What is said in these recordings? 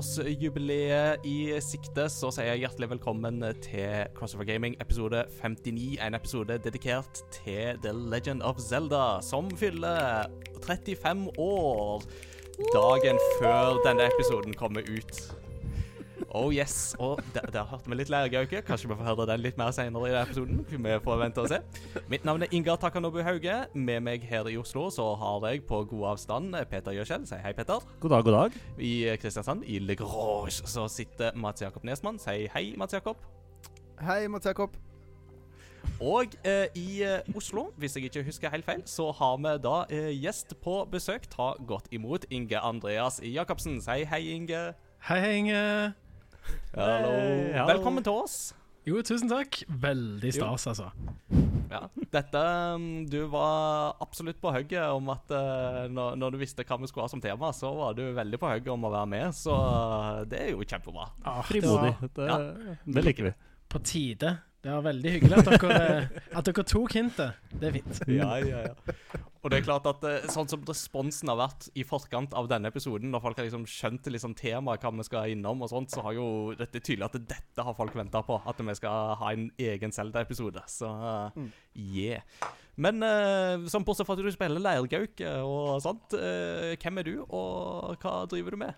35-årsjubileet i sikte så sier jeg hjertelig velkommen til Crossover Gaming episode 59. En episode dedikert til The Legend of Zelda, som fyller 35 år dagen før denne episoden kommer ut. Oh yes. Og der, der hørte vi litt læregauke. Kanskje vi får høre den litt mer senere i episoden. Vi får vente og se. Mitt navn er Ingar Takanobu Hauge. Med meg her i Oslo så har jeg på god avstand Peter Gjøskjell. Si hei, Peter. God dag, god dag. I Kristiansand, i Le Grange, så sitter Mats Jakob Nesmann. Si hei, Mats Jakob. Hei, Mats Jakob. Og eh, i eh, Oslo, hvis jeg ikke husker helt feil, så har vi da eh, gjest på besøk. Ta godt imot Inge Andreas Jacobsen. Si hei, Inge. Hei, hei, Inge. Hallo. Hallo. Velkommen til oss. Jo, tusen takk. Veldig stas, altså. Ja. Dette um, Du var absolutt på hugget om at uh, når, når du visste hva vi skulle ha som tema, så var du veldig på hugget om å være med, så uh, det er jo kjempebra. Ah, det Frimodig. Det, Ja. det liker vi. på tide. Det var veldig hyggelig at dere, at dere tok hintet. Det er fint. Ja, ja, ja. Og det er klart at uh, sånn som responsen har vært i forkant av denne episoden, når folk har liksom skjønt liksom temaet, hva vi skal innom og sånt, så har jo dette er tydelig at dette har folk venta på. At vi skal ha en egen Zelda-episode. Så uh, yeah. Men uh, sånn bortsett fra at du spiller leirgauk uh, og sånt, uh, hvem er du, og hva driver du med?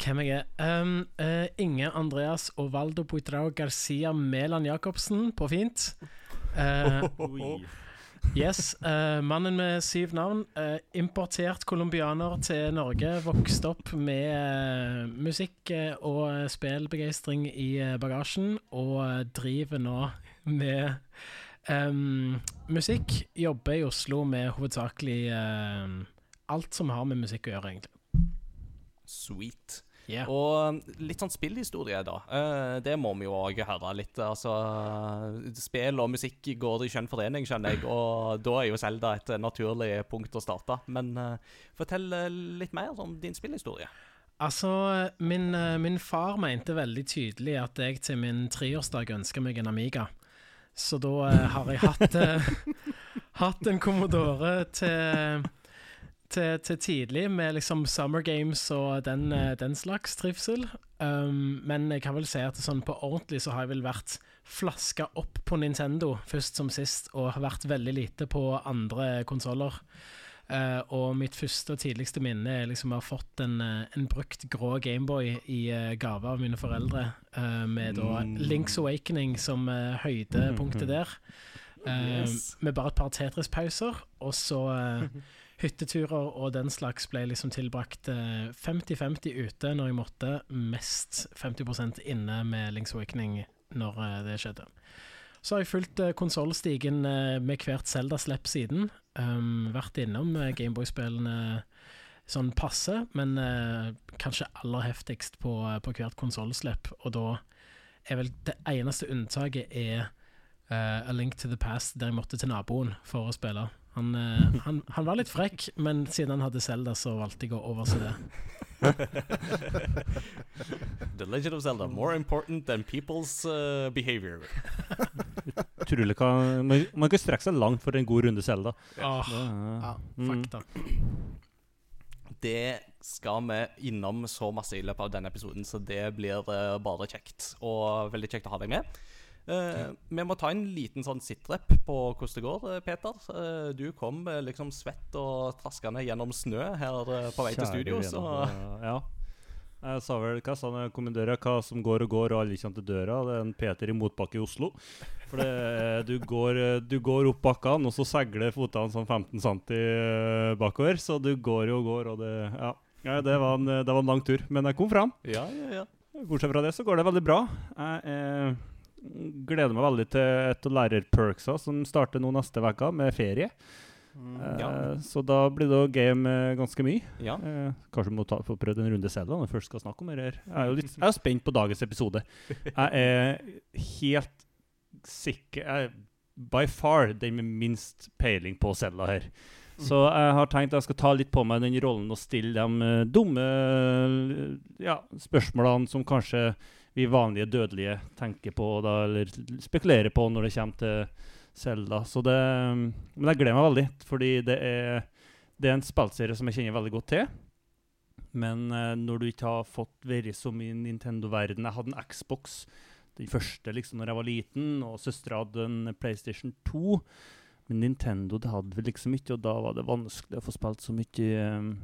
Hvem jeg er? Um, uh, Inge Andreas Ovaldo Poitrao Garcia Mæland Jacobsen, på fint. Uh, yes. Uh, mannen med syv navn. importert colombianer til Norge. Vokst opp med musikk og spillbegeistring i bagasjen, og driver nå med um, musikk. Jobber i Oslo med hovedsakelig alt som har med musikk å gjøre, egentlig. Sweet. Yeah. Og litt sånn spillhistorie, da. Eh, det må vi jo òg høre litt. Altså, spill og musikk går i skjønn forening, skjønner jeg, og da er jo Selda et naturlig punkt å starte. Men eh, fortell eh, litt mer om din spillhistorie. Altså, min, min far mente veldig tydelig at jeg til min treårsdag ønsker meg en Amiga. Så da har jeg hatt, hatt en Commodore til, til, til tidlig, med liksom Summer Games og den, eh, den slags trivsel. Um, men jeg kan vel si at sånn på ordentlig så har jeg vel vært flaska opp på Nintendo først som sist, og har vært veldig lite på andre konsoller. Uh, og mitt første og tidligste minne er liksom å ha fått en, eh, en brukt grå Gameboy i uh, gave av mine foreldre, uh, med da Links Awakening som høydepunktet der. Eh, Yes. Med bare et par Tetris-pauser, og så hytteturer og den slags ble liksom tilbrakt eh, 50-50 ute når jeg måtte, mest 50% inne med Links Awakening når eh, det skjedde. Så har jeg fulgt uh, konsollstigen eh, med hvert Zelda-slipp siden. Um, vært innom Gameboy-spillene sånn passe, men uh, kanskje aller heftigst på, på hvert konsollslipp. Og da er vel det eneste unntaket er uh, A Link to the Past, der jeg måtte til naboen for å spille. Han, eh, han, han var litt frekk, men siden han hadde Zelda, så valgte jeg å overse det. The Legend of Zelda, more important than people's uh, behavior. Utrolig hva Man, man kan strekke seg langt for en god runde Zelda. Mm. Det skal vi innom så masse i løpet av denne episoden, så det blir eh, bare kjekt. Og veldig kjekt å ha deg med. Eh, vi må ta en liten sånn sitrep på hvordan det går, eh, Peter. Uh, du kom uh, liksom svett og traskende gjennom snø her på vei til studio, så Ja. Jeg sa vel hva sa kommandører, hva som går og går, og alle kommer til døra. Det er en Peter i motbakke i Oslo. For det, er- du, går, du går opp bakkene, og så segler fotene sånn 15 cm bakover. Så du går og går, og det Ja. ja det, var en, det var en lang tur. Men jeg kom fram. Ja, ja, ja. Bortsett fra det så går det veldig bra. Jeg eh, gleder meg veldig til et av lærerperksa som starter nå neste uke, med ferie. Mm, ja. Eh, så da blir det å game eh, ganske mye. ja. Eh, kanskje vi må ta, få prøvd en runde selv når vi først skal snakke om det her. Jeg er jo litt, jeg er spent på dagens episode. Jeg er helt sikker jeg, By far den med minst peiling på Zelda her. Så jeg har tenkt jeg skal ta litt på meg den rollen og stille de eh, dumme eh, ja, spørsmålene som kanskje vi vanlige dødelige tenker på, da, eller spekulerer på når det kommer til Zelda. Så det, men jeg gleder meg veldig, fordi det er, det er en spillserie som jeg kjenner veldig godt til. Men eh, når du ikke har fått vært så mye i Nintendo-verden Jeg hadde en Xbox den første liksom når jeg var liten, og søstera hadde en PlayStation 2. Men Nintendo det hadde vi liksom ikke, og da var det vanskelig å få spilt så mye um,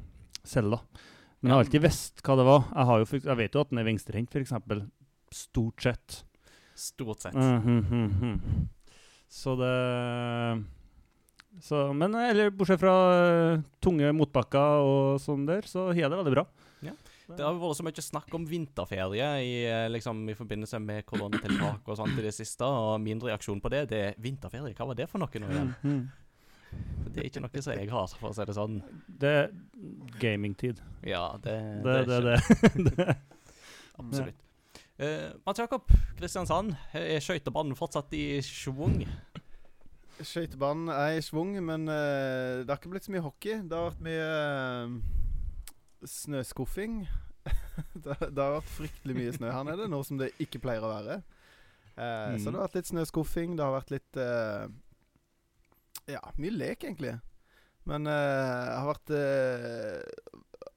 Zelda. Men jeg har alltid visst hva det var. Jeg, har jo, jeg vet jo at den er venstrehendt, f.eks. Stort sett. Stort sett. Mm, mm, mm, Så det så, Men eh, eller, bortsett fra uh, tunge motbakker og sånn der, så har jeg det veldig bra. Det har vært så mye snakk om vinterferie i, eh, liksom, i forbindelse med koronatiltak og sånt i det siste, og min reaksjon på det, det er vinterferie. Hva var det for noe nå igjen? Mhm. Det er ikke noe som jeg har, for å si det sånn. Det er gamingtid. Ja, det, Det er det. ikke- det. det. Absolutt. Uh, Mats Jakob, Kristiansand. Er skøytebanen fortsatt i schwung? Skøytebanen er i schwung, men uh, det har ikke blitt så mye hockey. Det har vært mye uh, snøskuffing. det, det har vært fryktelig mye snø her nede, noe som det ikke pleier å være. Eh, Så Mm. det har vært litt snøskuffing. Det har vært litt eh, Ja, mye lek, egentlig. Men eh, det har vært eh,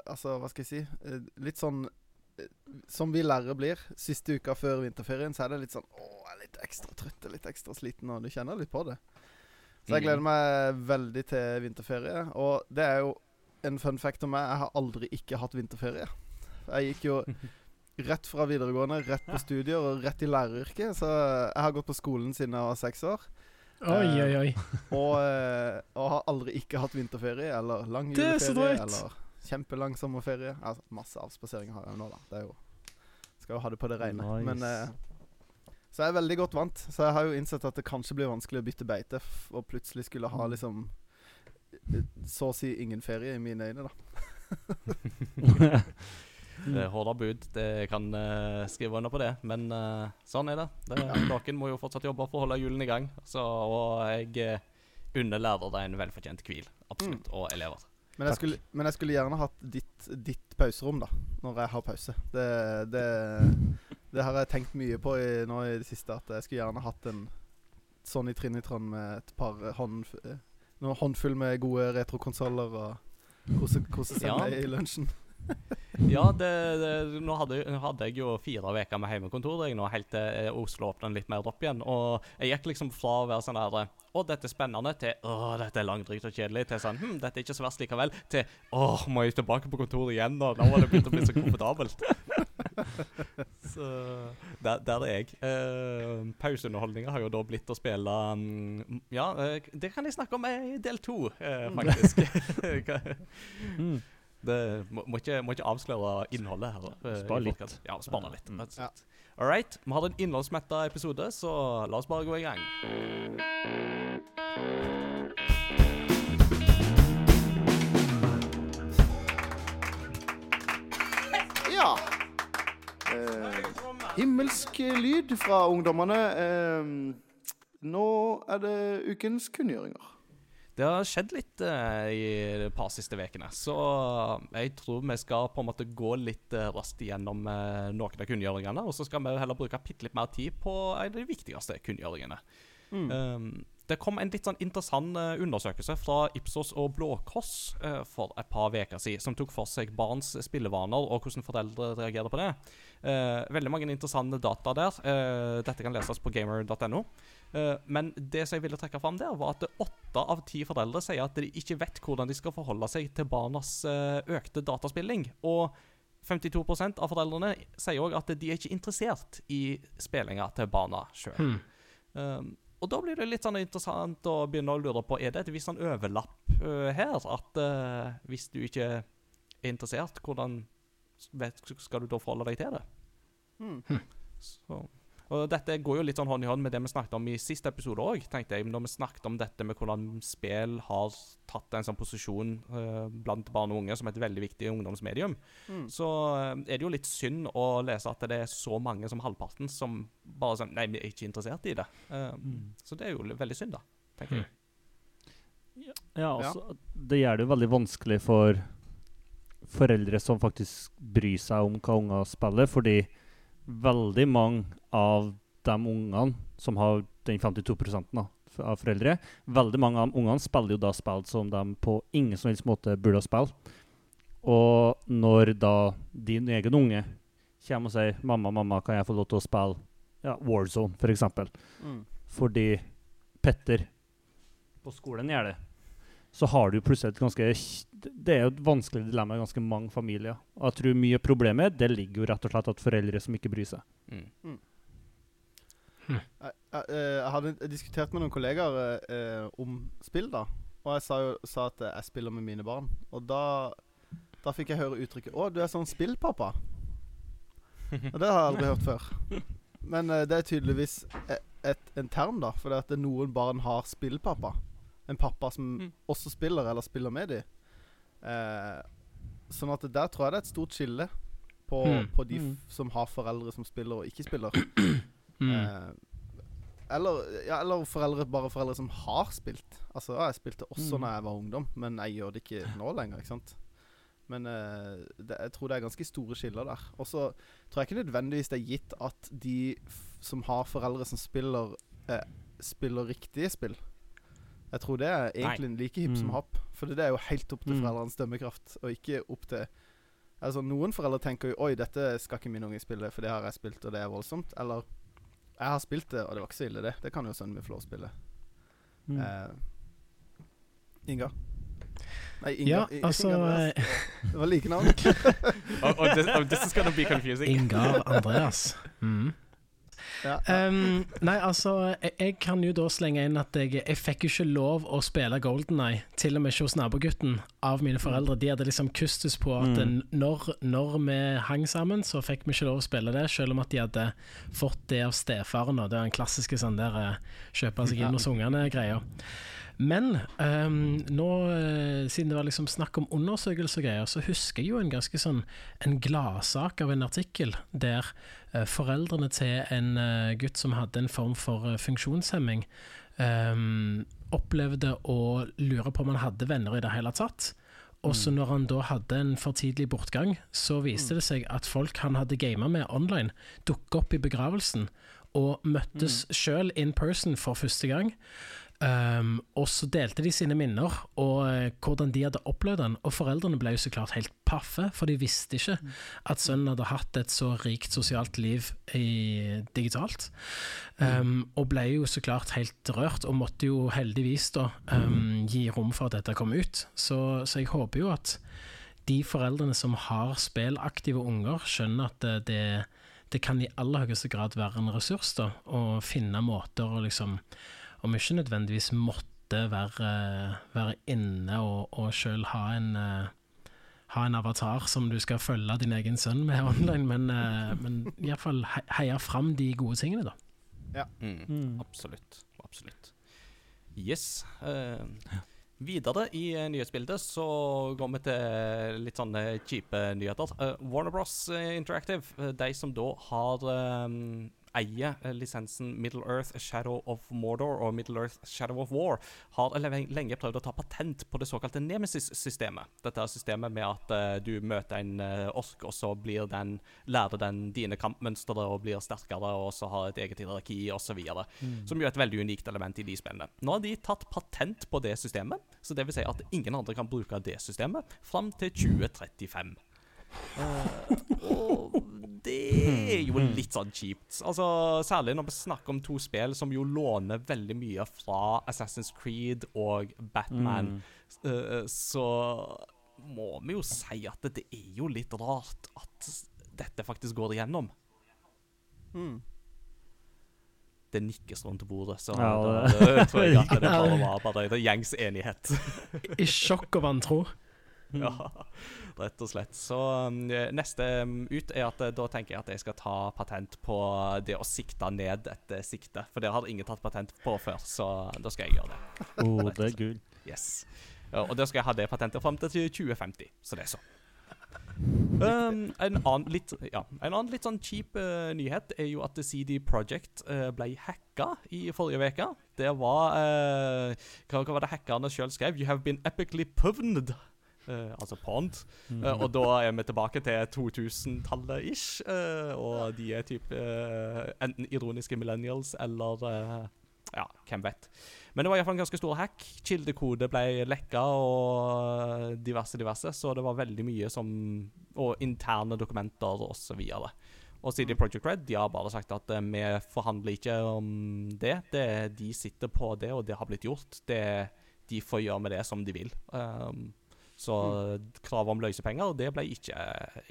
Altså, hva skal jeg si? eh, litt sånn eh, Som vi lærere blir. Siste uka før vinterferien, så er det litt sånn Å, jeg er litt ekstra trøtt, litt ekstra sliten, og du kjenner litt på det. Så jeg Mm. gleder meg veldig til vinterferie. Og det er jo en fun fact om meg. Jeg har aldri ikke hatt vinterferie. Jeg gikk jo rett fra videregående, rett på studier og rett i læreryrket. Så jeg har gått på skolen siden jeg var seks år. Oi, Eh, oi, oi. Og, eh, og har aldri ikke hatt vinterferie eller lang er juleferie eller kjempelang sommerferie. Altså, masse avspaseringer har jeg nå, da. Det er jo Skal jo ha det på det rene. Nice. Men eh, Så jeg er veldig godt vant. Så jeg har jo innsett at det kanskje blir vanskelig å bytte beite, f og plutselig skulle ha liksom eh, så å si ingen ferie i mine øyne, da. Det er Hårda bud. Det kan uh, skrive under på det, men uh, sånn er det. det Noen må jo fortsatt jobbe for å holde hjulene i gang. Så, og jeg uh, unner lærere en velfortjent hvil. Absolutt. Og elever. Men jeg, skulle, men jeg skulle gjerne hatt ditt, ditt pauserom, da. Når jeg har pause. Det, det, det har jeg tenkt mye på i, nå i det siste. At jeg skulle gjerne hatt en sånn i Trinitron med et par hånd, noen håndfull med gode retrokonsoller og kose, kose seg Ja. med i lunsjen. Ja, det, det, nå hadde, hadde jeg jo fire uker med hjemmekontor jeg nå, helt til eh, Oslo åpna litt mer opp igjen. Og jeg gikk liksom fra å være sånn der Å, dette er spennende, til Å, dette er langdrygt og kjedelig, til sånn Hm, dette er ikke så verst likevel, til Å, må jeg tilbake på kontoret igjen, nå? nå har det begynt å bli så komfortabelt. så der, der er jeg. Uh, Pauseunderholdninga har jo da blitt å spille um, Ja, uh, det kan jeg snakke om i del to, uh, faktisk. Mm. Det må, må, ikke, må ikke avsløre innholdet her. eh, Spar litt. Ja, spar litt. Mm. Ja. og. All right. Vi har en innholdsmetta episode, så la oss bare gå i gang. Ja. Eh, himmelsk lyd fra ungdommene. Eh, nå er det ukens kunngjøringer. Det har skjedd litt uh, i de par siste ukene, så jeg tror vi skal på en måte gå litt uh, raskt igjennom uh, noen av kunngjøringene, og så skal vi heller bruke bitte litt mer tid på en av de viktigste kunngjøringene. Um, det kom en litt sånn interessant eh, undersøkelse fra Ipsos og Blå Kors eh, for et par uker siden, som tok for seg barns spillevaner og hvordan foreldre reagerer på det. Eh, veldig mange interessante data der. Eh, dette kan leses på gamer.no. Eh, men det som jeg ville trekke fram der, var at åtte av ti foreldre sier at de ikke vet hvordan de skal forholde seg til barnas eh, økte dataspilling. Og 52% av foreldrene sier òg at de er ikke interessert i spillinga til barna sjøl. Hmm. Um, og da blir det litt sånn interessant å begynne å lure på Er det et visst sånn overlapp øh, her. At hvis du ikke er interessert, hvordan vet, skal du da forholde deg til det? Hmm. Så, og dette går jo litt sånn hånd i hånd med det vi snakket om i siste episode òg. Når vi snakket om dette med hvordan spill har tatt en sånn posisjon øh, blant barn og unge som et veldig viktig ungdomsmedium, mm. så øh, er det jo litt synd å lese at det er så mange som halvparten som bare sånn Nei, vi er ikke interessert i det. Um, Så det er jo veldig synd, da. tenker jeg. Ja, altså, det gjør det jo veldig vanskelig for foreldre som faktisk bryr seg om hva unger spiller, fordi veldig mange av de ungene som har den 52 da, av foreldre, veldig mange av ungene spiller jo da spill som de på ingen som helst måte burde ha spilt. Og når da din egen unge kommer og sier 'Mamma, mamma, kan jeg få lov til å spille ja, Warzone'. For eksempel, Mm. fordi Petter på skolen gjør det, så har du plutselig et ganske Det er jo et vanskelig dilemma i ganske mange familier. Og jeg tror mye av problemet det ligger jo rett og slett at foreldre som ikke bryr seg. Mm. Jeg, jeg, eh, jeg hadde diskutert med noen kollegaer eh, eh, om spill, da. Og jeg sa jo sa at jeg spiller med mine barn. Og da, da fikk jeg høre uttrykket 'Å, du er sånn spillpappa'. Og det har jeg aldri hørt før. Men eh, det er tydeligvis et, et, en term, da. For det at noen barn har spillpappa. En pappa som Mm. også spiller, eller spiller med dem. Eh, sånn at der tror jeg det er et stort skille på, Mm. på de f som har foreldre som spiller og ikke spiller. Mm. Eh, eller, ja, eller foreldre, bare foreldre som har spilt. Altså, ja, Jeg spilte også Mm. når jeg var ungdom, men jeg gjør det ikke nå lenger. ikke sant? Men eh, det, jeg tror det er ganske store skiller der. Og så tror jeg ikke nødvendigvis det er gitt at de som har foreldre som spiller, eh, spiller riktige spill. Jeg tror det er egentlig like hipp som Mm. happ. For det er jo helt opp til Mm. foreldrenes dømmekraft, og ikke opp til Altså Noen foreldre tenker jo 'oi, dette skal ikke min unge spille, for det har jeg spilt, og det er voldsomt'. Eller 'jeg har spilt det, og det var ikke så ille, det'. Det kan jo sønnen min få lov å spille. Mm. Eh, Inga? Nei, Inga. Ja, Inga altså Andreas. eh, Det var like navn. Oh, oh, this, oh, this is gonna be confusing. Ingar Andreas. Mm. Ja. Um, nei, altså, jeg, jeg kan jo da slenge inn at jeg, jeg fikk jo ikke lov å spille Golden Eye, til og med ikke hos nabogutten, av mine foreldre. De hadde liksom kustus på at Mm. når, når vi hang sammen, så fikk vi ikke lov å spille det, selv om at de hadde fått det av stefaren. Og det er den klassiske sånn der eh, kjøpe seg inn hos ungene-greia. Men um, nå, eh, siden det var liksom snakk om undersøkelser og greier, så husker jeg jo en ganske sånn en gladsak av en artikkel der foreldrene til en eh, gutt som hadde en form for eh, funksjonshemming, um, opplevde å lure på om han hadde venner i det hele tatt. Og så når han da hadde en for tidlig bortgang, så viste det seg at folk han hadde gama med online, dukket opp i begravelsen og møttes sjøl in person for første gang. Um, og så delte de sine minner og uh, hvordan de hadde opplevd den. Og foreldrene ble jo så klart helt paffe, for de visste ikke at sønnen hadde hatt et så rikt sosialt liv i, digitalt. Um, og ble jo så klart helt rørt, og måtte jo heldigvis da um, gi rom for at dette kom ut. Så, så jeg håper jo at de foreldrene som har spillaktive unger, skjønner at det, det, det kan i aller høyeste grad være en ressurs da, å finne måter å liksom om ikke nødvendigvis måtte være, være inne og, og sjøl ha en eh, ha en avatar som du skal følge din egen sønn med online, men, uh, men iallfall he heie fram de gode tingene, da. Ja, Mm. Absolutt. Absolutt. Yes. eh, videre i eh, nyhetsbildet så går vi til litt sånne kjipe nyheter. Uh, Warner Bros. Interactive, eh, de som da har eh, eier eh, lisensen Middle Earth Shadow of Mordor og Middle Earth Shadow of War, har lenge prøvd å ta patent på det såkalte Nemesis-systemet. Dette er systemet med at uh, du møter en uh, ork, og så blir den, lærer den dine kampmønstre og blir sterkere, og så har et eget hierarki osv. Som jo er et veldig unikt element i de spillene. Nå har de tatt patent på det systemet, så det vil si at ingen andre kan bruke det systemet fram til 2035. Uh, og det er jo litt sånn kjipt. Altså, Særlig når vi snakker om to spill som jo låner veldig mye fra Assassin's Creed og Batman. Mm. Så må vi jo si at det er jo litt rart at dette faktisk går igjennom. Mm. Det nikkes rundt bordet, så Ja, det, det- det, tror jeg at det bare var bare det gjengs enighet. I sjokk og vantro. Ja, rett og slett. Så um, neste um, ut er at uh, da tenker jeg at jeg skal ta patent på det å sikte ned et uh, sikte. For det har ingen tatt patent på før, så da skal jeg gjøre det. Oh, det er gull. Yes. Og da skal jeg ha det patentet fram til 2050, så det er så. Um, en, annen litt, ja, en annen litt sånn kjip uh, nyhet er jo at CD Project uh, ble hacka i forrige uke. Det var uh, hva, hva var det hackerne sjøl skrev? You have been epically pwned. Uh, altså pond. Mm. Uh, og da er vi tilbake til 2000-tallet ish. Uh, og de er typ enten ironiske millennials eller ja, hvem vet. Men det var iallfall en ganske stor hack. Kildekode ble lekka og diverse, diverse. Så det var veldig mye som Og interne dokumenter osv. Og CD Project Red de har bare sagt at eh, vi forhandler ikke om det. det. De sitter på det, og det har blitt gjort. Det, de får gjøre med det som de vil. Um, så kravet om løsepenger det ble ikke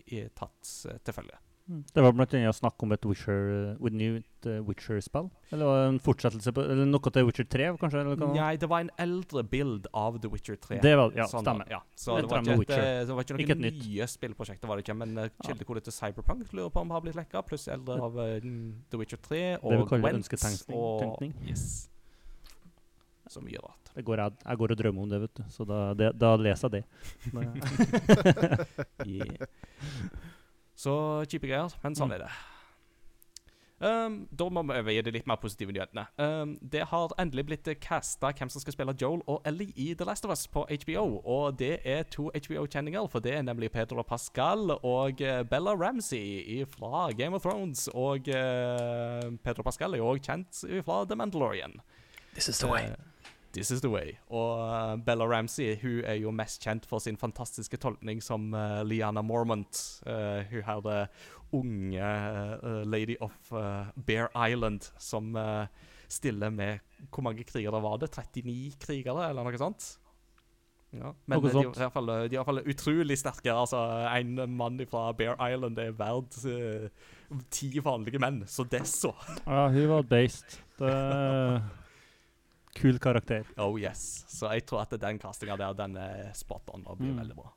eh, tatt eh, til følge. Det var annet snakk om et Witcher, uh, nytt uh, Witcher-spill? Eller en fortsettelse på Eller noe til Witcher 3, kanskje? Nei, det var en eldre bild av The Witcher 3. Det var, ja, Sånn, stemmer. Ja. Så det var, ikke et, det var ikke noen Ikke nye spillprosjekter, var det ikke, men uh, kildekodet til Cyberpunk lurer på om har blitt lekka, pluss eldre av The Witcher 3 og Gwent. Det vi kaller ønsketenkning. og. Yes. Så mye rart. Det går jeg, jeg går og drømmer om det, vet du. Så da, det, da leser jeg det. Yeah. Så kjipe greier, men sånn Mm. er det. Um, da må vi overgi det litt mer positive nyhetene. Um, det har endelig blitt casta hvem som skal spille Joel og Ellie i The Last of Us på HBO. Og det er to HBO-kjenninger, for det er nemlig Pedro Pascal og eh, Bella Ramsey fra Game of Thrones. Og uh, Pedro Pascal er òg kjent fra The Mandalorian. This is the way. Eh, This is the way. Og eh, Bella Ramsey hun er jo mest kjent for sin fantastiske tolkning som uh, Liana Mormont. Uh, hun har det unge uh, lady of Bear Island som stiller med Hvor mange krigere var det? 39 krigere, eller noe sånt? Ja, men de, er i fall, de er i hvert fall utrolig sterke. Altså, En mann fra Bear Island er verdt eh, ti vanlige menn, så det så. Ja, hun var based. Det Kul karakter. Oh yes. Så jeg tror at den castinga der, den er spot on og blir Mm. veldig bra.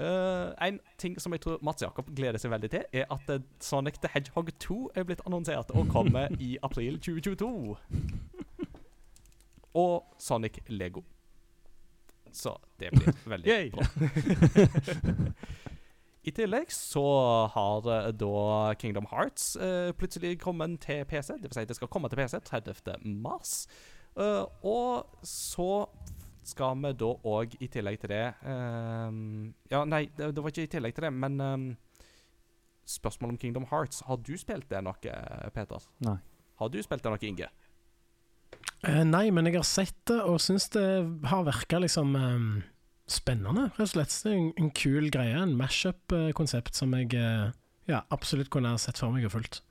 Uh, en ting som jeg tror Mats Jakob gleder seg veldig til, er at eh, Sonic the Hedgehog 2 er blitt annonsert og kommer i april 2022. Og Sonic Lego. Så det blir veldig bra. I tillegg så har eh, da Kingdom Hearts uh, plutselig kommet til PC. Det vil si det skal komme til PC 30. mars. Uh, og så skal vi da òg, i tillegg til det ehm, Ja, nei, det, det var ikke i tillegg til det, men um, Spørsmål om Kingdom Hearts. Har du spilt det noe, Peter? Nei. Har du spilt det noe, Inge? Uh, nei, men jeg har sett det, og syns det har virka liksom eh, spennende, rett og slett. Det en, en kul greie. En mashup-konsept som jeg eh, ja, absolutt kunne ha sett for meg og fulgt.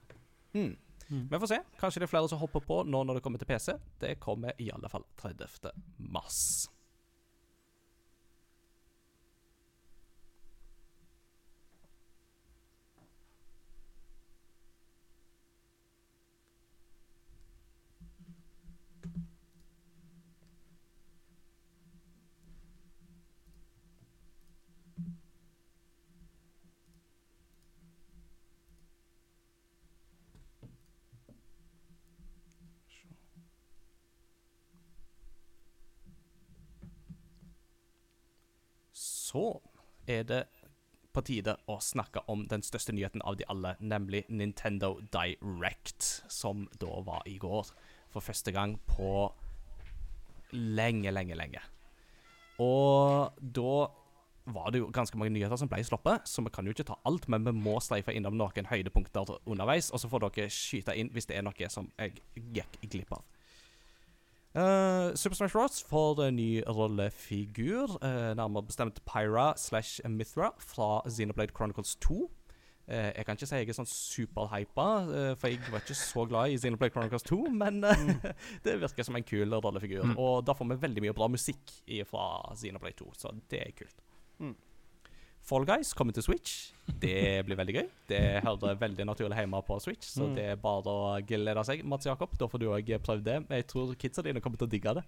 Mm. Vi får se. Kanskje det er flere som hopper på nå når det kommer til PC. Det kommer i alle fall 30. mars. Så er det på tide å snakke om den største nyheten av de alle, nemlig Nintendo Direct, som da var i går. For første gang på lenge, lenge, lenge. Og da var det jo ganske mange nyheter som ble sluppet, så vi kan jo ikke ta alt, men vi må streife innom noen høydepunkter underveis, og så får dere skyte inn hvis det er noe som jeg gikk glipp av. Eh, Super Smash Bros. får en ny rollefigur, uh, nærmere bestemt Pyra slash Mithra fra Xenoblade Chronicles 2. Uh, jeg kan ikke si jeg er sånn superhypa, uh, for jeg var ikke så glad i Xenoblade Chronicles 2, men eh, det virker som en kul rollefigur. Mm. Og da får vi veldig mye bra musikk fra Xenoblade 2, så det er kult. Mm. Fall Guys kommer til Switch. Det blir veldig gøy. Det hører veldig naturlig hjemme på Switch, så Mm. det er bare å glede seg. Mats Jakob, da får du òg prøvd det. Jeg tror kidsa dine kommer til å digge det.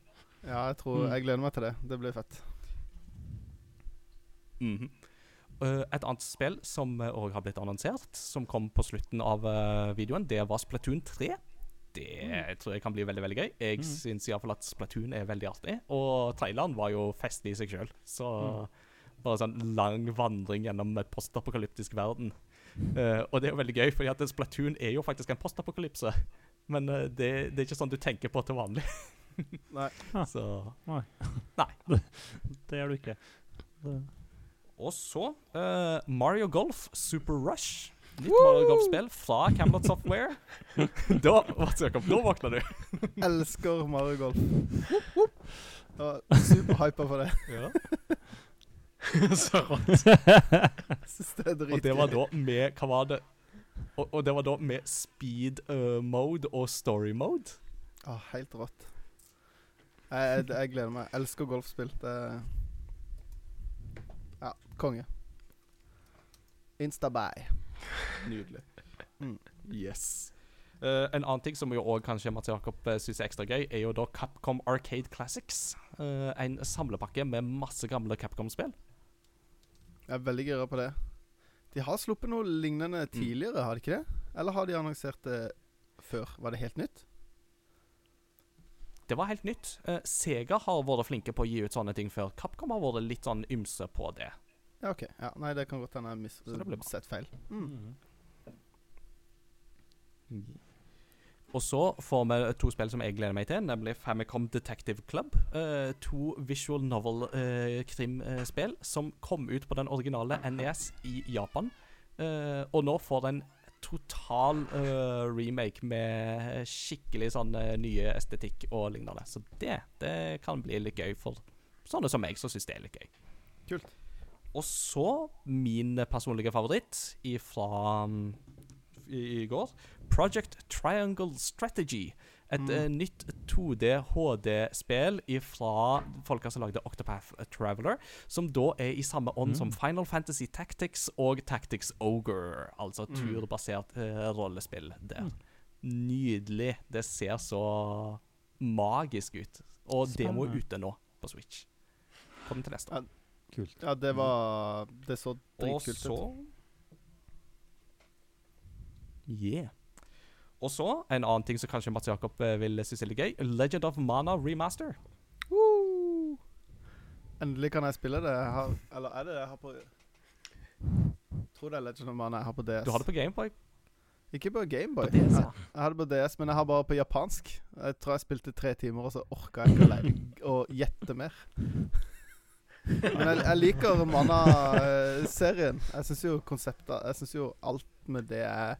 Ja, jeg tror Mm. Jeg gleder meg til det. Det blir fett. Mhm. Eh, et annet spill som òg har blitt annonsert, som kom på slutten av eh, videoen, det var Splatoon 3. Det tror jeg kan bli veldig veldig gøy. Jeg Mm. syns iallfall at Splatoon er veldig artig. Og traileren var jo festlig i seg sjøl. Så bare sånn lang vandring gjennom et postapokalyptisk verden. Uh, og det er jo veldig gøy, fordi at Splatoon er jo faktisk en postapokalypse. Men uh, det, det er ikke sånn du tenker på til vanlig. Nei. Så Det gjør du ikke. Det. Og så uh, Mario Golf Super Rush Nytt Mario Golf-spill fra Camelot Software. da, Jakob, da våkna du. Elsker Mario Golf. Jeg var superhypa for det. Ja. Så rått. Det Og det var da med Hva var det? Og, og det var da med speed uh, mode og story mode. Ah, helt rått. Jeg, jeg, jeg gleder meg. Jeg elsker golfspill. Det Ja, konge. Instabay Nydelig. Mm. Yes. Uh, en annen ting som jo også kanskje Mats Jakob uh, syns er ekstra gøy, er jo da Capcom Arcade Classics. Uh, en samlepakke med masse gamle Capcom-spill. Jeg er veldig gira på det. De har sluppet noe lignende tidligere, har de ikke det? Eller har de annonsert det før? Var det helt nytt? Det var helt nytt. Eh, Sega har vært flinke på å gi ut sånne ting før. Capcom har vært litt sånn ymse på det. Ja, OK. Ja, nei, det kan godt hende jeg Så det har sett feil. Mm. Og så får vi to spill som jeg gleder meg til, nemlig Famicom Detective Club. Uh, to visual novel-krimspill som kom ut på den originale NES i Japan. Uh, og nå får den total eh, remake med skikkelig sånn eh, nye estetikk og lignende. Så det, det kan bli litt gøy for sånne som meg som syns det er litt gøy. Kult. Og så min personlige favoritt ifra mm, i, i går. Project Triangle Strategy. Et Mm. uh, nytt 2D HD-spill fra folka som lagde Octopath Traveler. Som da er i samme ånd Mm. som Final Fantasy Tactics og Tactics Ogre. Altså Mm. turbasert uh, rollespill der. Mm. Nydelig. Det ser så magisk ut. Og demo er ute nå på Switch. Kom til neste år. Kult. Ja, det var Det så Og så. Yeah. Og så en annen ting som kanskje Mats Jakob eh, vil synes er litt gøy. Legend of Mana remaster. Woo! Endelig kan jeg spille det. Jeg har, eller er det det jeg har på Tror det er Legend of Mana jeg har på DS. Du har det på Gameboy? Ikke på Gameboy. På jeg, jeg har det på DS, men jeg har bare på japansk. Jeg tror jeg spilte tre timer, og så orka jeg ikke å, å gjette mer. Men jeg, jeg liker Mana-serien. Jeg syns jo konseptet Jeg syns jo alt med det er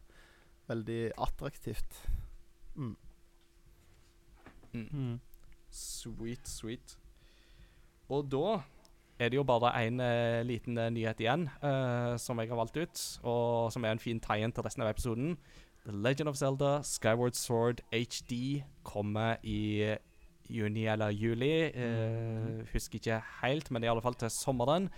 veldig attraktivt. Mm. Mm. Mm. Sweet, sweet. Og da er det jo bare én liten eh, nyhet igjen eh, som jeg har valgt ut, og som er en fin tie-in til resten av episoden. The Legend of Zelda Skyward Sword HD kommer i juni eller juli. eh, husker ikke helt, men i alle fall til sommeren.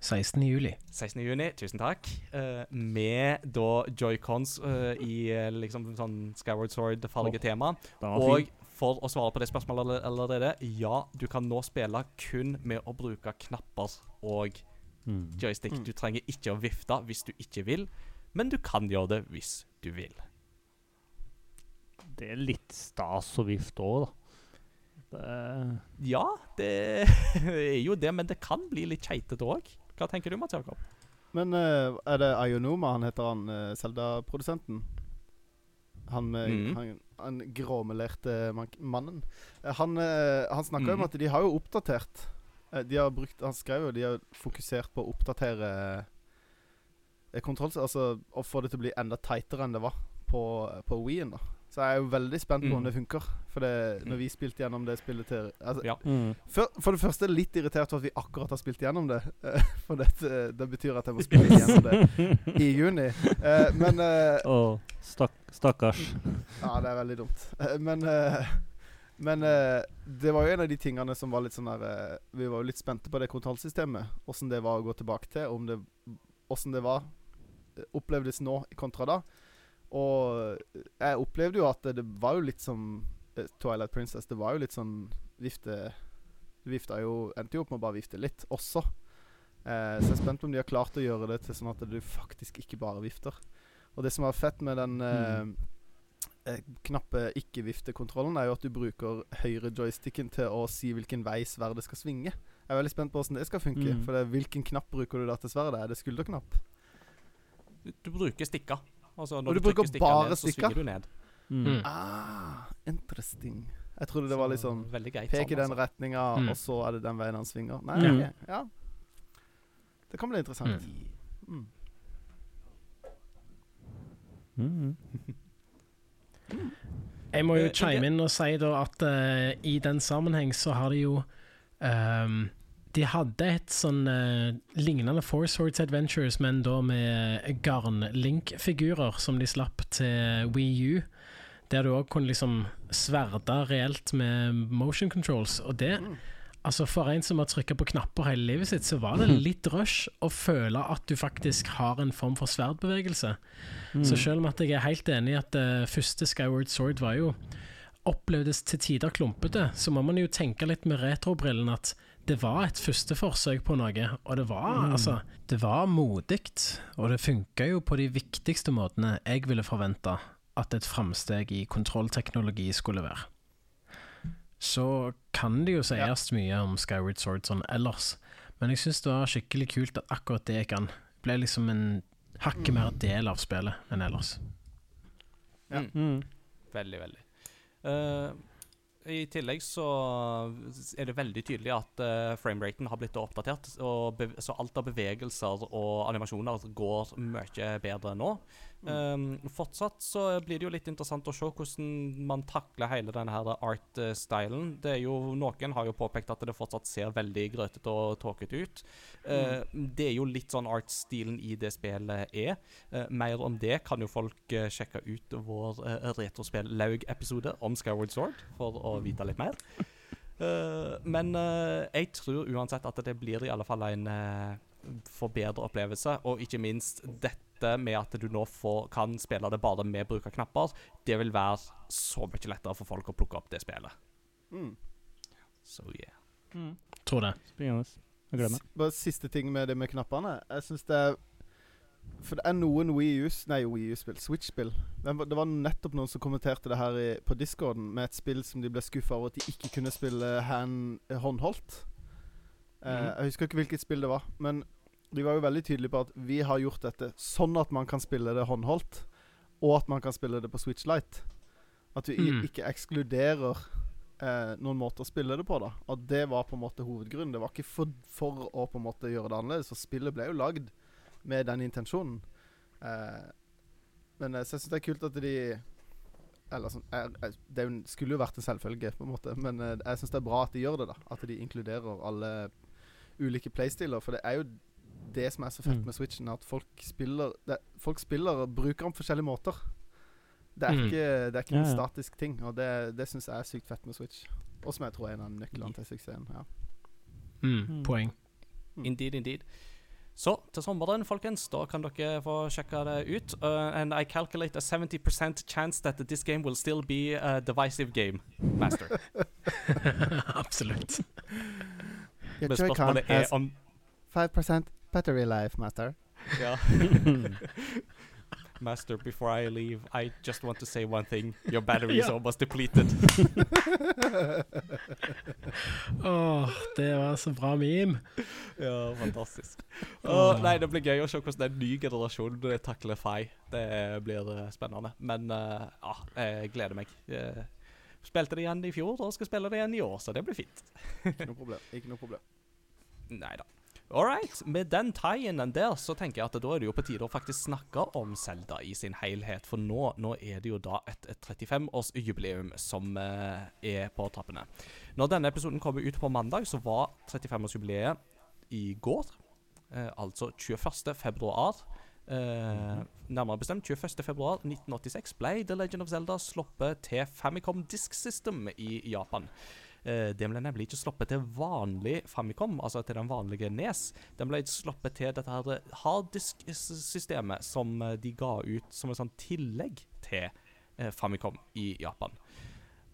16. juli. 16. juni, tusen takk. Uh, med da joycons uh, i eh, liksom sånn Skyward Sword-fargetema. oh, tema. Og for å svare på det spørsmålet allerede, ja, du kan nå spille kun med å bruke knapper og Mm. joystick. Mm. Du trenger ikke å vifte hvis du ikke vil, men du kan gjøre det hvis du vil. Det er litt stas å vifte òg, da. Det, Ja, det er jo det, men det kan bli litt keitete òg. Hva tenker du, Mats Jakob? Men uh, er det Ayonoma han heter, han uh, Zelda-produsenten? Han Mhm. han, han gråmelerte man mannen. Eh, han han snakka om Mhm. at de har jo oppdatert eh, De har brukt Han skrev jo de har fokusert på å oppdatere kontroll... Altså å få det til å bli enda tightere enn det var på, på Wien. da Så jeg er jo veldig spent på om Mhm. det funker. For det, når vi spilte gjennom det spillet til altså, Ja. mm. for, for det første er jeg litt irritert for at vi akkurat har spilt gjennom det. eh, for det, det betyr at jeg må spille gjennom det i juni. Eh, men eh, oh, stakk, stakkars. Ja, det er veldig dumt. Eh, men eh, men det var jo en av de tingene som var litt sånn der Vi var jo litt spente på det kontrollsystemet. Åssen det var å gå tilbake til. Åssen det det var opplevdes nå kontra da. Og jeg opplevde jo at det, det var jo litt som eh, Twilight Princess. Det var jo litt sånn vifte vifta jo Endte jo opp med å bare vifte litt også. Eh, så jeg er spent på om de har klart å gjøre det til sånn at du faktisk ikke bare vifter. Og det som var fett med den eh, eh, knappe ikke-viftekontrollen, er jo at du bruker høyre joysticken til å si hvilken vei sverdet skal svinge. Jeg er veldig spent på hvordan det skal funke. Mm. For det, hvilken knapp bruker du da til sverdet? Er det skulderknapp? Du, du bruker stikka. Altså, når du du, bruker trykker stikker, ned, så svinger du ned. Mm. Mm. Ah, interesting. Jeg trodde det var sånn greit Pek i den altså. retninga, Mm. og så er det den veien han svinger. Nei, Ja. ok, ja. Det kan bli interessant. Mm. Mm. Jeg må jo Eh, chime inn og si da at uh, i den sammenheng så har de jo ehm, De hadde et sånn eh, lignende Four Swords Adventures, men da med garn-link-figurer som de slapp til Wii U. Der du òg kunne liksom sverde reelt med motion controls. Og det Altså For en som har trykka på knapper hele livet sitt, så var det litt rush å føle at du faktisk har en form for sverdbevegelse. Mm. Så selv om at jeg er helt enig i at det første Skyward Sword var jo opplevdes til tider klumpete, så må man jo tenke litt med retrobrillen at det var et første forsøk på noe, og det var Mm. altså Det var modig, og det funka jo på de viktigste måtene jeg ville forventa at et framsteg i kontrollteknologi skulle være. Så kan det jo sies mye om Skyward Sword sånn ellers, men jeg syns det var skikkelig kult at akkurat det gikk an. Ble liksom en hakket mer del av spillet enn ellers. Ja. Mm. Mm. Veldig, veldig. Eh, I tillegg så er det veldig tydelig at uh, frameraten har blitt oppdatert. Så alt av bevegelser og animasjoner går mye bedre nå. Um, fortsatt så blir det jo litt interessant å se hvordan man takler hele denne her art-stylen. Det er jo, Noen har jo påpekt at det fortsatt ser veldig grøtete og tåkete ut. Eh, det er jo litt sånn art-stilen i det spillet er. Uh, mer om det kan jo folk uh, sjekke ut vår uh, Retrospill-laug-episode om Skyward Sword for å vite litt mer. Eh, men eh, jeg tror uansett at det blir i alle fall en uh, forbedret opplevelse. Og ikke minst dette med at du nå får, kan spille det bare med bruk av knapper. Det vil være så mye lettere for folk å plukke opp det spillet. Mm. So yeah. Mm. Tror det. Bare siste ting med det med knappene. Jeg syns det er For det er noen Wii U Nei, Wii U-spill. Switch-spill. Det, var- nettopp noen som kommenterte det her i, på discorden med et spill som de ble skuffa over at de ikke kunne spille hand, eh, håndholdt. Eh, Mhm. Jeg husker ikke hvilket spill det var, men de var jo veldig tydelige på at vi har gjort dette sånn at man kan spille det håndholdt, og at man kan spille det på Switch Lite. At vi Mm. ikke ekskluderer eh, noen måter å spille det på, da. Og det var på en måte hovedgrunnen. Det var ikke for, for å på en måte gjøre det annerledes, for spillet ble jo lagd med den intensjonen. Eh, men eh, jeg syns det er kult at de Eller sånn er, er, Det skulle jo vært en selvfølge, på en måte, men eh, jeg syns det er bra at de gjør det, da. At de inkluderer alle ulike playstiler. For det er jo det som er så fett Mm. med Switchen, at folk spiller det, Folk spiller og bruker den på forskjellige måter. Det er Mm. ikke, det er ikke Ja, en statisk ting, og det, det syns jeg er sykt fett med Switch. Og som jeg tror er en av nøklene til suksessen. Ja. Mm, Mm. poeng. Indeed, indeed. Så til sommeren, folkens, da kan dere få sjekke det ut. Uh, and I calculate a 70% chance that this game will still be a divisive game, master. Absolutt. Men spørsmålet er om 5% battery life, master. Ja. Master, before I leave, I just want to say one thing. Your battery is almost depleted. Åh, det var så bra meme. ja, fantastisk. Åh. Nei, det blir gøy å se hvordan en ny generasjon eh, takler Fi. Det blir eh, spennende. Men eh, ja, jeg gleder meg. Eh, spilte det igjen i fjor og skal spille det igjen i år, så det blir fint. Ikke noe problem. Ikke noe problem. Nei da. All right. Med den tie-inen der, så tenker jeg at da er det jo på tide å faktisk snakke om Zelda i sin helhet. For nå, nå er det jo da et, et 35-årsjubileum som eh, er på trappene. Når denne episoden kommer ut på mandag, så var 35-årsjubileet i går. Eh, altså 21. februar. Eh, nærmere bestemt 21. februar 1986 ble The Legend of Zelda sluppet til Famicom Disk System i Japan. Eh, den ble nemlig ikke sluppet til vanlig Famicom, altså til den vanlige Nes. Den ble sluppet til dette her harddisk-systemet som eh, de ga ut som et sånn tillegg til eh, Famicom i Japan.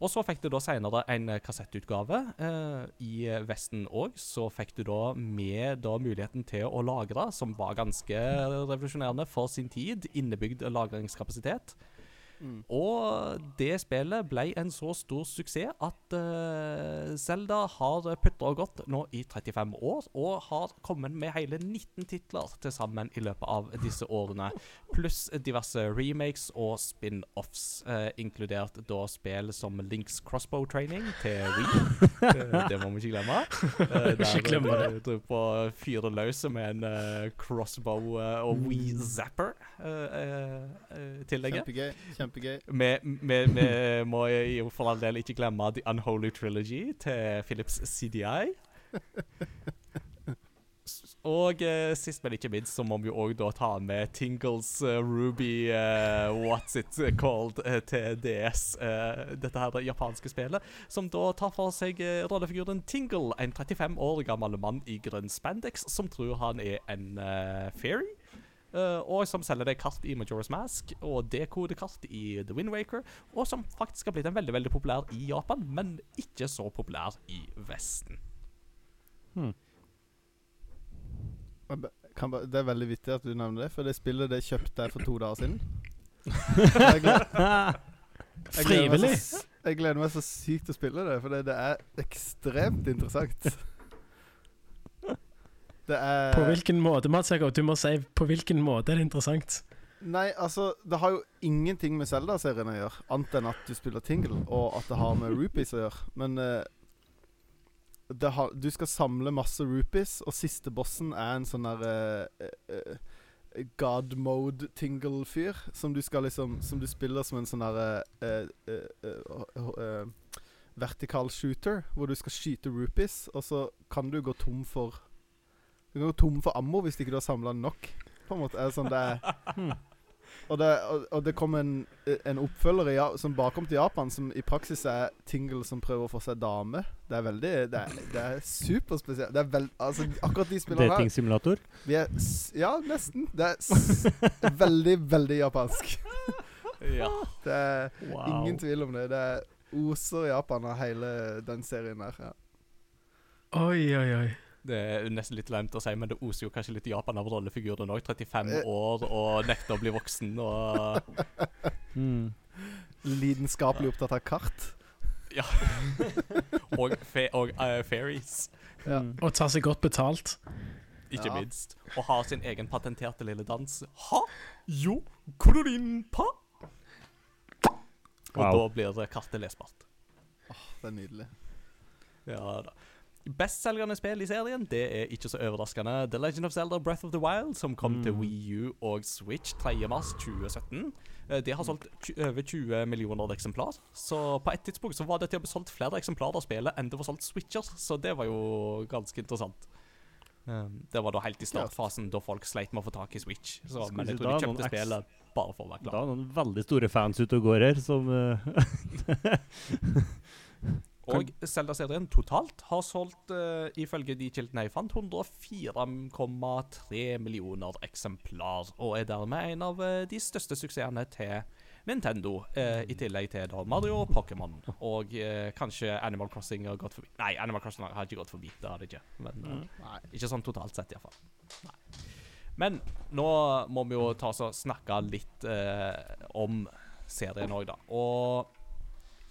Og så fikk du da senere en eh, kassettutgave. Eh, I eh, Vesten òg så fikk du da med da muligheten til å lagre, som var ganske revolusjonerende for sin tid. Innebygd lagringskapasitet. Mm. Og det spillet ble en så stor suksess at uh, Zelda har putta og gått nå i 35 år, og har kommet med hele 19 titler til sammen i løpet av disse årene. Pluss diverse remakes og spin-offs, uh, inkludert da spill som Links Crossbow Training til Wii. Uh, det må vi ikke glemme. Uh, Ikke glemme det. Du på å fyre løs med en uh, crossbow uh, og Wii Zapper uh, uh, tillegget. Kjempegøy. Kjempegøy. Vi, må jo for all del ikke glemme The Unholy Trilogy til Philips CDI. Og eh, sist, men ikke minst, så må vi jo òg ta med Tingles uh, Ruby uh, What's It Called uh, til DS. dette her det japanske spillet, som da tar for seg rollefiguren Tingle, en 35 år gammel mann i grønn spandex som tror han er en fairy. Eh, og som selger deg kart i Majora's Mask og dekodekart i The Wind Waker. Og som faktisk har blitt en veldig veldig populær i Japan, men ikke så populær i Vesten. Hmm. Kan det er veldig vittig at du nevner det, for det spillet det kjøpte jeg for to dager siden. Jeg gleder, jeg gleder Frivillig. Jeg gleder meg så sykt til å spille det, for det, det er ekstremt interessant. Er På hvilken måte, Mats Jakob? Du må si på hvilken måte er det interessant. Nei, altså Det har jo ingenting med Zelda-serien å gjøre, annet enn at du spiller Tingle, og at det har med rupees å gjøre. Men eh, det har, du skal samle masse rupees, og siste bossen er en sånn der eh, eh, God mode Tingle-fyr. Som du skal liksom Som du spiller som en sånn derre eh, eh, eh, vertikal shooter, hvor du skal skyte rupees, og så kan du gå tom for Du kan gå tom for ammo hvis ikke du har samla nok. På en måte er det sånn det er og det, og, og det kom en, en oppfølger i, som bakom til Japan, som i praksis er Tingle som prøver å få seg dame. Det er veldig Det er, det er superspesielt. Det er veld, altså, akkurat de spillene her Datingsimulator. Ja, nesten. Det er s veldig, veldig japansk. Ja. Det er Wow. ingen tvil om det. Det er oser Japan av hele den serien der. Ja. Oi, oi, oi. Det er nesten litt leit å si, men det oser jo kanskje litt Japan av rollefiguren òg. 35 Eh. år og nekter å bli voksen og Mm. Lidenskapelig opptatt av kart. Ja. og, fe og uh, fairies, Ja. Mm. Og tar seg godt betalt. ikke Ja. minst. Og har sin egen patenterte lille dans. Ha! Jo! Kururin-pa! Og Wow. da blir det kartet lesbart. Det er nydelig. Ja da. Bestselgende spill i serien det er ikke så overraskende The Legend of Zelda Breath of the Wild, som kom Mm. til Wii U og Switch 3. mars 2017. Eh, Det har solgt over 20 millioner eksemplar. Så på et tidspunkt så var det til å bli solgt flere eksemplarer av spillet enn det var solgt Switcher, så det var jo ganske interessant. Um, det var da helt i startfasen, da folk sleit med å få tak i Switch. Så, men jeg tror de kjøpte spillet bare for å være klar. Da er noen veldig store fans ute og går her, som Og Zelda-serien totalt har solgt, uh, ifølge de kildene jeg fant, 104,3 millioner eksemplar, og er dermed en av uh, de største suksessene til Nintendo, Uh, i tillegg til da Mario og Pokémon. Og kanskje Animal Crossing har gått forbi Nei, Animal Crossing har ikke gått forbi, det har det ikke. Men eh, ikke sånn totalt sett, iallfall. Men nå må vi jo ta oss og snakke litt om serien òg, da. Og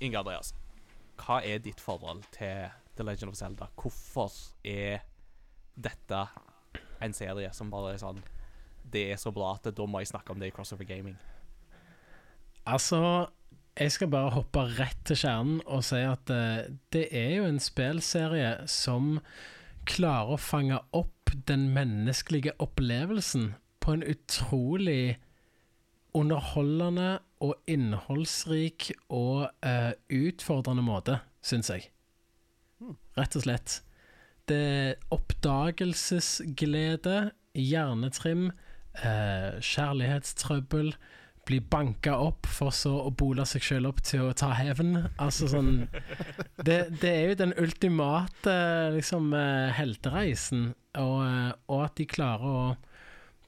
Inge Andreas, hva er ditt forhold til The Legend of Zelda? Hvorfor er dette en serie som bare er sånn Det er så bra at da må jeg snakke om det i Crossover Gaming. Altså, jeg skal bare hoppe rett til kjernen og si at uh, det er jo en spillserie som klarer å fange opp den menneskelige opplevelsen på en utrolig underholdende og innholdsrik og uh, utfordrende måte, syns jeg. Hmm. Rett og slett. Det er oppdagelsesglede, hjernetrim, uh, kjærlighetstrøbbel, bli banka opp for så å bole seg sjøl opp til å ta hevn. Altså sånn det, det er jo den ultimate liksom eh, heltereisen, og, og at de klarer å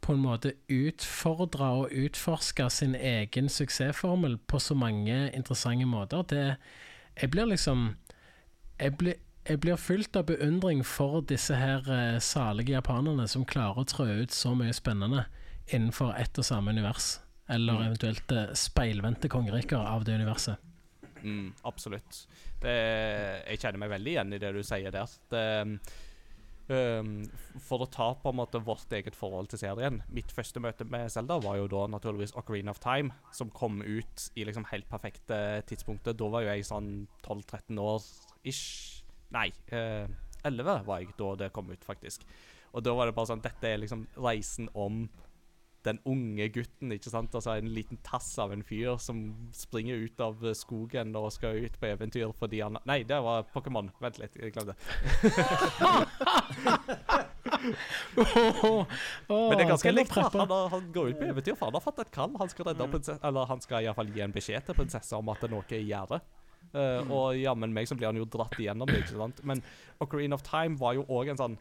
på en måte utfordre og utforske sin egen suksessformel på så mange interessante måter. Det Jeg blir liksom Jeg blir, jeg blir fylt av beundring for disse her eh, salige japanerne som klarer å trø ut så mye spennende innenfor ett og samme univers. Eller Mm. eventuelt eh, speilvendte kongeriker av det universet. Mm, absolutt. Det, jeg kjenner meg veldig igjen i det du sier der. Det, ehm, for å ta på en måte vårt eget forhold til serien Mitt første møte med Zelda var jo da naturligvis Ocarina of Time, som kom ut i liksom helt perfekte tidspunktet. Da var jo jeg sånn 12-13 år ish. Nei, uh, 11 var jeg da det kom ut, faktisk. Og da var det bare sånn Dette er liksom reisen om den unge gutten, ikke sant? Altså en liten tass av en fyr som springer ut av eh, skogen og skal ut på eventyr fordi han Nei, det var Pokémon. Vent litt, jeg glemte. Men det er ganske likt. Han, har- han går ut på eventyr, for han har fått et kall. Han skal redde prinsesse Eller han skal iallfall gi en beskjed til prinsessa om at det er noe i gjære. Uh, og jammen meg så blir han jo dratt igjennom det, ikke sant. Men Ocarina of Time var jo òg en sånn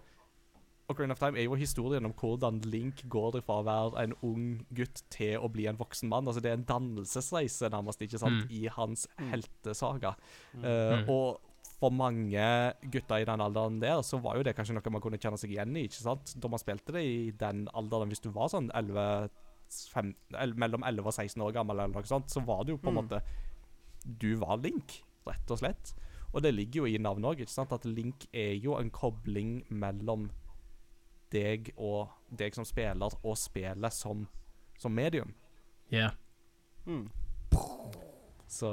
Ocarina of Time er jo historien om hvordan Link går fra å være en ung gutt til å bli en voksen mann. Altså Det er en dannelsesreise, nærmest, ikke sant, Mm. i hans Mm. heltesaga. Mm. Uh, Og for mange gutter i den alderen der, så var jo det kanskje noe man kunne kjenne seg igjen i. ikke sant? Da man spilte det i den alderen, hvis du var sånn 11, fem, el- mellom 11 og 16 år gammel, eller noe sånt, så var det jo på en Mm. måte Du var Link, rett og slett. Og det ligger jo i navnet òg? At Link er jo en kobling mellom deg og deg som spiller, og spillet som, som medium. Ja. Mm. Så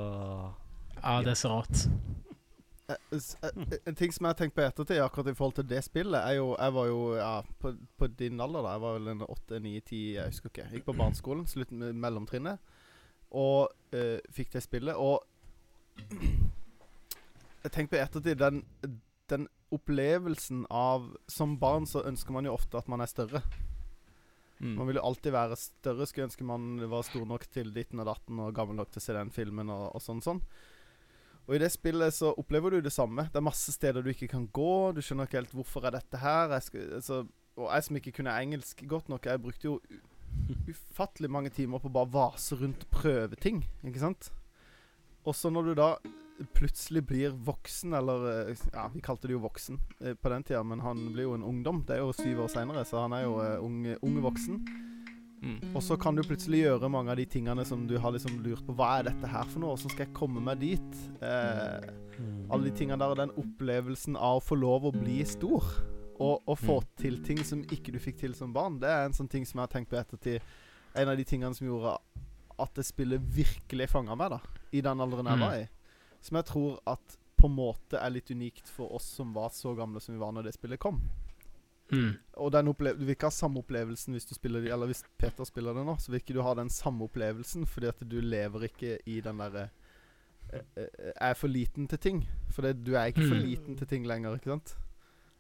ja, det er så rått. Eh, eh, En ting som jeg har tenkt på i ettertid, akkurat i forhold til det spillet, er jo Jeg var jo ja, på, på din alder, da. Jeg var vel en åtte, ni, ti, jeg husker ikke. Gikk på barneskolen, slutt med mellomtrinnet, og uh, fikk det spillet. Og jeg tenker på i ettertid den, den opplevelsen av Som barn så ønsker man jo ofte at man er større. mm. Man vil jo alltid være større. Skulle ønske man var stor nok til ditten og datten og gammel nok til å se den filmen og, og sånn sånn. Og i det spillet så opplever du det samme. Det er masse steder du ikke kan gå. Du skjønner ikke helt hvorfor er dette her. Jeg skal, altså, og jeg som ikke kunne engelsk godt nok, jeg brukte jo ufattelig mange timer på å bare vase rundt prøve ting, Ikke sant? Og så når du da plutselig blir voksen, eller eh, Ja, vi kalte det jo voksen eh, på den tida, men han blir jo en ungdom. Det er jo syv år seinere, så han er jo eh, ung, ung voksen. Mm. Og så kan du plutselig gjøre mange av de tingene som du har liksom lurt på. Hva er dette her for noe? Hvordan skal jeg komme meg dit? Eh, alle de tingene der, den opplevelsen av å få lov å bli stor. Og, og få Mm. til ting som ikke du fikk til som barn. Det er en sånn ting som jeg har tenkt på ettertid. En av de tingene som gjorde at det spillet virkelig fanga meg, da. I den alderen jeg Mm. var i. Som jeg tror at på en måte er litt unikt for oss som var så gamle som vi var når det spillet kom. Mm. Og den du vil ikke ha samme opplevelsen hvis du spiller de, Eller hvis Peter spiller det nå, så vil ikke du ha den samme opplevelsen, fordi at du lever ikke i den derre eh, eh, Er for liten til ting. For det, du er ikke for Mm. liten til ting lenger, ikke sant?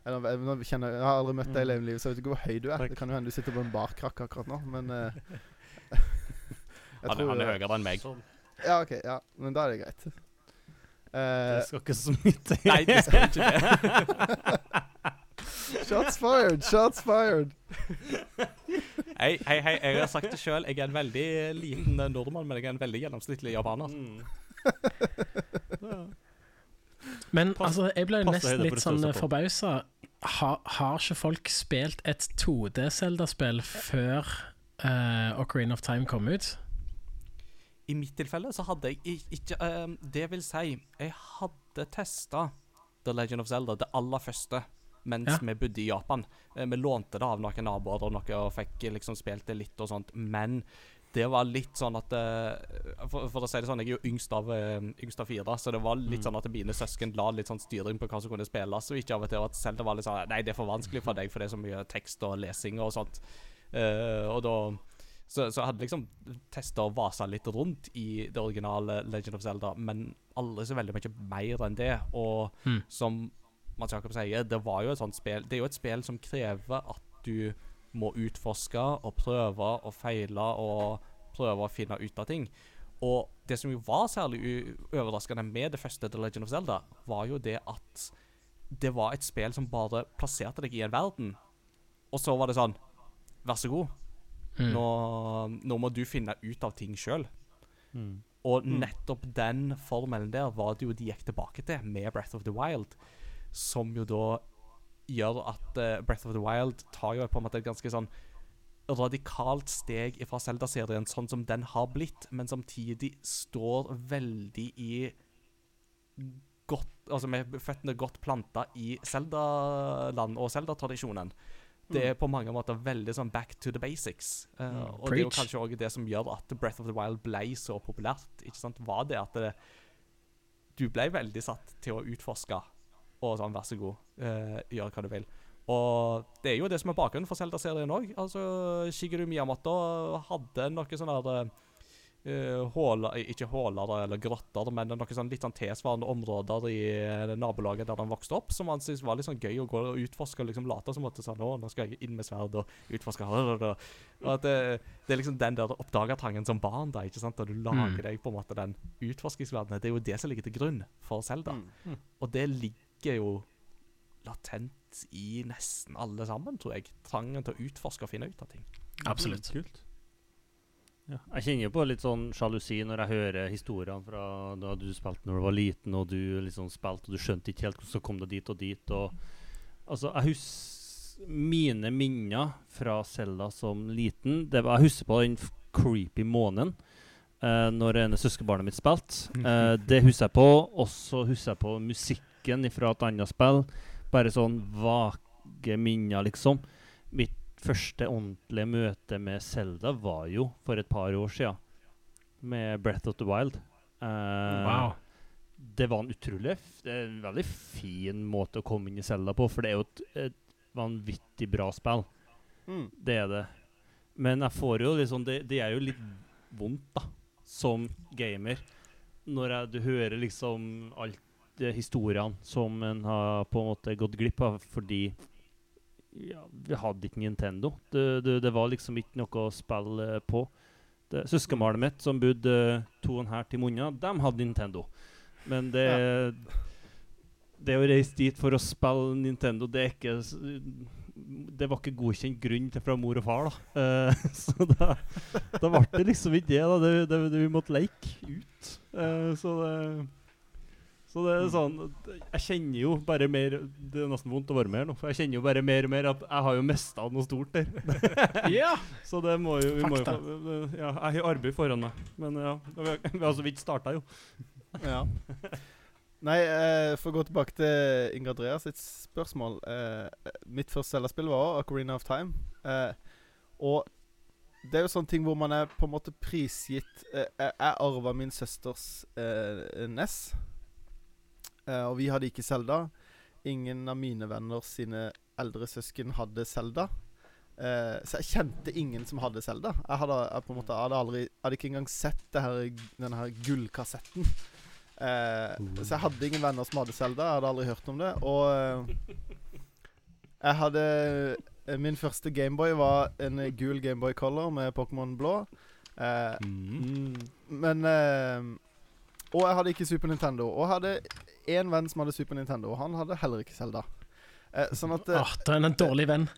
Eller, jeg, kjenner, jeg har aldri møtt deg i levende livet, så jeg vet ikke hvor høy du er. Takk. Det kan jo hende du sitter på en barkrakk akkurat nå, men uh, jeg Han, tror, han er høyere enn meg. Ja, OK. Ja, men da er det greit. Eh, Det skal ikke så mye til. Nei, det skal ikke det. shots fired! Shots fired! Hei, hei, hei, jeg har sagt det sjøl. Jeg er en veldig liten eh, nordmann, men jeg er en veldig gjennomsnittlig japaner. Mm. Men Pass- altså, jeg ble nesten litt sånn forbausa. Ha, har ikke folk spilt et 2D-Selda-spill før uh, Ocarina of Time kom ut? I mitt tilfelle så hadde jeg ikke ehm, Det vil si, jeg hadde testa The Legend of Zelda, det aller første, mens Ja. vi bodde i Japan. Uh, vi lånte det av noen naboer og noe, og fikk liksom spilt det litt og sånt, men det var litt sånn at uh, for, for å si det sånn, jeg er jo yngst av, eh, yngst av fire, så det var litt Mm. sånn at mine søsken la litt sånn styring på hva som kunne spilles, og ikke av og til at Zelda var litt sånn Nei, det er for vanskelig for deg, for det er så mye tekst og lesing og sånt. Og da så, så jeg hadde liksom testa og vasa litt rundt i det originale Legend of Zelda, men aldri så veldig mye mer enn det. Og Mm. som Mats Jakob sier, det var jo et sånt spill Det er jo et spill som krever at du må utforske og prøve og feile og prøve å finne ut av ting. Og det som jo var særlig overraskende med det første The Legend of Zelda, var jo det at det var et spill som bare plasserte deg i en verden, og så var det sånn Vær så god. Mm. Nå, nå må du finne ut av ting sjøl. Mm. Og Mm. nettopp den formelen der var det jo de gikk tilbake til med Breath of the Wild. Som jo da gjør at uh, Breath of the Wild tar jo på en måte et ganske sånn radikalt steg fra Zelda-serien sånn som den har blitt, men samtidig står veldig i godt Altså med føttene godt planta i Zelda-land og Zelda-tradisjonen. Det er på mange måter veldig sånn back to the basics. Uh, og og det er jo kanskje òg det som gjør at Breath of the Wild ble så populært. Ikke sant? Var det at det, du ble veldig satt til å utforske og sånn, vær så god, uh, gjør hva du vil. Og det er jo det som er bakgrunnen for Zelda-serien òg. Altså, Shigeru Miyamoto hadde noe sånn der eh, håler Ikke håler eller grotter, men noen sånn litt sånn tilsvarende områder i eh, nabolaget der han vokste opp, som han syntes var litt sånn gøy å gå og utforske. og liksom Late som at sånn, å, nå skal jeg inn med sverd og utforske Og at det, det er liksom den der oppdagertrangen som barn, da, ikke sant? Da du lager Mm. deg på en måte den utforskingsverdenen. Det er jo det som ligger til grunn for Zelda. Mm. Og det ligger jo latent i nesten alle sammen, tror jeg. Trangen til å utforske og finne ut av ting. Absolutt. Kult. Ja. Jeg kjenner jo på litt sånn sjalusi når jeg hører historiene fra da du spilte når du var liten, og du liksom spilte og du skjønte ikke helt hvordan du kom deg dit og dit. Og, altså, jeg husker mine minner fra Selda som liten. Det var, jeg husker på den creepy måneden uh, når ene søskenbarnet mitt spilte. Uh, det husker jeg på. Og så husker jeg på musikken fra et annet spill. Bare sånn vage minner, liksom. Første ordentlige møte med Selda var jo for et par år sia, med Breath of the Wild. Uh, Wow. Det var en utrolig f det er en veldig fin måte å komme inn i Selda på, for det er jo et, et vanvittig bra spill. Mm. Det er det. Men jeg får jo liksom Det, det er jo litt vondt, da, som gamer, når jeg, du hører liksom alt historiene som en har på en måte gått glipp av fordi ja, vi hadde ikke Nintendo. Det, det, det var liksom ikke noe å spille på. Det- Søskenbarnet mitt, som bodde eh, to og en halv time unna, de hadde Nintendo. Men det Det å reise dit for å spille Nintendo, det er ikke Det var ikke godkjent grunn til fra mor og far, da. Uh, så da, da ble det liksom ikke det. da det, det, det, Vi måtte leke ut. Uh, så det så det er sånn Jeg kjenner jo bare mer Det er nesten vondt å være med her nå, for jeg kjenner jo bare mer og mer at jeg har jo mista noe stort der. Ja! Så det må jo vi må jo Ja, jeg har arbeid foran meg. Men ja, vi har, vi har så vidt starta, jo. Ja. Nei, eh, for å gå tilbake til Inger Andreas sitt spørsmål. Eh, mitt første Zelda-spill var Ocarina of Time. Eh, og det er jo sånne ting hvor man er på en måte prisgitt eh, Jeg jeg arva min søsters eh, NES. Eh, og vi hadde ikke Zelda. Ingen av mine venner sine eldre søsken hadde Zelda. Uh, så jeg kjente ingen som hadde Zelda. Jeg hadde, jeg på en måte, hadde aldri hadde ikke engang sett det her, denne her gullkassetten. Eh, så jeg hadde ingen venner som hadde Zelda. Jeg hadde aldri hørt om det. Og uh, jeg hadde eh, Min første Gameboy var en eh, gul Gameboy Color med Pokémon blå. Mm. men eh, Og jeg hadde ikke Super Nintendo. Og jeg hadde én venn som hadde Super Nintendo, og han hadde heller ikke Zelda. Eh, sånn at eh, Åh, da er han en dårlig venn.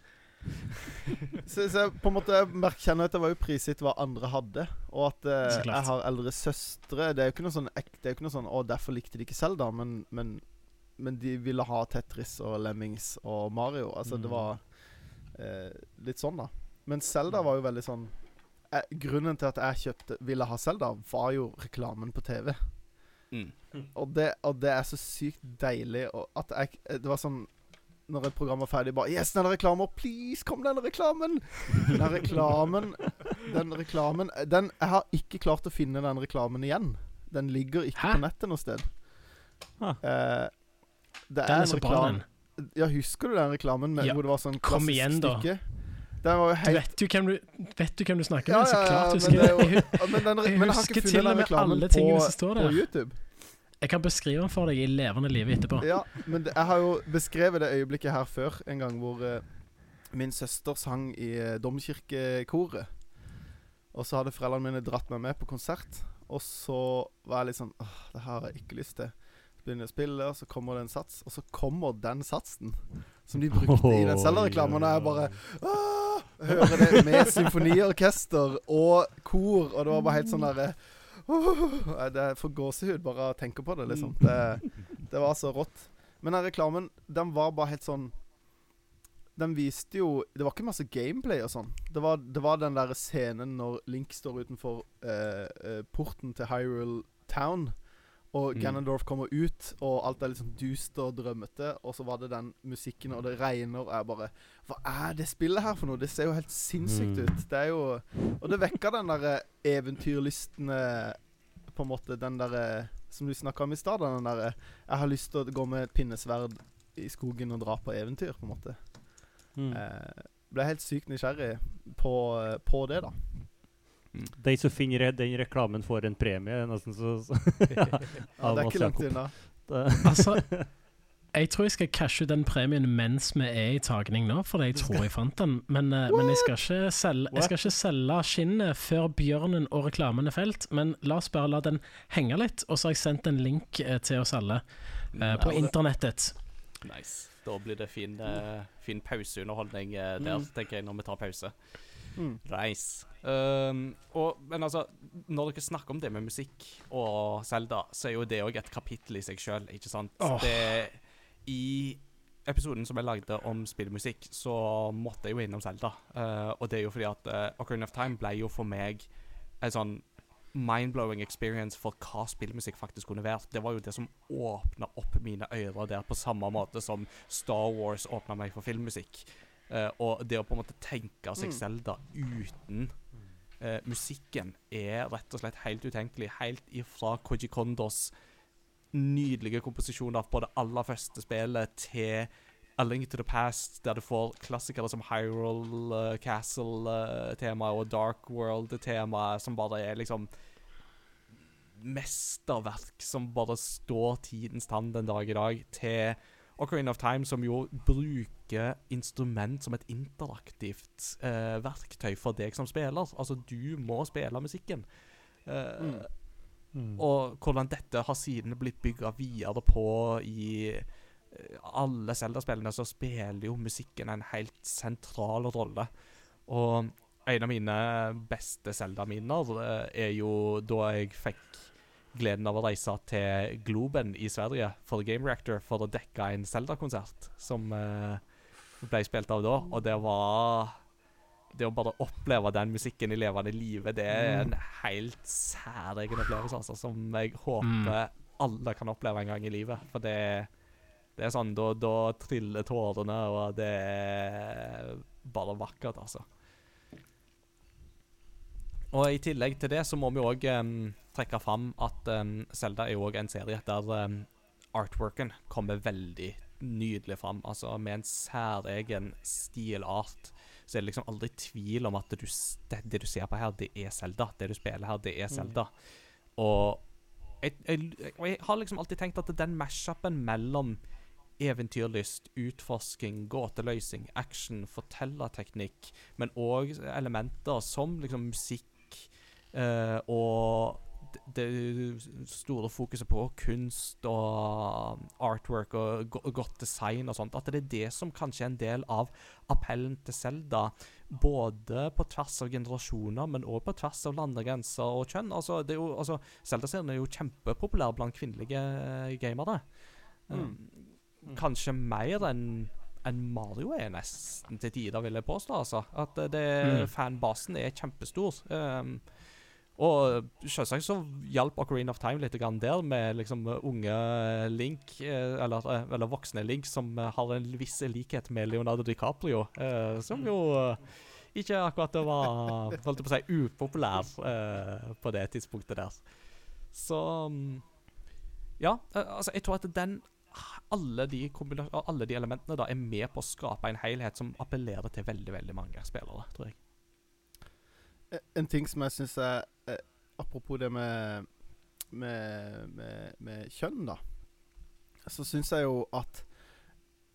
så, så jeg på en måte kjenner at jeg var jo prisgitt hva andre hadde. Og at eh, jeg har eldre søstre. Det er jo ikke noe sånn Det noe sånn Å, derfor likte de ikke Zelda, men, men, men de ville ha Tetris og Lemmings og Mario. Altså, det Mm. var eh, litt sånn, da. Men Zelda var jo veldig sånn eh, Grunnen til at jeg kjøpte ville ha Zelda, var jo reklamen på TV. Mm. Og det, og det er så sykt deilig og at jeg Det var sånn Når et program var ferdig, bare Yes, den er reklamer! Please, kom den reklamen! Den reklamen Den reklamen den, Jeg har ikke klart å finne den reklamen igjen. Den ligger ikke Hæ? på nettet noe sted. Ah. Eh, det Den er er en så bra, reklame den. Ja, husker du den reklamen med, Ja, hvor det var sånn kom klassisk igjen, stykke? Var jo Du helt vet jo hvem du, vet du, hvem du snakker med, så ja, ja, klart husker er jeg. men, den, Jeg men jeg har husker til og med alle alle på, tingene som står der. på. YouTube. Jeg kan beskrive den for deg i levende live etterpå. Ja, men jeg har jo beskrevet det øyeblikket her før, en gang hvor uh, min søster sang i uh, domkirkekoret. Og så hadde foreldrene mine dratt meg med på konsert. Og så var jeg litt sånn Åh, det har jeg ikke lyst til. Så begynner jeg å spille, og så kommer det en sats. Og så kommer den satsen som de brukte i den Zelda-reklamen. Og jeg bare Åh! Hører det med symfoniorkester og kor, og det var bare helt sånn derre uh, Det får gåsehud bare av å tenke på det, liksom. Det, det var så rått. Men den reklamen, den var bare helt sånn den viste jo Det var ikke masse gameplay og sånn. Det var, det var den der scenen når Link står utenfor eh, eh, porten til Hyrule Town. Og Mm. Ganondorf kommer ut, og alt er litt sånn dust og drømmete. Og så var det den musikken, og det regner, og jeg bare Hva er det spillet her for noe? Det ser jo helt sinnssykt Mm. ut. Det er jo Og det vekker den derre eventyrlysten På en måte den derre som du snakka om i stad. Den derre Jeg har lyst til å gå med et pinnesverd i skogen og dra på eventyr, på en måte. Mm. Eh, ble helt sykt nysgjerrig på, på det, da. De som finner den reklamen, får en premie. Nesten så, så Ja, det er ikke langt unna. Altså, jeg tror jeg skal cashe den premien mens vi er i tagning nå, for jeg tror jeg fant den. Men, eh, men jeg, skal ikke selge, jeg skal ikke selge skinnet før bjørnen og reklamen er felt. Men la oss bare la den henge litt, og så har jeg sendt en link eh, til oss alle uh, på internettet. Nice. Da blir det fin, uh, fin pauseunderholdning uh, der, Mm. tenker jeg, når vi tar pause. Mm. Nice. Um, og, men altså, når dere snakker om det med musikk og Zelda, så er jo det òg et kapittel i seg sjøl, ikke sant? Oh. Det, I episoden som jeg lagde om spillmusikk, så måtte jeg jo innom Zelda. Uh, og det er jo fordi at uh, Ocarina of Time ble jo for meg en sånn mind-blowing experience for hva spillmusikk faktisk kunne vært. Det var jo det som åpna opp mine ører der, på samme måte som Star Wars åpna meg for filmmusikk. Uh, og det å på en måte tenke seg Mm. Zelda uten eh, musikken er rett og slett helt utenkelig. Helt ifra Koji Kondos nydelige komposisjoner på det aller første spillet til A Link to the Past, der du får klassikere som Hyrule uh, Castle-temaet og Dark World-temaet, som bare er liksom mesterverk som bare står tidens tann den dag i dag, til Ocarina of Time, som jo bruker instrument som et interaktivt uh, verktøy for deg som spiller. Altså, du må spille musikken. Uh, Mm. Mm. Og hvordan dette har siden blitt bygga videre på i eh, alle Zelda-spillene, så spiller jo musikken en helt sentral rolle. Og en av mine beste Zelda-minner eh, er jo da jeg fikk gleden av å reise til Globen i Sverige for Game Reactor for å dekke en Zelda-konsert som eh, ble spilt av da. Og det var Det å bare oppleve den musikken i levende live, det er en helt særegen opplevelse, altså, som jeg håper alle kan oppleve en gang i livet. For det, det er sånn Da, da triller tårene, og det er bare vakkert, altså. Og i tillegg til det så må vi òg trekke fram at um, Zelda er jo òg en serie der um, artworken kommer veldig nydelig fram. Altså med en særegen stilart. Så er det liksom aldri tvil om at du, det, det du ser på her, det er Zelda. Det du spiller her, det er Zelda. Og jeg, jeg, jeg har liksom alltid tenkt at den mash-upen mellom eventyrlyst, utforsking, gåteløsing, action, fortellerteknikk, men òg elementer som liksom musikk eh, og det, store fokuset på kunst og artwork og godt design og sånt, at det er det som kanskje er en del av appellen til Zelda. Både på tvers av generasjoner, men òg på tvers av landegrenser og kjønn. Altså, det er jo, altså, Zelda-serien er jo kjempepopulær blant kvinnelige gamere. Mm. Um, kanskje mer enn enn Mario er nesten til tider, vil jeg påstå. altså. At det, Mm. fanbasen er kjempestor. Um, og selvsagt så hjalp Ocarina of Time litt der, med liksom unge Link, eh, eller, eh, eller voksne Link, som eh, har en viss likhet med Leonardo DiCaprio. eh, som jo eh, ikke akkurat var holdt på å si, upopulær eh, på det tidspunktet der. Så mm, Ja, eh, altså, jeg tror at den alle de, alle de elementene da er med på å skape en helhet som appellerer til veldig veldig mange spillere, tror jeg. Eh, En ting som jeg syns er eh, Apropos det med, med, med, med kjønn, da. Så syns jeg jo at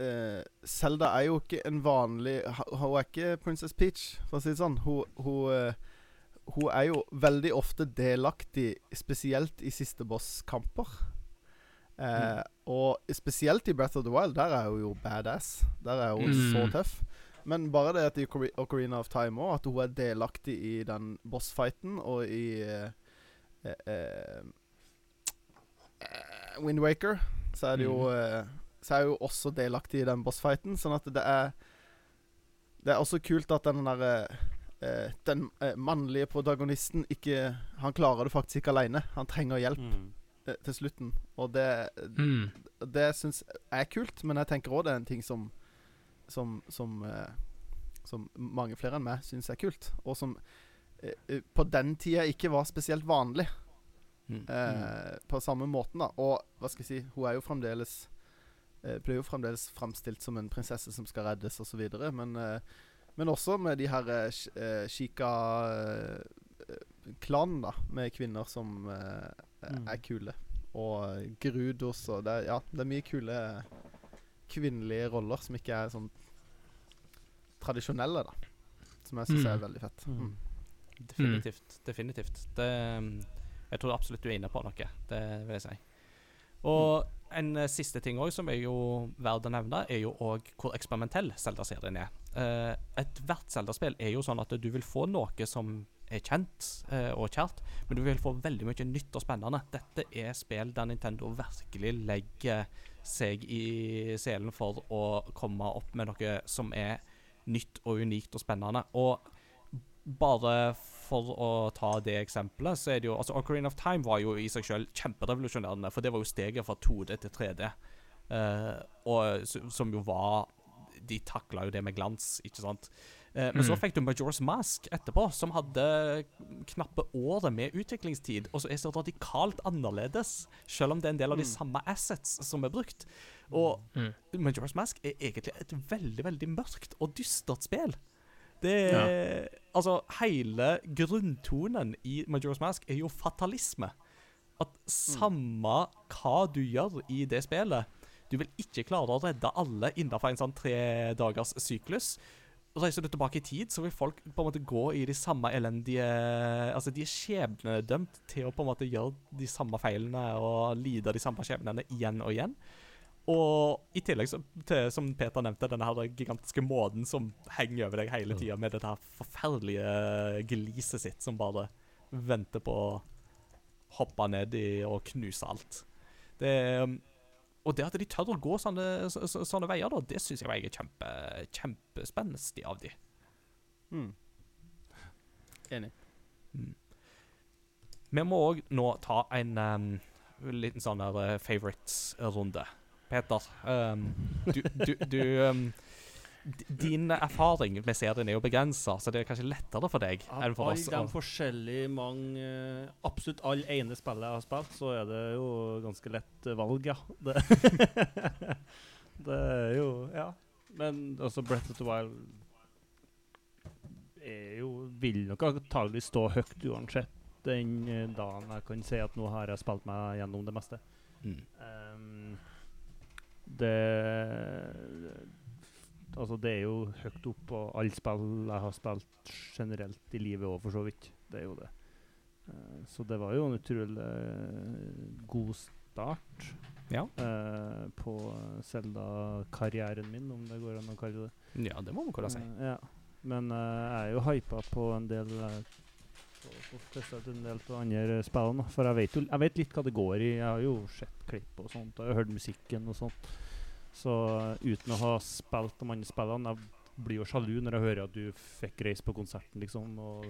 eh, Zelda er jo ikke en vanlig Hun er ikke Princess Peach, for å si det sånn. Hun, hun, eh, hun er jo veldig ofte delaktig, spesielt i siste bosskamper. Eh, Og spesielt i Breath of the Wild, der er hun jo badass. Der er hun Mm. så tøff. Men bare det at i Ocarina of Time òg, at hun er delaktig i den bossfighten og i eh, eh, eh, Wind Waker, så er det jo eh, Så er hun også delaktig i den bossfighten. Sånn at det er Det er også kult at den der eh, Den eh, mannlige protagonisten ikke Han klarer det faktisk ikke alene. Han trenger hjelp Mm. til slutten. Og det Mm. Det syns jeg er kult, men jeg tenker òg det er en ting som Som Som, eh, som mange flere enn meg syns er kult, og som eh, eh, på den tida ikke var spesielt vanlig. Mm. Eh, på samme måten, da. Og hva skal jeg si, hun er jo fremdeles eh, Blir jo fremdeles framstilt som en prinsesse som skal reddes, osv. Men, eh, men også med de her eh, sh- Shika-klanen, da. Med kvinner som Mm. er kule. Og Grudos og det, Ja, det er mye kule kvinnelige roller som ikke er sånn tradisjonelle, da. Som jeg syns Mm. er veldig fett. Mm. Mm. Definitivt. Definitivt. Det, jeg tror absolutt du er inne på noe, det vil jeg si. Og en uh, siste ting òg som er jo verdt å nevne, er jo òg hvor eksperimentell Zelda-serien er. Uh, Ethvert Zelda-spill er jo sånn at du vil få noe som er kjent uh, og kjært, men du vil få veldig mye nytt og spennende. Dette er spill der Nintendo virkelig legger seg i selen for å komme opp med noe som er nytt og unikt og spennende. Og bare for å ta det eksempelet, så er det jo altså Ocarina of Time var jo i seg selv kjemperevolusjonerende, for det var jo steget fra 2D til 3D. uh, og som jo var De takla jo det med glans, ikke sant. Eh, men så Mm. fikk du Majora's Mask etterpå, som hadde knappe året med utviklingstid, og så er så radikalt annerledes, selv om det er en del av de Mm. samme assets som er brukt. Og Mm. Majora's Mask er egentlig et veldig, veldig mørkt og dystert spill. Det er Altså, hele grunntonen i Majora's Mask er jo fatalisme. At samme hva du gjør i det spillet Du vil ikke klare å redde alle innenfor en sånn tre dagers syklus. Reiser du tilbake i tid, så vil folk på en måte gå i de samme elendige Altså, de er skjebnedømt til å på en måte gjøre de samme feilene og lide de samme skjebnene igjen og igjen. Og i tillegg så, til, som Peter nevnte, denne her gigantiske måten som henger over deg hele tida, med dette her forferdelige gliset sitt som bare venter på å hoppe ned i og knuse alt. Det, um, og det at de tør å gå sånne, så, så, sånne veier, da, det syns jeg er kjempe, kjempespennende av de. Mm. Enig. Vi må òg nå ta en um, liten sånn her uh, favorites-runde. Peter, um, du, du, du um, Din erfaring med serien er jo begrensa, så det er kanskje lettere for deg Av enn for alle oss. de å- forskjellige mange eh, Absolutt alle ene spillet jeg har spilt, så er det jo ganske lett valg, ja. Det, det er jo Ja. Men altså, Breath of the Wild er jo Vil nok antagelig stå høyt uansett den eh, dagen jeg kan si at nå har jeg spilt meg gjennom det meste. Mm. Um, det Altså, det er jo høyt opp på alle spill jeg har spilt generelt i livet òg, for så vidt. Det er jo det. Uh, så det var jo en utrolig eh, god start Ja. uh, på Selda-karrieren min, om det går an å kalle det ja, det må man kunne si. Ja. Men jeg er jo hypa på en del på, på testa ut en del av andre spillene. For jeg vet jo jeg vet litt hva det går i. Jeg har jo sett klipp og sånt, og jeg har hørt musikken og sånt. Så uten å ha spilt de andre spillene Jeg blir jo sjalu når jeg hører at du fikk reise på konserten, liksom. Og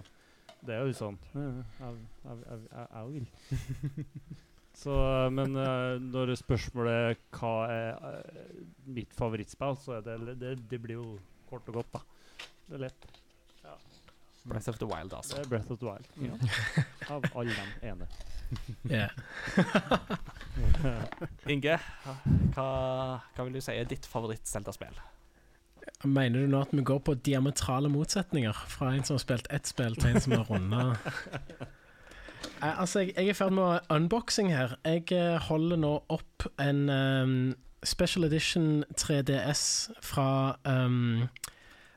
det er jo sånn Jeg vil. Så, men uh, når spørsmålet hva er uh, mitt favorittspill, så er det, det Det blir jo kort og godt, da. Det er lett. Breath of the Wild, Det altså. er Breath of the Wild. Ja. Av alle de ene. Yeah. Inge, hva, hva vil du si er ditt favoritt-Zelda-spill? Mener du nå at vi går på diametrale motsetninger? Fra en som har spilt ett spill, til en som har runda Eh, Altså, jeg, jeg er i ferd med unboxing her. Jeg eh, holder nå opp en um, special edition 3DS fra um,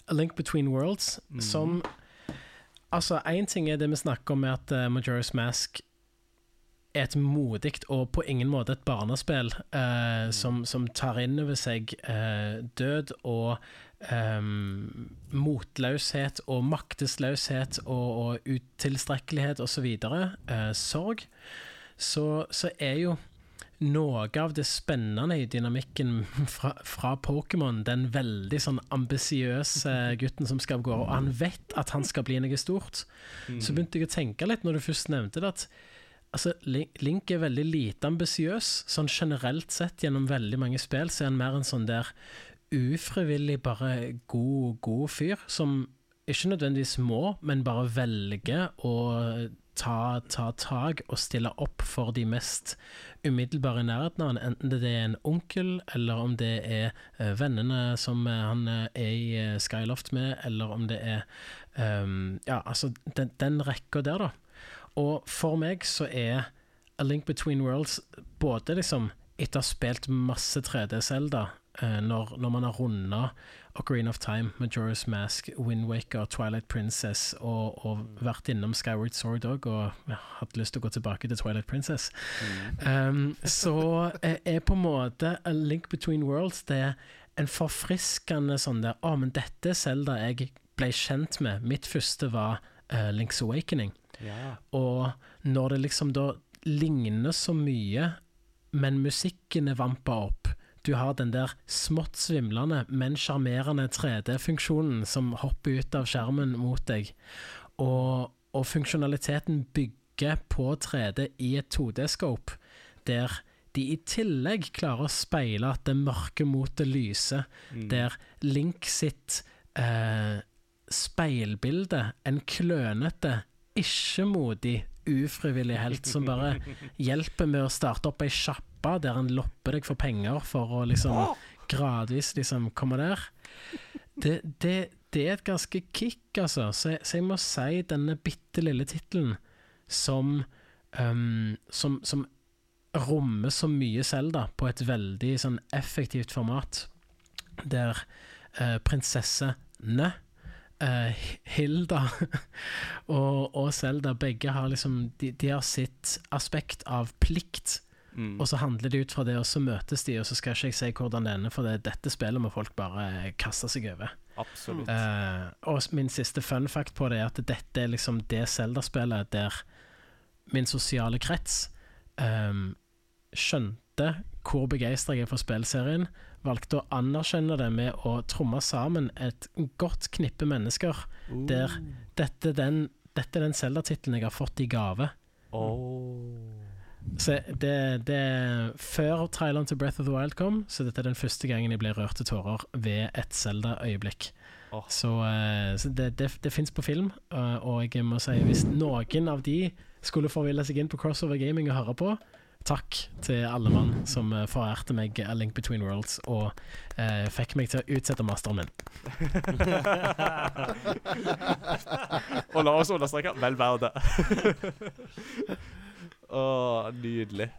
A Link Between Worlds, mm. som Altså, én ting er det vi snakker om, med at uh, Majora's Mask er et modig og på ingen måte et barnespill eh, som, som tar inn over seg eh, død og um, motløshet og maktesløshet og, og utilstrekkelighet osv., uh, sorg, så, så er jo noe av det spennende i dynamikken fra, fra Pokémon. Den veldig sånn ambisiøse gutten som skal gå, og han vet at han skal bli noe stort. Mm. Så begynte jeg å tenke litt når du først nevnte det, at altså, Link er veldig lite ambisiøs. Sånn generelt sett gjennom veldig mange spill så er han mer en sånn der ufrivillig bare god, god fyr, som ikke nødvendigvis må, men bare velger å ta, ta tak og stille opp for de mest umiddelbare i nærheten av han, enten det er en onkel, eller om det er eh, vennene som eh, han eh, er i Skyloft med, eller om det er um, Ja, altså den, den rekka der, da. Og for meg så er A Link Between Worlds både liksom etter å ha spilt masse 3D-Selda, eh, når, når man har runda Ocarina of Time, Majora's Mask, Wind Waker, Twilight Princess og, og vært innom Skyward Sword òg, og hatt lyst til å gå tilbake til Twilight Princess, um, så er, er på en måte A Link Between Worlds det er en forfriskende sånn der Å, men dette er Selda jeg ble kjent med. Mitt første var uh, Link's Awakening. Ja. Og når det liksom da ligner så mye, men musikken er vampa opp Du har den der smått svimlende, men sjarmerende 3D-funksjonen som hopper ut av skjermen mot deg. Og, og funksjonaliteten bygger på 3D i et 2D-scope, der de i tillegg klarer å speile at det mørke mot det lyse, Mm. der Link sitt eh, speilbilde, en klønete, ikke-modig, ufrivillig helt som bare hjelper med å starte opp ei sjappe der han lopper deg for penger for å liksom gradvis liksom komme der. Det, det, det er et ganske kick, altså. Så, jeg- så jeg må si denne bitte lille tittelen som, um, som Som rommer så mye Selda på et veldig sånn effektivt format, der uh, prinsessene eh, Hilda og, og Zelda begge har liksom de, de har sitt aspekt av plikt, Mm. og så handler de ut fra det, og så møtes de, og så skal ikke jeg si hvordan det ender, for det, dette spillet må folk bare kaste seg over. Absolutt. Uh, og min siste fun fact på det er at dette er liksom det Zelda-spillet der min sosiale krets um, skjønte hvor begeistra jeg er for spillserien, valgte å anerkjenne det med å tromme sammen et godt knippe mennesker der dette, den, dette er den Zelda-tittelen jeg har fått i gave. Oh. Så det, det før traileren til Breath of the Wild kom, så dette er den første gangen jeg ble rørt til tårer ved et Zelda-øyeblikk. Oh. Så, eh, så det, det, det fins på film, eh, og jeg må si hvis noen av de skulle forville seg inn på Crossover Gaming og høre på, takk til alle mann som eh, forærte meg A Link Between Worlds og eh, fikk meg til å utsette masteren min. Og la oss understreke vel verdt det. oh, nydelig.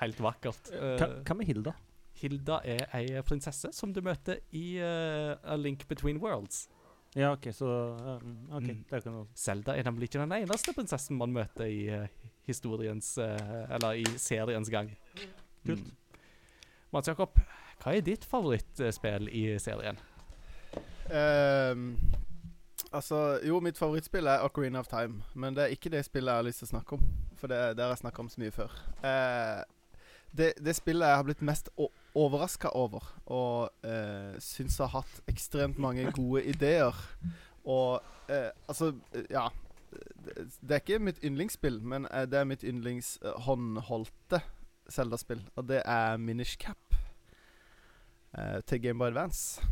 Helt vakkert. Hva, Eh, med Hilda? Hilda er ei prinsesse som du møter i uh, A Link Between Worlds. Ja, OK, så um, OK, Mm. det er ikke noe Zelda er nemlig ikke den eneste prinsessen man møter i eh, historiens eh, Eller i seriens gang. Kult. Mm. Mats Jakob, hva er ditt favorittspill i serien? Um, altså, jo, mitt favorittspill er Ocarina of Time. Men det er ikke det spillet jeg har lyst til å snakke om. For det, det har jeg snakka om så mye før. Uh, det, det spillet jeg har blitt mest overraska over, og uh, syns har hatt ekstremt mange gode ideer. Og uh, altså, eh, ja det, er ikke mitt yndlingsspill, men eh, det er mitt yndlings eh, Zelda-spill. Og det er Minish Cap uh, til Gameboy Advance.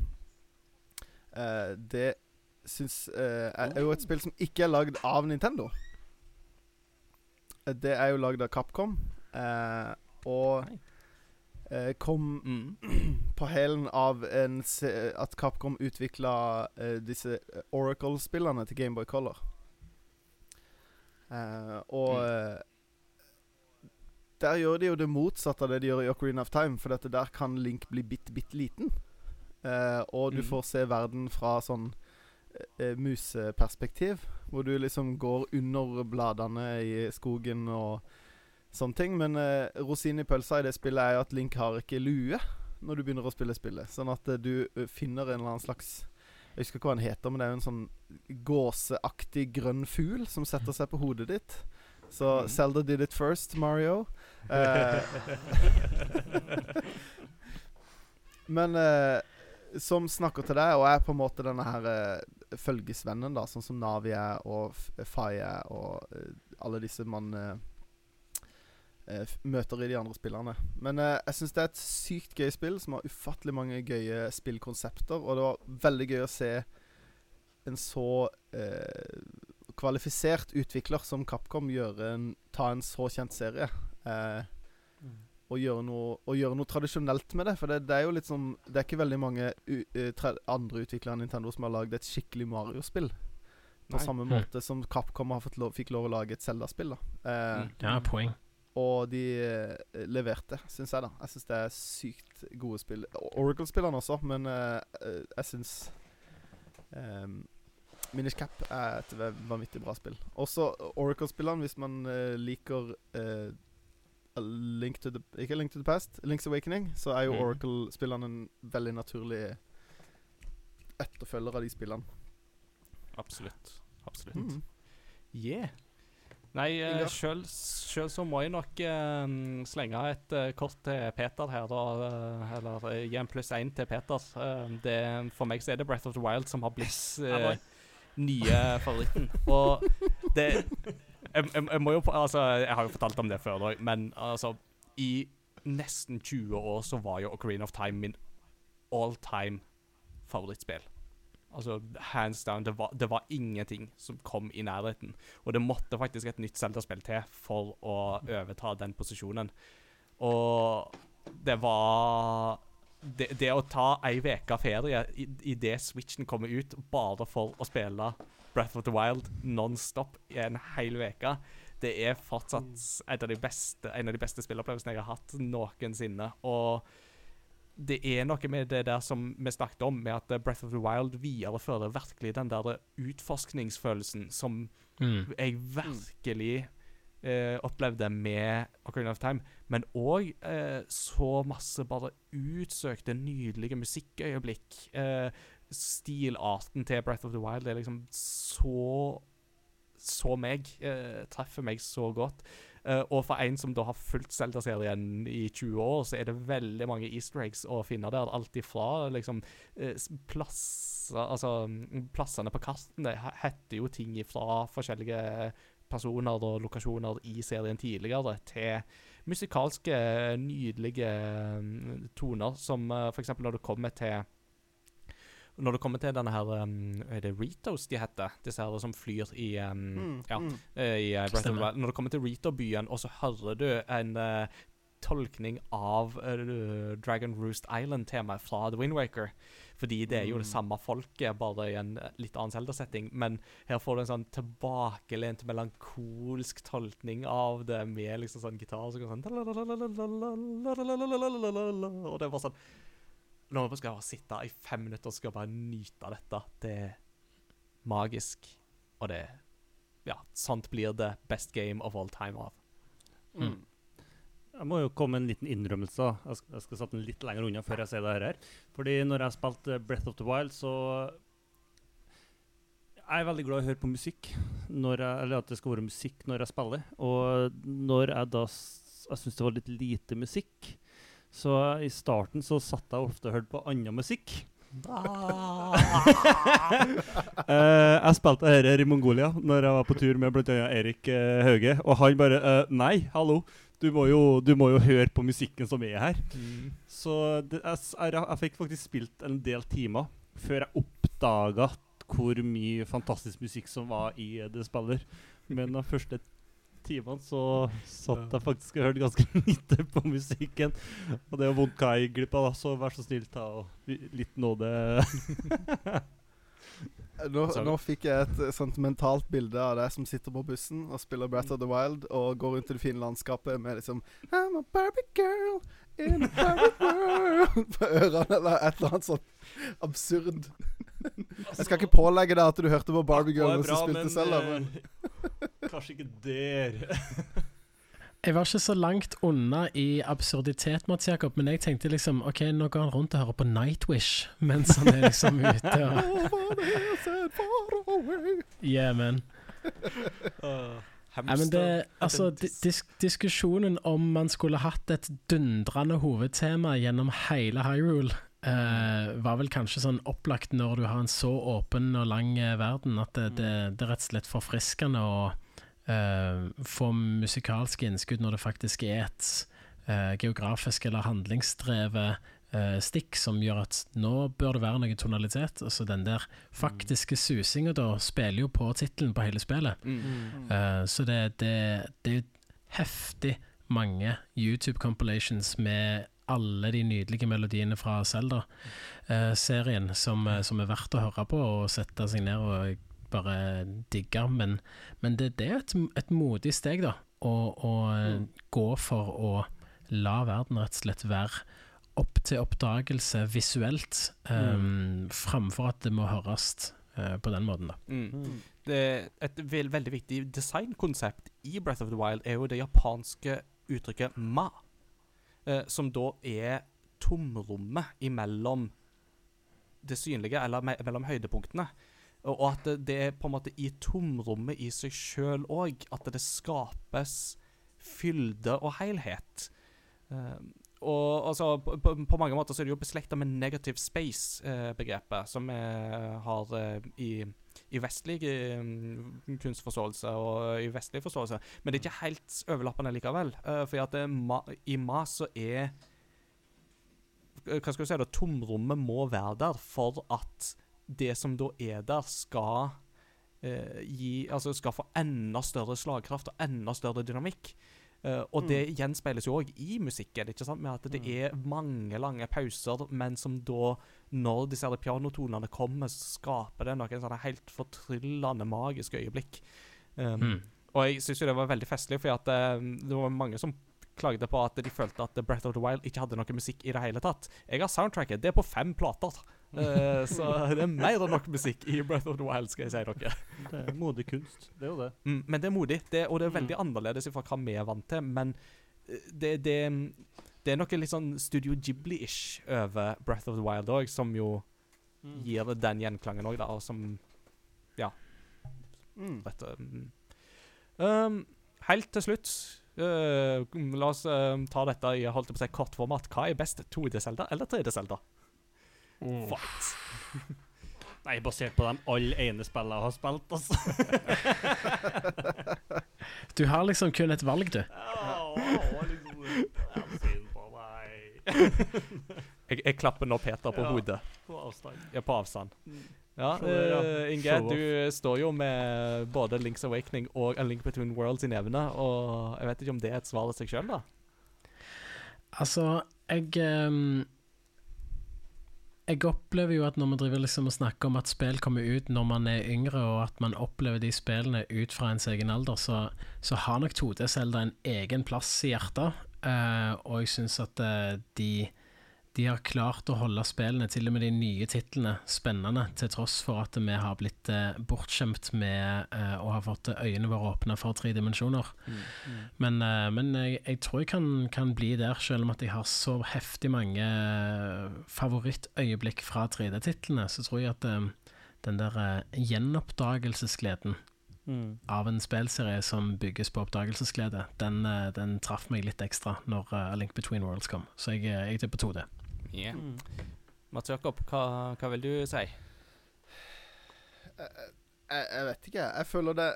Uh, det syns uh, er, er jo et spill som ikke er lagd av Nintendo. Det er jo lagd av Capcom, og kom Mm. på hælen av en at Capcom utvikla disse Oracle-spillene til Gameboy Color. Eh, og mm. der gjør de jo det motsatte av det de gjør i Ocarina of Time, for dette der kan Link bli bitte, bitte liten. Uh, og du Mm. får se verden fra sånn uh, museperspektiv, hvor du liksom går under bladene i skogen og sånne ting. Men uh, rosinen i pølsa i det spillet er jo at Link har ikke lue når du begynner å spille spillet. Sånn at eh, du eh, finner en eller annen slags Jeg husker ikke hva den heter, men det er jo en sånn gåseaktig grønn fugl som setter seg på hodet ditt. Så mm. Zelda did it first, Mario. Eh, men eh, som snakker til deg, og er på en måte denne her eh, følgesvennen, da, sånn som Navi er, og Faye og eh, alle disse man eh, møter i de andre spillerne. Men eh, jeg syns det er et sykt gøy spill som har ufattelig mange gøye spillkonsepter, og det var veldig gøy å se en så eh, kvalifisert utvikler som Capcom gjøre en, ta en så kjent serie. Eh, og gjøre noe, og gjøre noe tradisjonelt med det. For det, det er jo litt sånn Det er ikke veldig mange eh, andre utviklere enn Nintendo som har lagd et skikkelig Mario-spill. På Nei. samme Mm. måte som Capcom har fått lov, fikk lov å lage et Zelda-spill. da eh, Mm. Ja, poeng. Og de eh, leverte, syns jeg, da. Jeg syns det er sykt gode spill. Oracle-spillerne også, men eh, jeg syns um, Minish Cap er et vanvittig bra spill. Også Oracle-spillerne, hvis man uh, liker uh, Link to the Ikke Link to the Past, Link's Awakening, så er jo Mm. Oracle-spillerne en veldig naturlig etterfølger av de spillene. Absolutt. Absolutt. Mm. Yeah. Nei, uh, sjøl så må jeg nok uh, slenge et uh, kort til Peter her, da. eller gi en pluss én til Peter. Det, for meg så er det Breath of the Wild som har blitt eh, nye favoritten. Og det jeg, jeg, jeg må jo Altså, jeg har jo fortalt om det før da, men altså I nesten 20 år så var jo Ocarina of Time min all time favorittspill. Altså, hands down. Det var, det var ingenting som kom i nærheten. Og det måtte faktisk et nytt Zelda-spill til for å overta den posisjonen. Og det var Det, det å ta ei uke ferie i, i det Switchen kommer ut, bare for å spille Breath of the Wild non-stop i en hel uke, det er fortsatt et av de beste, en av de beste spillopplevelsene jeg har hatt noensinne. Og det er noe med det der som vi snakket om, med at eh, Breath of the Wild viderefører virkelig den der utforskningsfølelsen som Mm. jeg virkelig eh, opplevde med Ocarina of Time. Men òg eh, så masse bare utsøkte, nydelige musikkøyeblikk. Eh, stilarten til Breath of the Wild er liksom så Så meg. Eh, treffer meg så godt. Eh, og for en som da har fulgt Zelda-serien i 20 år, så er det veldig mange easter eggs å finne der. Alt ifra liksom eh, plasser Altså, mm, plassene på kartene he- heter jo ting fra forskjellige personer og lokasjoner i serien tidligere, til musikalske, nydelige mm, toner, som uh, f.eks. når det kommer til når det kommer til denne her um, Er det Ritos de heter? Disse her som flyr i um, Mm, Ja, mm. eh, i uh, Breath of the Wild. Når det kommer til Rito-byen, og så hører du en uh, tolkning av uh, Dragon Roost Island-temaet fra The Wind Waker. Fordi det er jo det Mm. samme folket, bare i en litt annen Zelda-setting. Men her får du en sånn tilbakelent, melankolsk tolkning av det, med liksom sånn gitar som går sånn Og det er bare sånn Nå skal jeg bare sitte i fem minutter og skal bare nyte av dette. Det er magisk, og det Ja, sånt blir det best game of all time av. Mm. Jeg må jo komme med en liten innrømmelse. Jeg skal, jeg skal sette den litt lenger unna før jeg sier det her. Fordi når jeg spilte Breath of the Wild, så Jeg er veldig glad i å høre på musikk. Når jeg, eller at det skal være musikk når jeg spiller. Og når jeg da Jeg syns det var litt lite musikk. Så i starten så satt jeg ofte og hørte på annen musikk. uh, jeg spilte her i Mongolia når jeg var på tur med bl.a. Erik uh, Hauge. Og han bare uh, Nei, hallo. Du må, jo, du må jo høre på musikken som er her. Så det, jeg, jeg, jeg fikk faktisk spilt en del timer før jeg oppdaga hvor mye fantastisk musikk som var i det spillet. Men de første timene så satt jeg faktisk og hørte ganske lite på musikken. Og det er vondt hva jeg gikk glipp av, da, så vær så snill, ta og litt nåde. Nå, nå fikk jeg et sentimentalt sånt mentalt bilde av deg som sitter på bussen og spiller Breath of the Wild og går rundt i det fine landskapet med liksom I'm a Barbie girl in a Barbie world på ørene, eller et eller annet sånt absurd. Jeg skal ikke pålegge deg at du hørte på Barbie Girl mens du spilte selv. men eh, kanskje ikke der. Jeg var ikke så langt unna i absurditet, Mats Jakob, men jeg tenkte liksom OK, nå går han rundt og hører på Nightwish mens han er liksom ute og. Yeah, man. Uh, Nei, men det, altså, di dis diskusjonen om man skulle hatt et dundrende hovedtema gjennom hele Hyrule, eh, var vel kanskje sånn opplagt når du har en så åpen og lang eh, verden, at det, det, det er rett og slett forfriskende å få musikalske innskudd når det faktisk er et eh, geografisk eller handlingsdrevet eh, stikk som gjør at nå bør det være noe tonalitet. Altså den der faktiske susinga da spiller jo på tittelen på hele spillet. Mm. Eh, så det, det, det er heftig mange YouTube-compilations med alle de nydelige melodiene fra Zelda-serien som, eh, som er verdt å høre på og sette seg ned og bare digge. Men, men det, det er et, et modig steg, da. Å å, mm. gå for å la verden rett og slett være opp til oppdagelse visuelt, um, framfor at det må høres uh, på den måten, da. Mm. Det, et vel, veldig viktig designkonsept i Breath of the Wild er jo det japanske uttrykket ma, uh, som da er tomrommet imellom det synlige, eller me mellom høydepunktene. Og, at det, er på en måte i tomrommet i seg sjøl òg at det skapes fylde og helhet. Eh, og altså, på, på, mange måter så er det jo beslekta med negative space-begrepet, som vi har eh, i, i vestlig eh, kunstforståelse og i vestlig forståelse. Men det er ikke helt overlappende likevel. Uh, for at det, ma, i ma så er eh, Hva skal vi si, da? Tomrommet må være der for at det som da er der, skal eh, gi Altså skal få enda større slagkraft og enda større dynamikk. Uh, og det gjenspeiles jo òg i musikken, ikke sant? med at det er mange lange pauser, men som da, når disse her pianotonene kommer, så skaper det noen sånne helt fortryllende magiske øyeblikk. Um, Mm. Og jeg syns jo det var veldig festlig, for at, eh, det var mange som klagde på at de følte at Breath of the Wild ikke hadde noe musikk i det hele tatt. Jeg har soundtracket. Det er på fem plater. Eh, så det er mer enn nok musikk i Breath of the Wild, skal jeg si dere. Det er modig kunst. Det er jo det. Mm, men det er modig, det, og det er veldig annerledes fra hva vi er vant til. Men eh, det, det, det er noe litt sånn Studio Ghibli-ish over Breath of the Wild òg, som jo gir det den gjenklangen òg, da, og som Mm. rett mm. um, Helt til slutt uh, La oss uh, ta dette i holdt på å si kortformat. Hva er best, 2D-Selda eller 3D-Selda? What? Nei, basert på de alle ene spillene jeg har spilt, altså. Du har liksom kun et valg, du. Jeg, jeg klapper nå Peter på Ja. hodet. På avstand. Ja, på avstand. Ja, Show ja. eh, Inge, du står jo med både Link's Awakening og A Link Between Worlds i nevene, og jeg vet ikke om det er et svar i seg sjøl, da? Altså, jeg ehm, Jeg opplever jo at når man driver liksom og snakker om at spill kommer ut når man er yngre, og at man opplever de spillene ut fra ens egen alder, så, så har nok 2D-Selda en egen plass i hjertet. Uh, og jeg syns at uh, de de har klart å holde spillene, til og med de nye titlene, spennende, til tross for at vi har blitt eh, bortskjemt med eh, å ha fått øynene våre åpna for tre dimensjoner. Men, eh, men jeg, jeg tror jeg kan, kan bli der, selv om at jeg har så heftig mange eh, favorittøyeblikk fra 3D-titlene. Så tror jeg at eh, den der eh, gjenoppdagelsesgleden Mm. av en spillserie som bygges på oppdagelsesglede, den, den traff meg litt ekstra når A Link Between Worlds kom. Så jeg, jeg tipper 2D. Yeah. Mm. Mats Jakob, hva, hva vil du si? Jeg, jeg vet ikke. Jeg føler det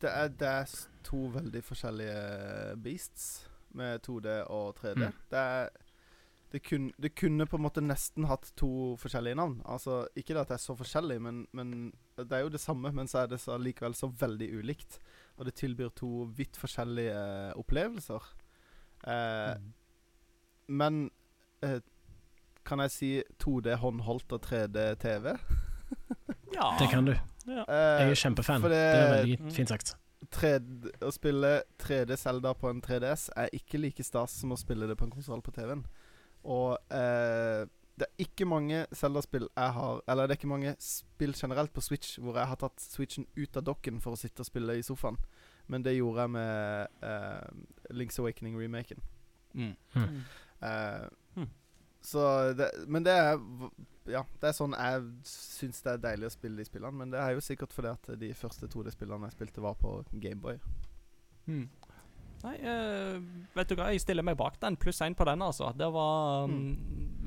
Det er, det er to veldig forskjellige beasts med 2D og 3D. Mm. Det er det, kun, det kunne på en måte nesten hatt to forskjellige navn. Altså Ikke det at det er så forskjellig, men, men det er jo det samme, men så er det så likevel så veldig ulikt. Og det tilbyr to vidt forskjellige opplevelser. Eh, Men eh, kan jeg si 2D håndholdt og 3D TV? Ja. Det kan du. Ja. Jeg Eh, er kjempefan. Det det- er veldig Mm. fint sagt. 3D, å spille 3D Zelda på en 3DS er ikke like stas som å spille det på en konsoll på TV-en. Og eh, det er ikke mange Zelda-spill jeg har Eller det er ikke mange spill generelt på Switch hvor jeg har tatt Switchen ut av dokken for å sitte og spille i sofaen. Men det gjorde jeg med eh, Link's Awakening-remaken. Mm. Eh, Hmm. Så det, Men det er Ja, det er sånn jeg syns det er deilig å spille de spillene. Men det er jo sikkert fordi at de første 2D-spillene jeg spilte, var på Gameboy. Hmm. Nei, uh, vet du hva, jeg stiller meg bak den. Pluss én på den, altså. Det var um,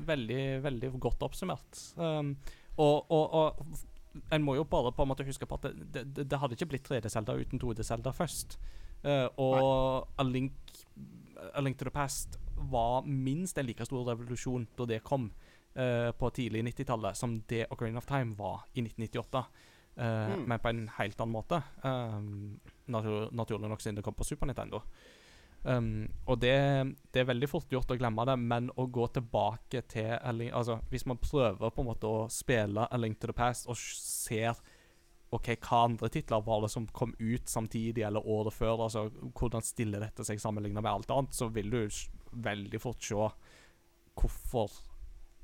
veldig, veldig godt oppsummert. Um, og, og, og en må jo bare på en måte huske på at det, det, det hadde ikke blitt 3D-Selda uten 2D-Selda først. Uh, og A Link, A Link to the Past var minst en like stor revolusjon da det kom uh, på tidlig 90-tallet, som det Ocarina of Time var i 1998. Uh, Mm. Men på en helt annen måte. Um, natur naturlig nok siden det kom på Super Nintendo. Um, og det, det er veldig fort gjort å glemme det, men å gå tilbake til Altså, hvis man prøver på en måte å spille A Link to the Past og ser OK, hva andre titler var det som kom ut samtidig eller året før? Altså, Hvordan stiller dette seg sammenlignet med alt annet? Så vil du veldig fort se hvorfor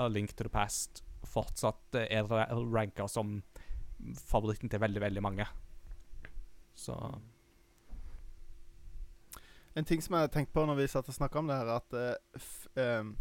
A Link to the Past fortsatt er ranka som favoritten til veldig, veldig mange. Så En ting som jeg tenkte på når vi satt og snakka om det her, at f, ehm,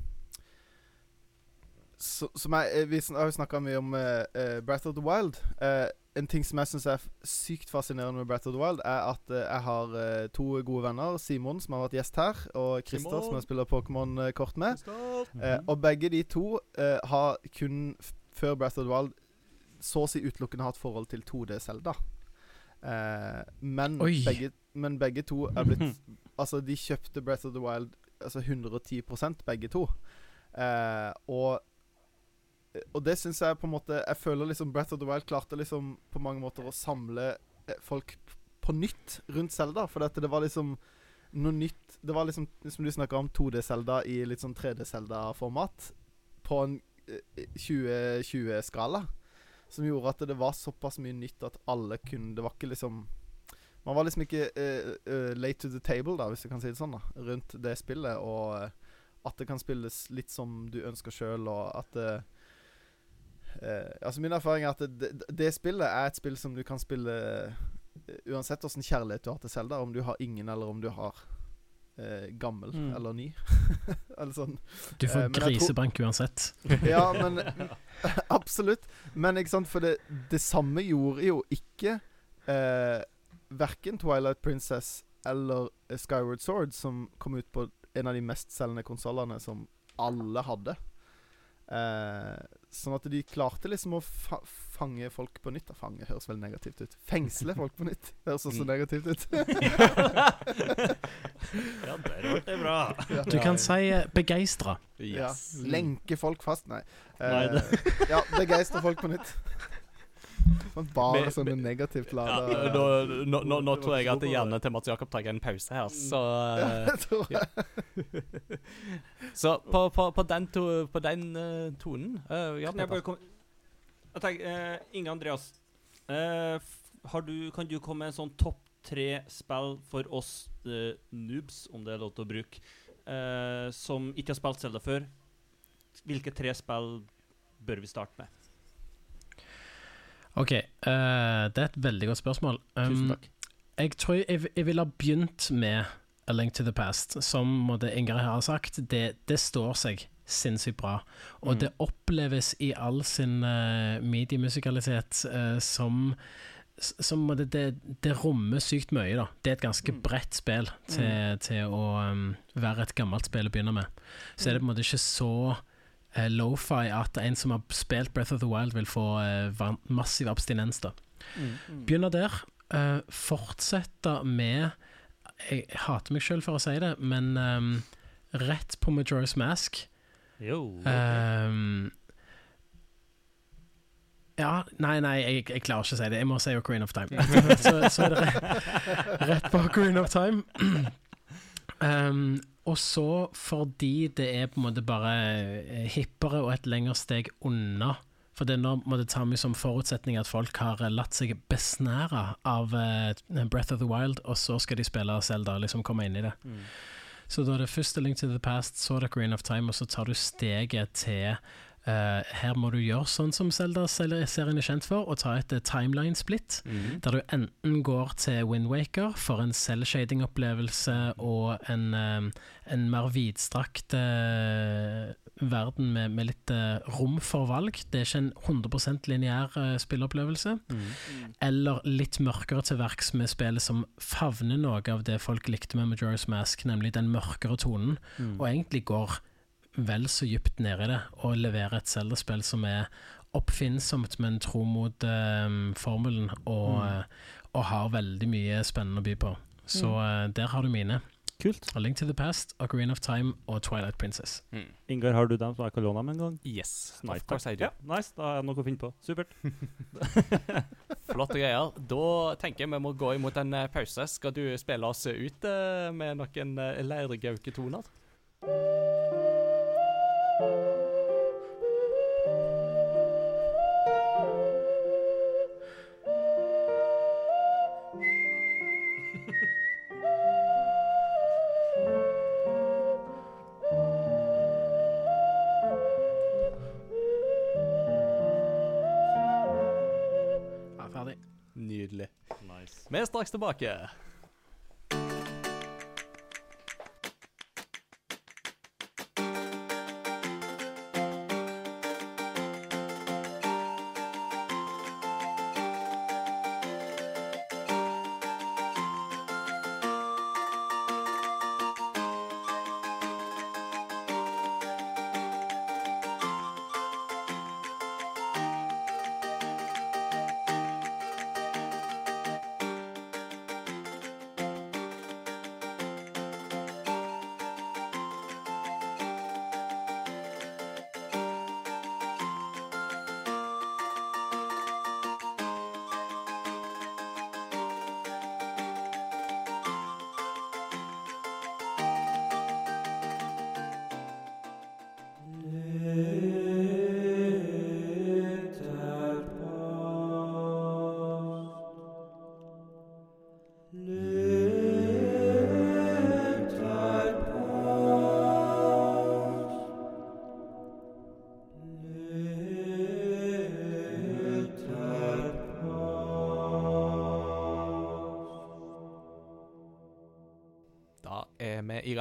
så, som jeg, eh, Vi har jo snakka mye om eh, Breath of the Wild. Eh, en ting som jeg syns er sykt fascinerende med Breath of the Wild, er at eh, jeg har eh, to gode venner. Simon, som har vært gjest her, og Christer, som jeg spiller Pokémon-kort med. Mhm. Eh, og begge de to eh, har kun f før Breath of the Wild så å si utelukkende hatt forhold til 2D Zelda. Eh, men, Oi. begge, men begge to er blitt Altså, de kjøpte Breath of the Wild altså 110% begge to. Eh, og og det syns jeg på en måte Jeg føler liksom Breath of the Wild klarte liksom på mange måter å samle eh, folk på nytt rundt Zelda. For dette, det var liksom noe nytt Det var liksom, som du snakker om, 2D-Zelda i litt sånn 3D-Zelda-format. På en eh, 2020-skala. Som gjorde at det var såpass mye nytt at alle kunne Det var ikke liksom Man var liksom ikke uh, uh, late to the table, da, hvis du kan si det sånn, da rundt det spillet. Og eh, at det kan spilles litt som du ønsker sjøl, og at eh, eh, Altså Min erfaring er at det, det, spillet er et spill som du kan spille uh, uansett åssen kjærlighet du har til Zelda. Om du har ingen, eller om du har uh, gammel Mm. eller ny. eller sånn. Du får grisebank uansett. Ja, men Absolutt. Men ikke sant, for det, det samme gjorde jo ikke uh, verken Twilight Princess eller Skyward Sword, som kom ut på en av de mestselgende konsollene som alle hadde. Eh, sånn at de klarte liksom å fa fange folk på nytt. Fange høres veldig negativt ut. Fengsle folk på nytt høres også Mm. negativt ut. Ja, der ble det bra. ja. Du kan si begeistra. Yes. Ja. Lenke folk fast, nei. Nei, Eh, ja, begeistre folk på nytt. Men bare Men- sånne negativt ja, nå, nå, nå, nå tror jeg at hjernen til Mats Jakob tar en pause her, så Ja, det tror jeg. Så på, på, på den, to, på den uh, tonen uh, Ja, Kan jeg bare komme Jeg tenker, eh, Inge Andreas, eh, har du, kan du komme med en sånn topp tre spill for oss eh, noobs, om det er lov til å bruke, eh, som ikke har spilt Selda før? Hvilke tre spill bør vi starte med? OK, uh, det er et veldig godt spørsmål. Tusen Um, takk. Jeg tror jeg, jeg ville ha begynt med A Link to the Past. Som Ingrid har sagt, det, det står seg sinnssykt bra. Og Mm. det oppleves i all sin uh, mediemusikalitet uh, som som det, det, det rommer sykt mye, da. Det er et ganske Mm. bredt spill til, til å um, være et gammelt spill å begynne med. Så er det på en måte ikke så eh, lofi at en som har spilt Breath of the Wild, vil få uh, massiv abstinens, da. Mm. Begynne der. Uh, fortsette med Jeg hater meg sjøl for å si det, men um, rett på Majora's Mask. Jo, okay. um, ja, nei, nei, jeg, jeg klarer ikke å si det. Jeg må si Ocarina of Time. så, så er det rett, rett på Ocarina of Time. Ehm, og så fordi det er på en måte bare eh, hippere og et lengre steg unna. For det er nå må det ta meg som forutsetning at folk har eh, latt seg besnære av eh, Breath of the Wild, og så skal de spille Zelda, liksom komme inn i det. Mm. Så da er det første Link to the Past, så er det Green of Time, og så tar du steget til eh, Her må du gjøre sånn som Zelda-serien er kjent for, og ta et eh, timeline-split. Mhm. Der du enten går til Windwaker for en cell-shading-opplevelse og en, uh, en mer vidstrakt uh, verden med, med litt rom for valg. Det er ikke en 100 lineær spilleopplevelse. Mm. Eller litt mørkere til verks med spillet som favner noe av det folk likte med Majora's Mask, nemlig den mørkere tonen, Mm. og egentlig går vel så dypt ned i det, og levere et Zelda-spill som er oppfinnsomt, men tro mot eh, formelen, og, Mm. eh, og har veldig mye spennende å by på. Så Mm. uh, der har du mine. Kult. A Link to the Past, Ocarina of Time og Twilight Princess. Mm. Ingar, har du dem som er kan med en gang? Yes, Nice, of course I do. Ja, nice, da er det noe å finne på. Supert. Flotte greier. Da tenker jeg vi må gå imot en eh, pause. Skal du spille oss ut uh, med noen uh, leirgauketoner? Nydelig. Nice. Vi er straks tilbake.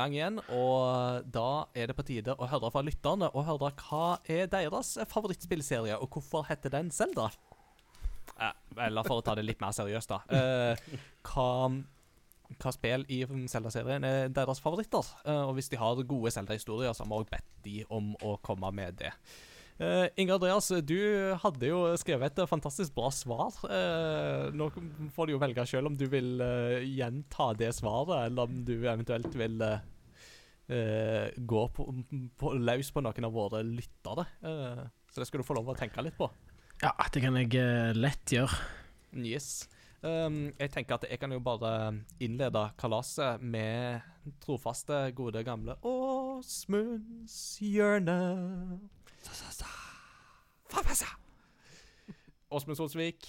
Gang igjen, og da er det på tide å høre fra lytterne og høre hva er deres favorittspillserie, og hvorfor heter den Zelda? Eh, eller for å ta det litt mer seriøst, da. Eh, hva, hva spill i Zelda-serien er deres favoritter? Eh, og hvis de har gode Zelda-historier, så har vi også bedt de om å komme med det. Uh, Inger Andreas, du hadde jo skrevet et fantastisk bra svar. Uh, nå får du jo velge sjøl om du vil uh, gjenta det svaret, eller om du eventuelt vil eh, eh, gå på, på, løs på noen av våre lyttere. Eh, så det skal du få lov å tenke litt på. Ja, det kan jeg eh, lett gjøre. Yes. Um, jeg tenker at jeg kan jo bare innlede kalaset med trofaste, gode, gamle Åsmunds hjørne. Åsmund Solsvik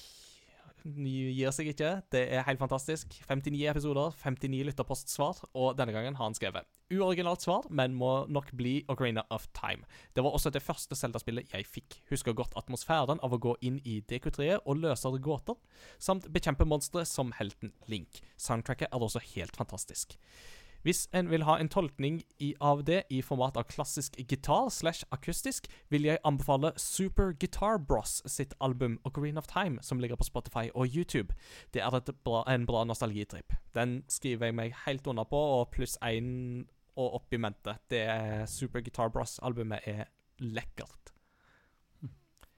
gir seg ikke. Det er helt fantastisk. 59 episoder, 59 lytterpostsvar, og denne gangen har han skrevet uoriginalt svar, men må nok bli Ocarina of Time. Det var også det første Zelda-spillet jeg fikk. Husker godt atmosfæren av å gå inn i DQ3 og løse gåter, samt bekjempe monstre som helten Link. Soundtracket er også helt fantastisk. Hvis en vil ha en tolkning i, av det i format av klassisk gitar slash akustisk, vil jeg anbefale Super Guitar Bros sitt album Ocarina of Time, som ligger på Spotify og YouTube. Det er bra, en bra nostalgitripp. Den skriver jeg meg helt under på, og pluss én og opp i mente. Det er Super Guitar Bros-albumet er lekkert.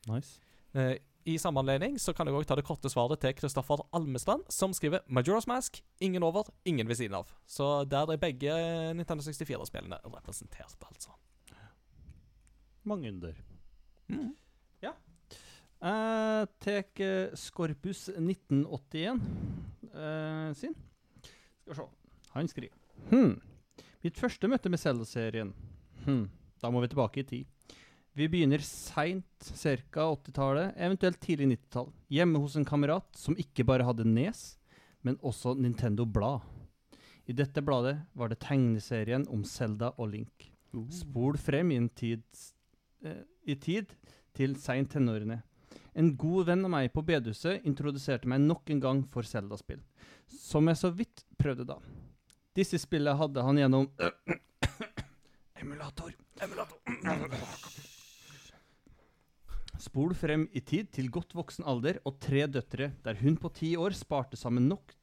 Nice. Eh, I samme anledning så kan jeg også ta det korte svaret til Kristoffer Almestrand, som skriver Majora's Mask, ingen over, ingen ved siden av. Så der er begge Nintendo 64-spillene representert, altså. Mange under. Mm. Jeg tar Skorpus 1981 eh, sin. Skal vi se. Han skriver hm. Mitt første møte med Zelda-serien. Hm. Da må vi tilbake i tid. Vi begynner seint, ca. 80-tallet, eventuelt tidlig 90-tall. Hjemme hos en kamerat som ikke bare hadde Nes, men også Nintendo Blad. I dette bladet var det tegneserien om Zelda og Link. Spol frem i, tid, eh, i tid til seint tenårene. En god venn av meg på bedehuset introduserte meg nok en gang for Selda-spill, som jeg så vidt prøvde da. Disse spillene hadde han gjennom Emulator. Emulator. Spol frem i tid til godt voksen alder og tre døtre, der hun på ti år sparte sammen nok,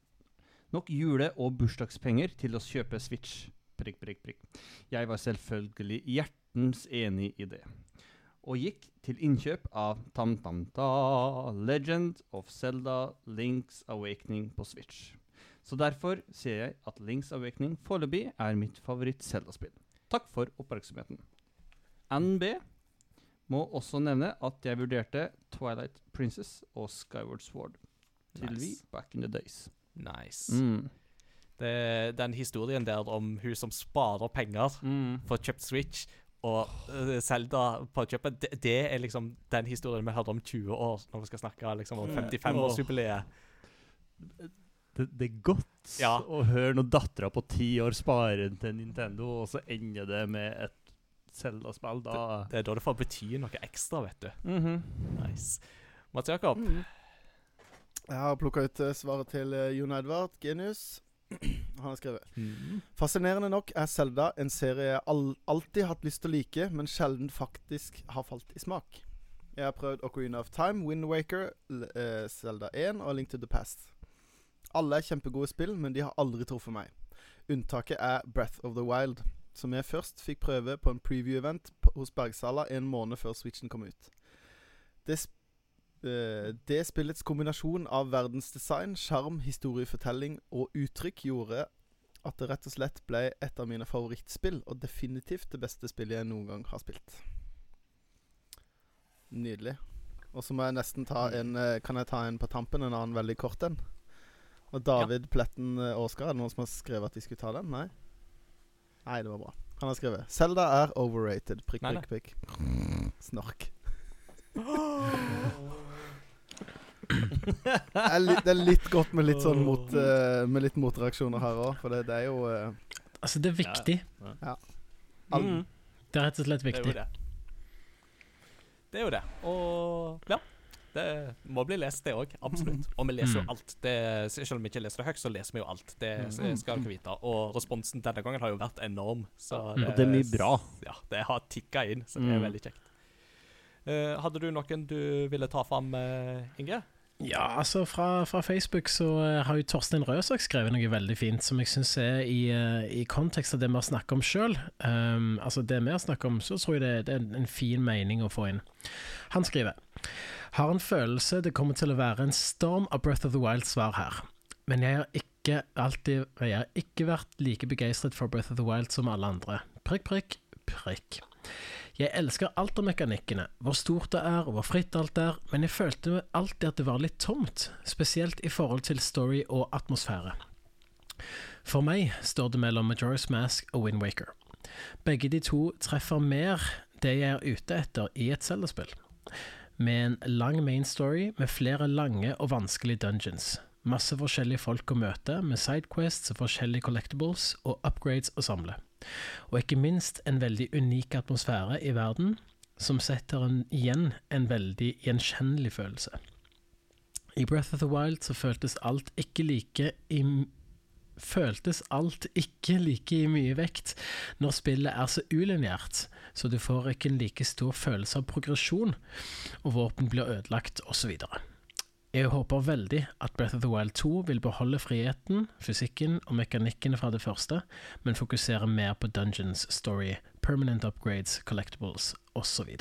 nok jule- og bursdagspenger til å kjøpe Switch. Prikk, prikk, prikk. Jeg var selvfølgelig hjertens enig i det. Og gikk til innkjøp av Tam Tam Ta Legend of Zelda Links Awakening på Switch. Så derfor sier jeg at Links Awakening foreløpig er mitt favoritt-Zelda-spill. Takk for oppmerksomheten. NB må også nevne at jeg vurderte Twilight Princess og Skyward Sword til Nice. vi back in the days. Nice. Mm. Det, den historien der om hun som sparer penger Mm. for kjøpt Switch, og uh, Zelda på kjøpet, det, det er liksom den historien vi hørte om 20 år, når vi skal snakke liksom om Mm. 55-årsjubileet. Det, det er godt Ja. å høre når dattera på ti år sparer til Nintendo, og så ender det med et Zelda-spill. Da Det er da det får bety noe ekstra, vet du. Mhm. Nice. Mats Jakob? Mm. Jeg har plukka ut eh, svaret til eh, Jon Edvard Genius. Han har skrevet Mm. Fascinerende nok er Selda en serie jeg all, alltid hatt lyst til å like, men sjelden faktisk har falt i smak. Jeg har prøvd Ocarina of Time, Wind Waker, Selda 1 og Link to the Past. Alle er kjempegode spill, men de har aldri truffet meg. Unntaket er Breath of the Wild, som jeg først fikk prøve på en preview-event hos Bergsala en måned før Switchen kom ut. Det, sp uh, det spillets kombinasjon av verdensdesign, sjarm, historiefortelling og uttrykk gjorde at det rett og slett ble et av mine favorittspill, og definitivt det beste spillet jeg noen gang har spilt. Nydelig. Og så må jeg nesten ta en eh, Kan jeg ta en på tampen? En annen veldig kort en? Og David Pletten eh, Aasgaard, er det noen som har skrevet at de skulle ta den? Nei? Nei, det var bra. Han har skrevet 'Selda er overrated'. Prikk, prikk, prikk. Snork. det, er litt, det er litt godt med litt sånn mot, uh, Med litt motreaksjoner her òg, for det, det er jo uh, Altså, det er viktig. Ja Mm. Det er rett og slett Det er jo viktig. det. Det er jo det. Og ja. Det må bli lest, det òg. Absolutt. Og vi leser jo Mm. alt. Det, selv om vi ikke leser det høyt, så leser vi jo alt. Det Mm. skal dere vite. Og responsen denne gangen har jo vært enorm. Så Og det er mye bra. Ja, det har tikka inn, så det er Mm. veldig kjekt. Uh, hadde du noen du ville ta fram, uh, Inge? Ja, altså fra, fra Facebook så eh, har jo Torstein Røsak skrevet noe veldig fint som jeg syns er i, eh, i kontekst av det vi har snakket om sjøl. altså det vi har snakket om, så tror jeg det, det er en fin mening å få inn. Han skriver Har en følelse det kommer til å være en storm av Breath of the Wild-svar her. Men jeg har ikke alltid Jeg har ikke vært like begeistret for Breath of the Wild som alle andre. Prikk, prikk, prikk. Jeg elsker alt av mekanikkene, hvor stort det er, og hvor fritt alt er, men jeg følte alltid at det var litt tomt, spesielt i forhold til story og atmosfære. For meg står det mellom Majora's Mask og Wind Waker. Begge de to treffer mer det jeg er ute etter i et Zelda-spill. Med en lang main story med flere lange og vanskelige dungeons. Masse forskjellige folk å møte, med sidequests og forskjellige collectibles og upgrades å samle og ikke minst en veldig unik atmosfære i verden, som setter en, igjen en veldig gjenkjennelig følelse. I Breath of the Wild så føltes alt ikke like i Føltes alt ikke like i mye vekt når spillet er så ulinjært, så du får ikke en like stor følelse av progresjon, og våpen blir ødelagt, osv. Jeg håper veldig at Breath of the Wild 2 vil beholde friheten, fysikken og mekanikkene fra det første, men fokusere mer på dungeons, story, permanent upgrades, collectibles osv.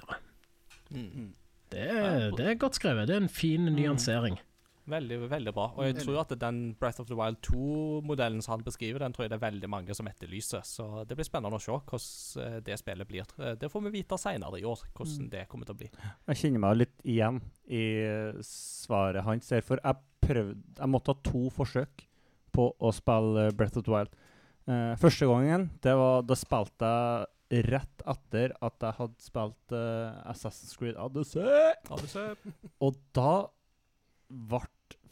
Mm. Det, er- det er godt skrevet. Det er en fin nyansering. Veldig, veldig bra. Og jeg tror at den Breath of the Wild 2-modellen som han beskriver, den tror jeg det er veldig mange som etterlyser. Så det blir spennende å se hvordan eh, det spillet blir. Eh, Det får vi vite seinere i år, hvordan det kommer til å bli. Jeg kjenner meg litt igjen i svaret hans. der, For jeg prøvde Jeg måtte ha to forsøk på å spille Breath of the Wild. Eh, første gangen, det var da spilte jeg rett etter at jeg hadde spilt Assassin's Creed Odyssey. Odyssey. Og da ble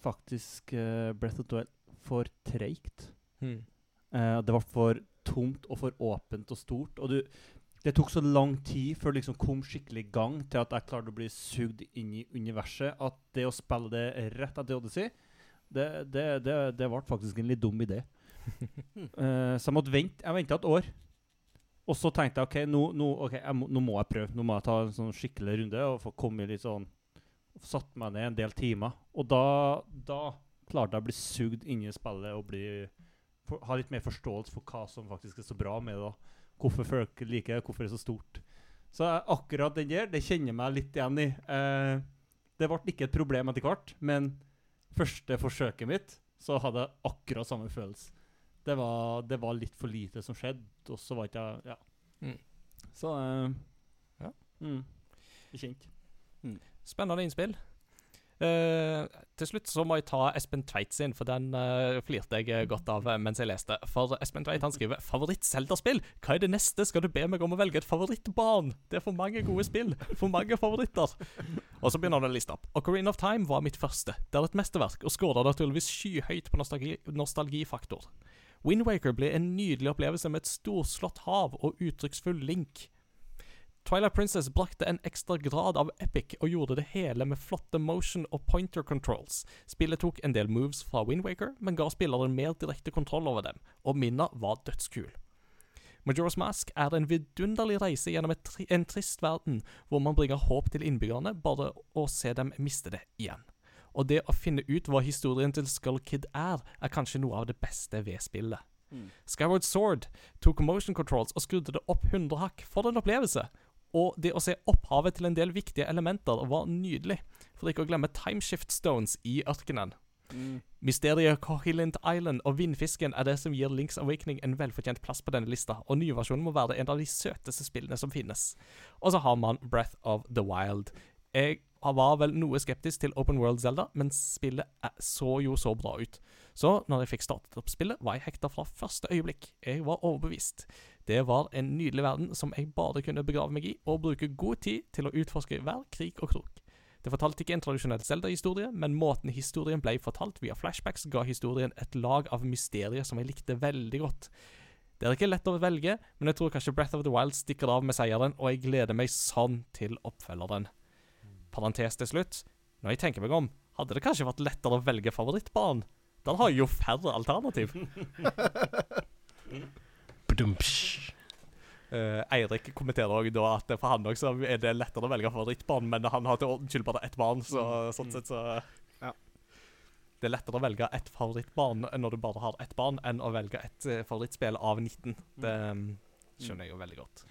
faktisk uh, Breath of the Wild for treigt. Hmm. Uh, det ble for tomt og for åpent og stort. Og du, det tok så lang tid før det liksom kom skikkelig i gang til at jeg klarte å bli sugd inn i universet, at det å spille det rett etter Odyssey, det, det, det, det ble faktisk en litt dum idé. uh, så jeg måtte vente. Jeg venta et år. Og så tenkte jeg OK, nå, nå, okay, jeg må, nå må jeg prøve. Nå må jeg ta en sånn skikkelig runde og få komme litt sånn Satt meg ned en del timer. Og da, da klarte jeg å bli sugd inn i spillet og bli, for, ha litt mer forståelse for hva som faktisk er så bra med det. Hvorfor folk liker det, hvorfor det er så stort. Så akkurat den der, det kjenner jeg meg litt igjen i. Eh, det ble ikke et problem etter hvert, men første forsøket mitt så hadde jeg akkurat samme følelse. Det var, det var litt for lite som skjedde, og så var ikke jeg Ja. Mm. Så eh, Ja. Mm, kjent. Spennende innspill. Uh, til slutt så må jeg ta Espen Tveit sin, for den uh, flirte jeg godt av eh, mens jeg leste. For Espen Tveit han skriver 'Favoritt-Selda-spill'. Hva er det neste? Skal du be meg om å velge et favorittbarn?' Det er for mange gode spill. For mange favoritter. Og så begynner han å liste opp. Ocarina of Time var mitt første. Det er et mesterverk, og skårer naturligvis skyhøyt på nostalgi nostalgifaktor. Windwaker ble en nydelig opplevelse med et storslått hav og uttrykksfull link. Twilight Princess brakte en ekstra grad av epic og gjorde det hele med flotte motion og pointer controls. Spillet tok en del moves fra Windwaker, men ga spilleren mer direkte kontroll over dem, og Minna var dødskul. Majora's Mask er en vidunderlig reise gjennom tri en trist verden, hvor man bringer håp til innbyggerne bare å se dem miste det igjen. Og det å finne ut hva historien til Skull Kid er, er kanskje noe av det beste ved spillet. Skyward Sword tok motion controls og skrudde det opp 100 hakk for en opplevelse. Og det å se opphavet til en del viktige elementer var nydelig, for ikke å glemme timeshift stones i ørkenen. Mysteriet Kohilint Island og vindfisken er det som gir Links Awakening en velfortjent plass på denne lista, og nyversjonen må være en av de søteste spillene som finnes. Og så har man Breath of the Wild. Jeg var vel noe skeptisk til Open World Zelda, men spillet så jo så bra ut. Så når jeg fikk startet opp spillet, var jeg hekta fra første øyeblikk. Jeg var overbevist. Det var en nydelig verden som jeg bare kunne begrave meg i, og bruke god tid til å utforske hver krik og krok. Det fortalte ikke en tradisjonell Zelda-historie, men måten historien ble fortalt via flashbacks, ga historien et lag av mysterier som jeg likte veldig godt. Det er ikke lett å velge, men jeg tror kanskje Breath of the Wild stikker av med seieren, og jeg gleder meg sånn til oppfølgeren. Parentes til slutt. Når jeg tenker meg om, hadde det kanskje vært lettere å velge favorittbarn? Da har jo færre alternativ. Eh, Eirik kommenterer også da at for han også er det lettere å velge favorittbarn, men han har til ordens skyld bare ett barn, så sånn sett så Ja. Det er lettere å velge ett favorittbarn når du bare har ett barn, enn å velge et eh, favorittspill av 19. Det mm, skjønner jeg jo veldig godt.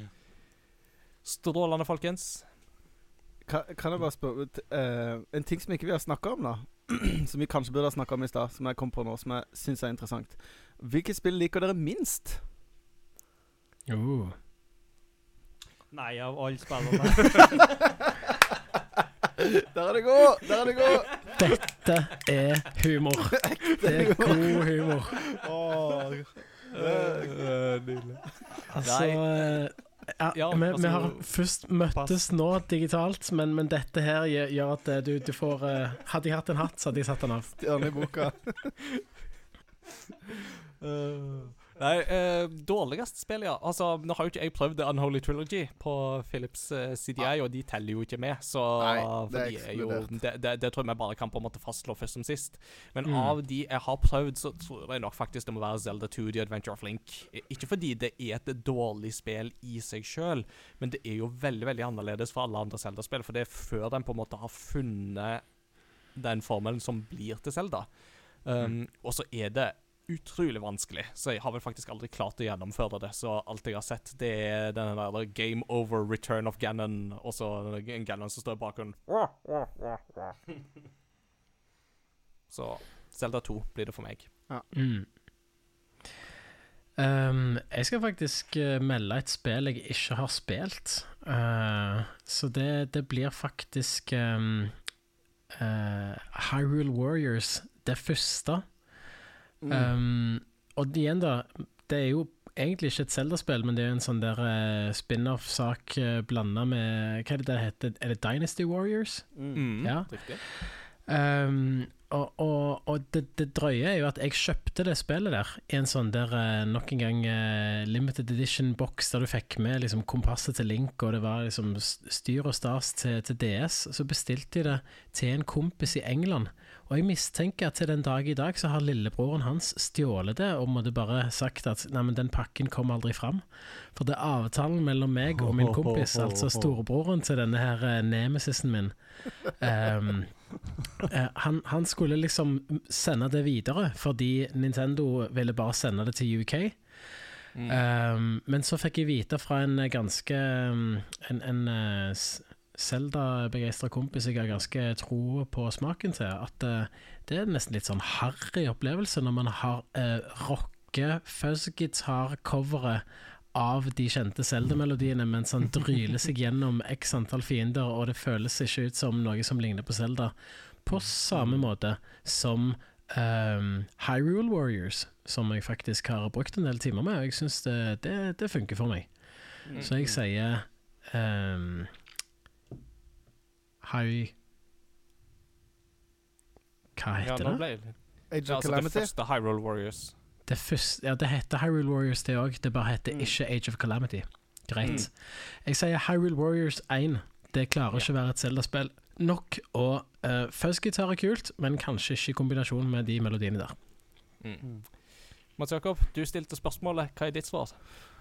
Strålende, folkens. Kan, kan jeg bare spørre t- eh, En ting som ikke vi har snakka om, da. som vi kanskje burde ha snakka om i stad, som jeg kom på nå, som jeg syns er interessant. Hvilke spill liker dere minst? Uh. Nei, av alle spillene Der er det god! Der er det god! Dette er humor. Det er god humor. Åh, Altså Nei. eh, ja, Ja, vi, altså, vi har først møttes nå digitalt, men, men dette her gjør, at eh, du, du får uh, Hadde jeg hatt en hatt, så hadde jeg satt den av. Stjerne i boka. Nei, eh, dårligst spill, ja. Altså, Nå har jo ikke jeg prøvd The Unholy Trilogy på Philips eh, CDI, og de teller jo ikke med. Så Nei, for det er de jo, det, det, det tror jeg vi bare kan på en måte fastslå først som sist. Men Mm. av de jeg har prøvd, så tror jeg nok faktisk det må være Zelda 2 The Adventure of Link. Ikke fordi det er et dårlig spill i seg sjøl, men det er jo veldig veldig annerledes fra alle andre Zelda-spill. For det er før den på en måte har funnet den formelen som blir til Zelda. Um, Og så er det utrolig vanskelig, så jeg har vel faktisk aldri klart å gjennomføre det. Så alt jeg har sett, det er den der Game Over Return of Ganon, og så en Ganon som står i bakgrunnen. Så Zelda 2 blir det for meg. Mm. Um, jeg skal faktisk eh, melde et spill jeg ikke har spilt. Uh, så det, det blir faktisk um, uh, Hyrule Warriors, det første. Mm. Um, og igjen, da. Det er jo egentlig ikke et Zelda-spill, men det er jo en sånn der uh, spin-off-sak uh, blanda med Hva er det det heter? Er det Dynasty Warriors? Mm, Ja. Riktig. Um, og og, og det, det drøye er jo at jeg kjøpte det spillet der i en sånn der uh, nok en gang uh, limited edition-boks der du fikk med liksom kompasset til Link, og det var liksom styr og stas til, til DS. Så bestilte jeg det til en kompis i England, Og jeg mistenker at til den dag i dag så har lillebroren hans stjålet det og måtte bare sagt at nei, men den pakken kom aldri fram. For det er avtalen mellom meg og min kompis, altså storebroren til denne her eh, nemesisen min. um, eh, han, han skulle liksom sende det videre, fordi Nintendo ville bare sende det til UK. Mm. Um, men så fikk jeg vite fra en eh, ganske um, En, en eh, s- Zelda-begeistra kompis jeg har ganske tro på smaken til, at eh, det er nesten litt sånn harry opplevelse når man har uh, rocke fuzz-gitar-coveret av de kjente Zelda-melodiene mens han dryler seg gjennom x antall fiender, og det føles ikke ut som noe som ligner på Zelda. På samme måte som um, Hyrule Warriors, som jeg faktisk har brukt en del timer med, og jeg syns det, det, det funker for meg. Mm. Så jeg sier um, High Hva heter ja, det? Age ja, altså det første Hyrule Warriors. Det, første, ja, det heter Hyrule Warriors, det òg. Det bare heter Mm. ikke Age of Calamity. Greit. Mm. Jeg sier Hyrule Warriors 1. Det klarer ikke å være et Zelda-spill nok. Og uh, Fuzzgitar er kult, men kanskje ikke i kombinasjon med de melodiene der. Mm. Mats Jakob, du stilte spørsmålet. Hva er ditt svar?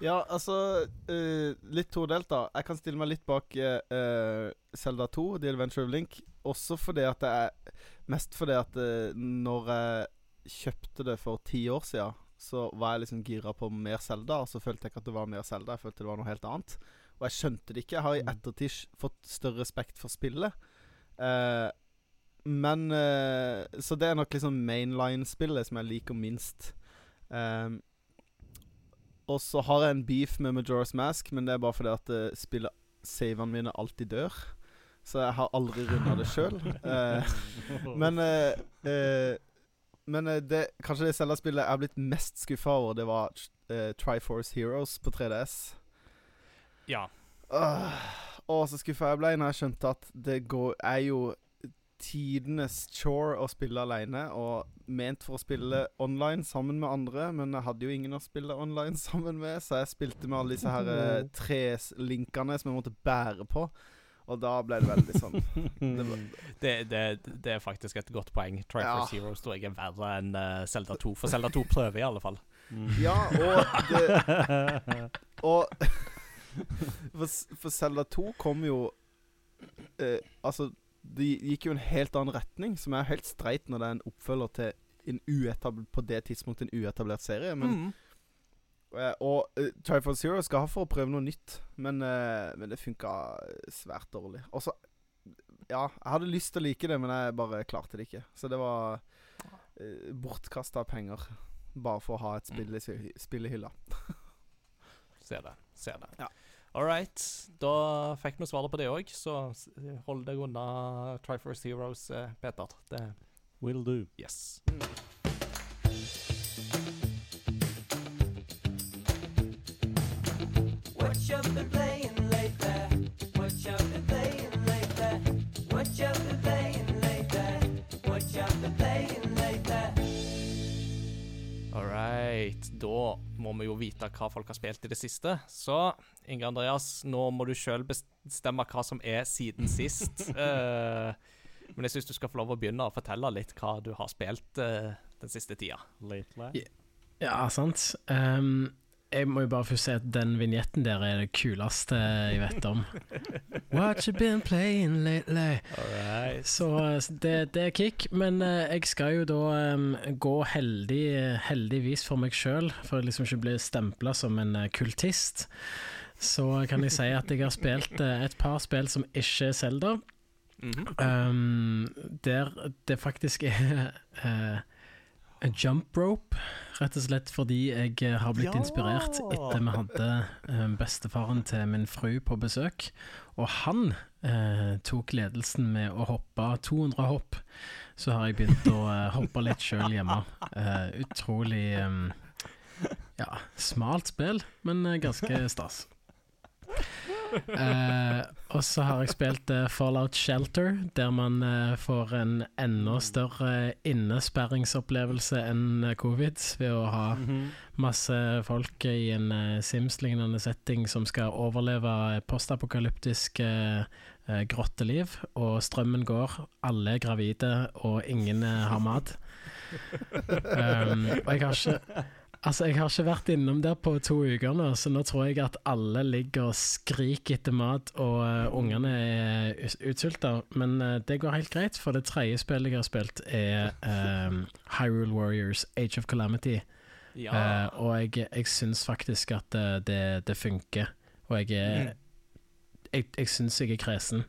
Ja, altså uh, Litt todelt, da. Jeg kan stille meg litt bak uh, Zelda 2, The Adventure of Link. Også fordi at det er Mest fordi at uh, når jeg kjøpte det for ti år siden, så var jeg liksom gira på mer Zelda, og så følte jeg ikke at det var mer Zelda. Jeg følte det var noe helt annet. Og jeg skjønte det ikke. Jeg har i Mm. ettertid fått større respekt for spillet. Uh, men uh, Så det er nok liksom mainline-spillet som jeg liker minst. Um, og så har jeg en beef med Majora's Mask, men det er bare fordi at uh, spillet savene mine alltid dør. Så jeg har aldri runda det sjøl. men uh, eh, Men eh, det, kanskje det Zelda-spillet jeg har blitt mest skuffa over, det var uh, Triforce Heroes på 3DS. Ja. Åh, og så skuffa jeg ble når jeg skjønte at det går, er jo tidenes chore å spille alene, og ment for å spille online sammen med andre, men jeg hadde jo ingen å spille online sammen med, så jeg spilte med alle disse her eh, tre linkene som jeg måtte bære på, og da ble det veldig sånn det Det, det, det er faktisk et godt poeng. Try Ja. Heroes tror jeg er verre enn uh, Zelda 2. For Zelda 2 prøver i alle fall. Ja, og det Og for, for Zelda 2 kom jo eh, Altså, det gikk jo en helt annen retning, som er helt streit når det er en oppfølger til en uetablert, på det tidspunktet en uetablert serie. Men, Mm. eh, og uh, Triforce Zero skal ha for å prøve noe nytt, men, uh, men det funka svært dårlig. Og så Ja, jeg hadde lyst til å like det, men jeg bare klarte det ikke. Så det var uh, bortkasta penger. Bare for å ha et spill i, spill i hylla. Ser det. Ser det. Ja. All right. Da fikk vi svaret på det òg, så hold deg unna Triforce Heroes, eh, Peter. Det Will do. Yes. What you been playing lately? What you been playing lately? What you been playing lately? What you been playing lately? All right. Da må vi jo vite hva folk har spilt i det siste. Så Inge Andreas, nå må du sjøl bestemme hva som er siden sist. uh, men jeg syns du skal få lov å begynne å fortelle litt hva du har spilt uh, den siste tida. Ja. Ja, sant. Um, jeg må jo bare få si at den vignetten der er det kuleste jeg vet om. What you been playing lately? All right. Så det, det er kick, men eh, jeg skal jo da um, gå heldig, heldigvis for meg sjøl, for å liksom ikke bli stempla som en kultist. Så kan jeg si at jeg har spilt eh, et par spill som ikke er Zelda. Mhm. Um, der det faktisk er uh, jump rope, rett og slett fordi jeg eh, har blitt Ja! inspirert etter vi hadde bestefaren til min fru på besøk. Og han eh, tok ledelsen med å hoppe 200 hopp. Så har jeg begynt å eh, hoppe litt sjøl hjemme. Eh, utrolig ja, smalt spill, men ganske stas. Eh, og så har jeg spilt uh, Fallout Shelter, der man uh, får en enda større innesperringsopplevelse enn covid ved å ha Mhm. masse folk i en Sims-lignende setting som skal overleve postapokalyptisk grotteliv, og strømmen går, alle er gravide, og ingen har mat. Um, og jeg har ikke Altså, jeg har ikke vært innom der på to uker nå, så nå tror jeg at alle ligger og skriker etter mat, og uh, ungene er utsulta. Men uh, det går helt greit, for det tredje spillet jeg har spilt, er um, Hyrule Warriors Age of Calamity. Ja. Uh, og jeg, jeg syns faktisk at det, det funker. Og jeg er Jeg, jeg syns jeg er kresen,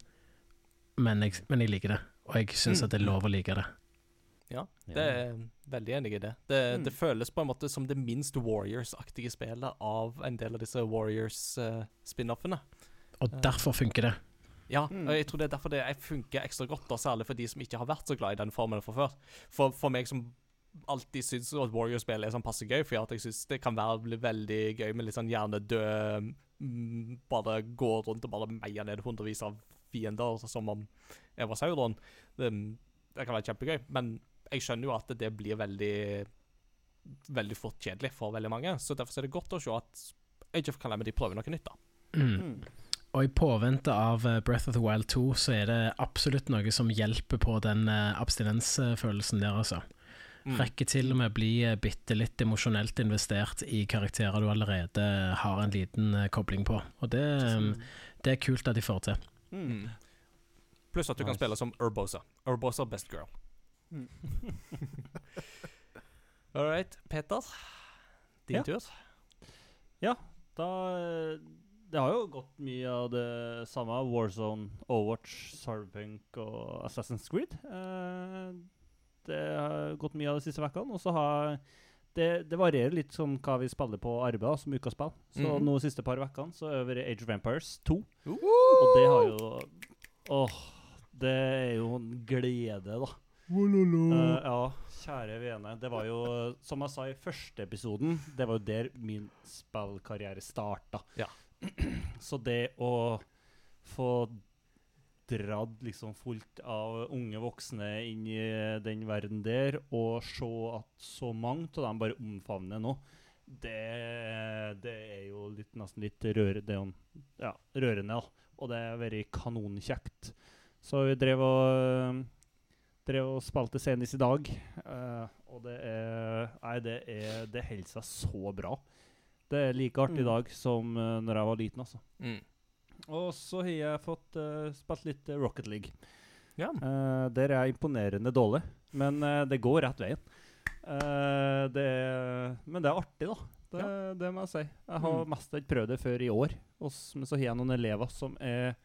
men jeg, men jeg liker det. Og jeg syns Mm. at det er lov å like det. Ja, det er veldig enig i det. Det, Mm. det føles på en måte som det minst Warriors-aktige spillet av en del av disse Warriors-spin-offene. Og Eh. derfor funker det. ja, Mm. og jeg tror det er derfor det funker ekstra godt, da, særlig for de som ikke har vært så glad i den formen fra før. For, for meg som alltid syns at Warrior-spill er sånn passe gøy, for jeg syns det kan være bli veldig gøy med litt sånn hjernedød mm, Bare gå rundt og bare meie ned hundrevis av fiender som om jeg var Sauron. Det, det kan være kjempegøy, men jeg skjønner jo at det blir veldig Veldig fort kjedelig for veldig mange. Så derfor er det godt å se at Age of Calamity prøver noe nytt. da. Mm. Mm. Og i påvente av eh, Breath of the Wild 2, så er det absolutt noe som hjelper på den eh, abstinensfølelsen der, altså. Mm. Rekker til og med bli eh, bitte litt emosjonelt investert i karakterer du allerede har en liten kobling på. Og det, eh, det er kult at de får til. Mm. Pluss at du kan spille som Urbosa. Urbosa best girl. Mm. All right, Peter. Din Ja. tur. Da eh, Det har jo gått mye av det samme. Warzone, Overwatch, Cyberpunk og Assassin's Creed. Eh, det har gått mye av de siste ukene. Og så har det, det varierer litt sånn hva vi spiller på arbeid som ukaspill. Så mm. nå de siste par ukene så har det vært Age of Vampires 2. Uh. Og det har jo Åh, det er jo en glede, da. Eh, ja, kjære vene. Det var jo, som jeg sa i første episoden, det var jo der min spillkarriere starta. Ja. Så det å få dratt liksom fullt av unge voksne inn i den verden der, og se at så mange av dem bare omfavner nå, det, det er jo litt, nesten litt røre, det er jo, ja, rørende. Ja. Og det har vært kanonkjekt. Så vi drev og drev og spilte senest i dag. Uh, og det er Nei, det er Det holder seg så bra. Det er like artig i Mm. dag som uh, når jeg var liten, altså. Mm. Og så har jeg fått uh, spilt litt Rocket League. Ja. Uh, der er jeg imponerende dårlig, men uh, det går rett veien. Uh, det er, men det er artig, da. Det, det må jeg si. Jeg har Mm. mest ikke prøvd det før i år. Og s- men så har jeg noen elever som er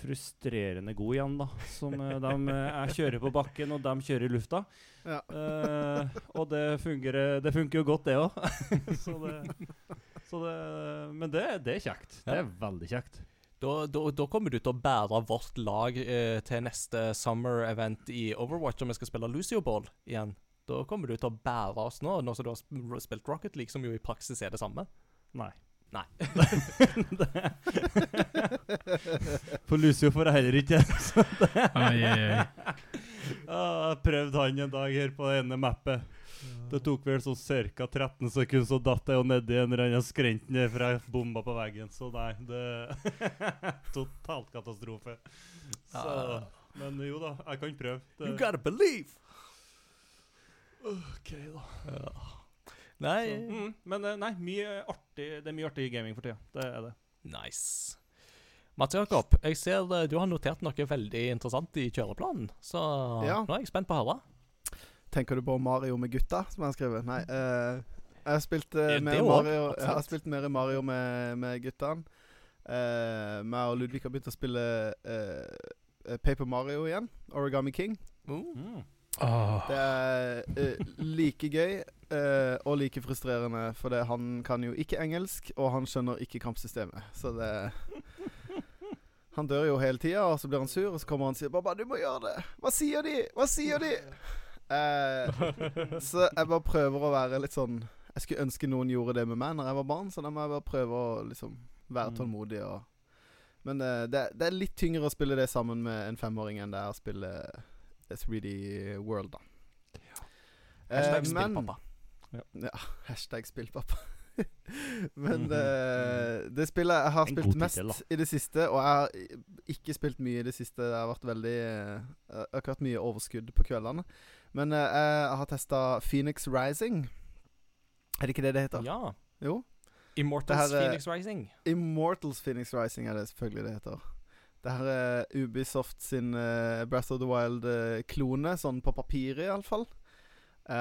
frustrerende god igjen, da. Som eh, de, eh, jeg kjører på bakken, og de kjører i lufta. Ja. Eh, og det fungerer, det funker jo godt, det òg. så det, så det Men det, det er kjekt. Det er veldig kjekt. Da, da, da kommer du til å bære vårt lag eh, til neste summer event i Overwatch, om vi skal spille Lucio Ball igjen. Da kommer du til å bære oss nå, nå som du har spilt Rocket League, som jo i praksis er det samme. Nei. Nei. For Lucio får jeg heller ikke. oi. Ah, jeg prøvde han en dag her på det ene mappet. Det tok vel sånn ca. 13 sekunder, så datt jeg jo nedi en eller annen skrent ned fra bomba på veggen. Så nei, det Totalt katastrofe. Så, men jo da, jeg kan prøve. Det, You gotta believe! OK, da. Nei Så, mm, men eh, nei, mye artig, det er mye artig gaming for tida. Det er det. Nice. Mats Jakob, jeg ser eh, du har notert noe veldig interessant i kjøreplanen, så Ja. nå er jeg spent på å høre. Tenker du på Mario med gutta, som jeg har skrevet? Nei. Uh, jeg har spilt uh, mer også, Mario Jeg har spilt mer Mario med, med guttene. Uh, meg og Ludvig har begynt å spille uh, Paper Mario igjen. Origami King. Mm. Oh. Det er uh, like gøy eh, og like frustrerende, for det, han kan jo ikke engelsk, og han skjønner ikke kampsystemet. Så det Han dør jo hele tida, og så blir han sur, og så kommer han og sier 'Babba, du må gjøre det'. Hva sier de? Hva sier de? Eh, så jeg bare prøver å være litt sånn Jeg skulle ønske noen gjorde det med meg når jeg var barn, så da må jeg bare prøve å liksom være Mm. tålmodig og Men eh, det, det er litt tyngre å spille det sammen med en femåring enn det er å spille eh, 3D World, da. Eh, Hashtag men- spillpappa. Ja, hashtag spillpappa. Men Mhm. eh, det spillet jeg har spilt mest titel, i det siste, og jeg har ikke spilt mye i det siste Det har vært veldig eh, Det har ikke vært mye overskudd på kveldene. Men eh, jeg har testa Phoenix Rising. Er det ikke det det heter? Ja. Jo. Immortals her er- Phoenix Rising. Immortals Phoenix Rising er det selvfølgelig det heter. Det her er Ubisoft sin eh, Breath of the Wild-klone, sånn på papiret iallfall. Uh,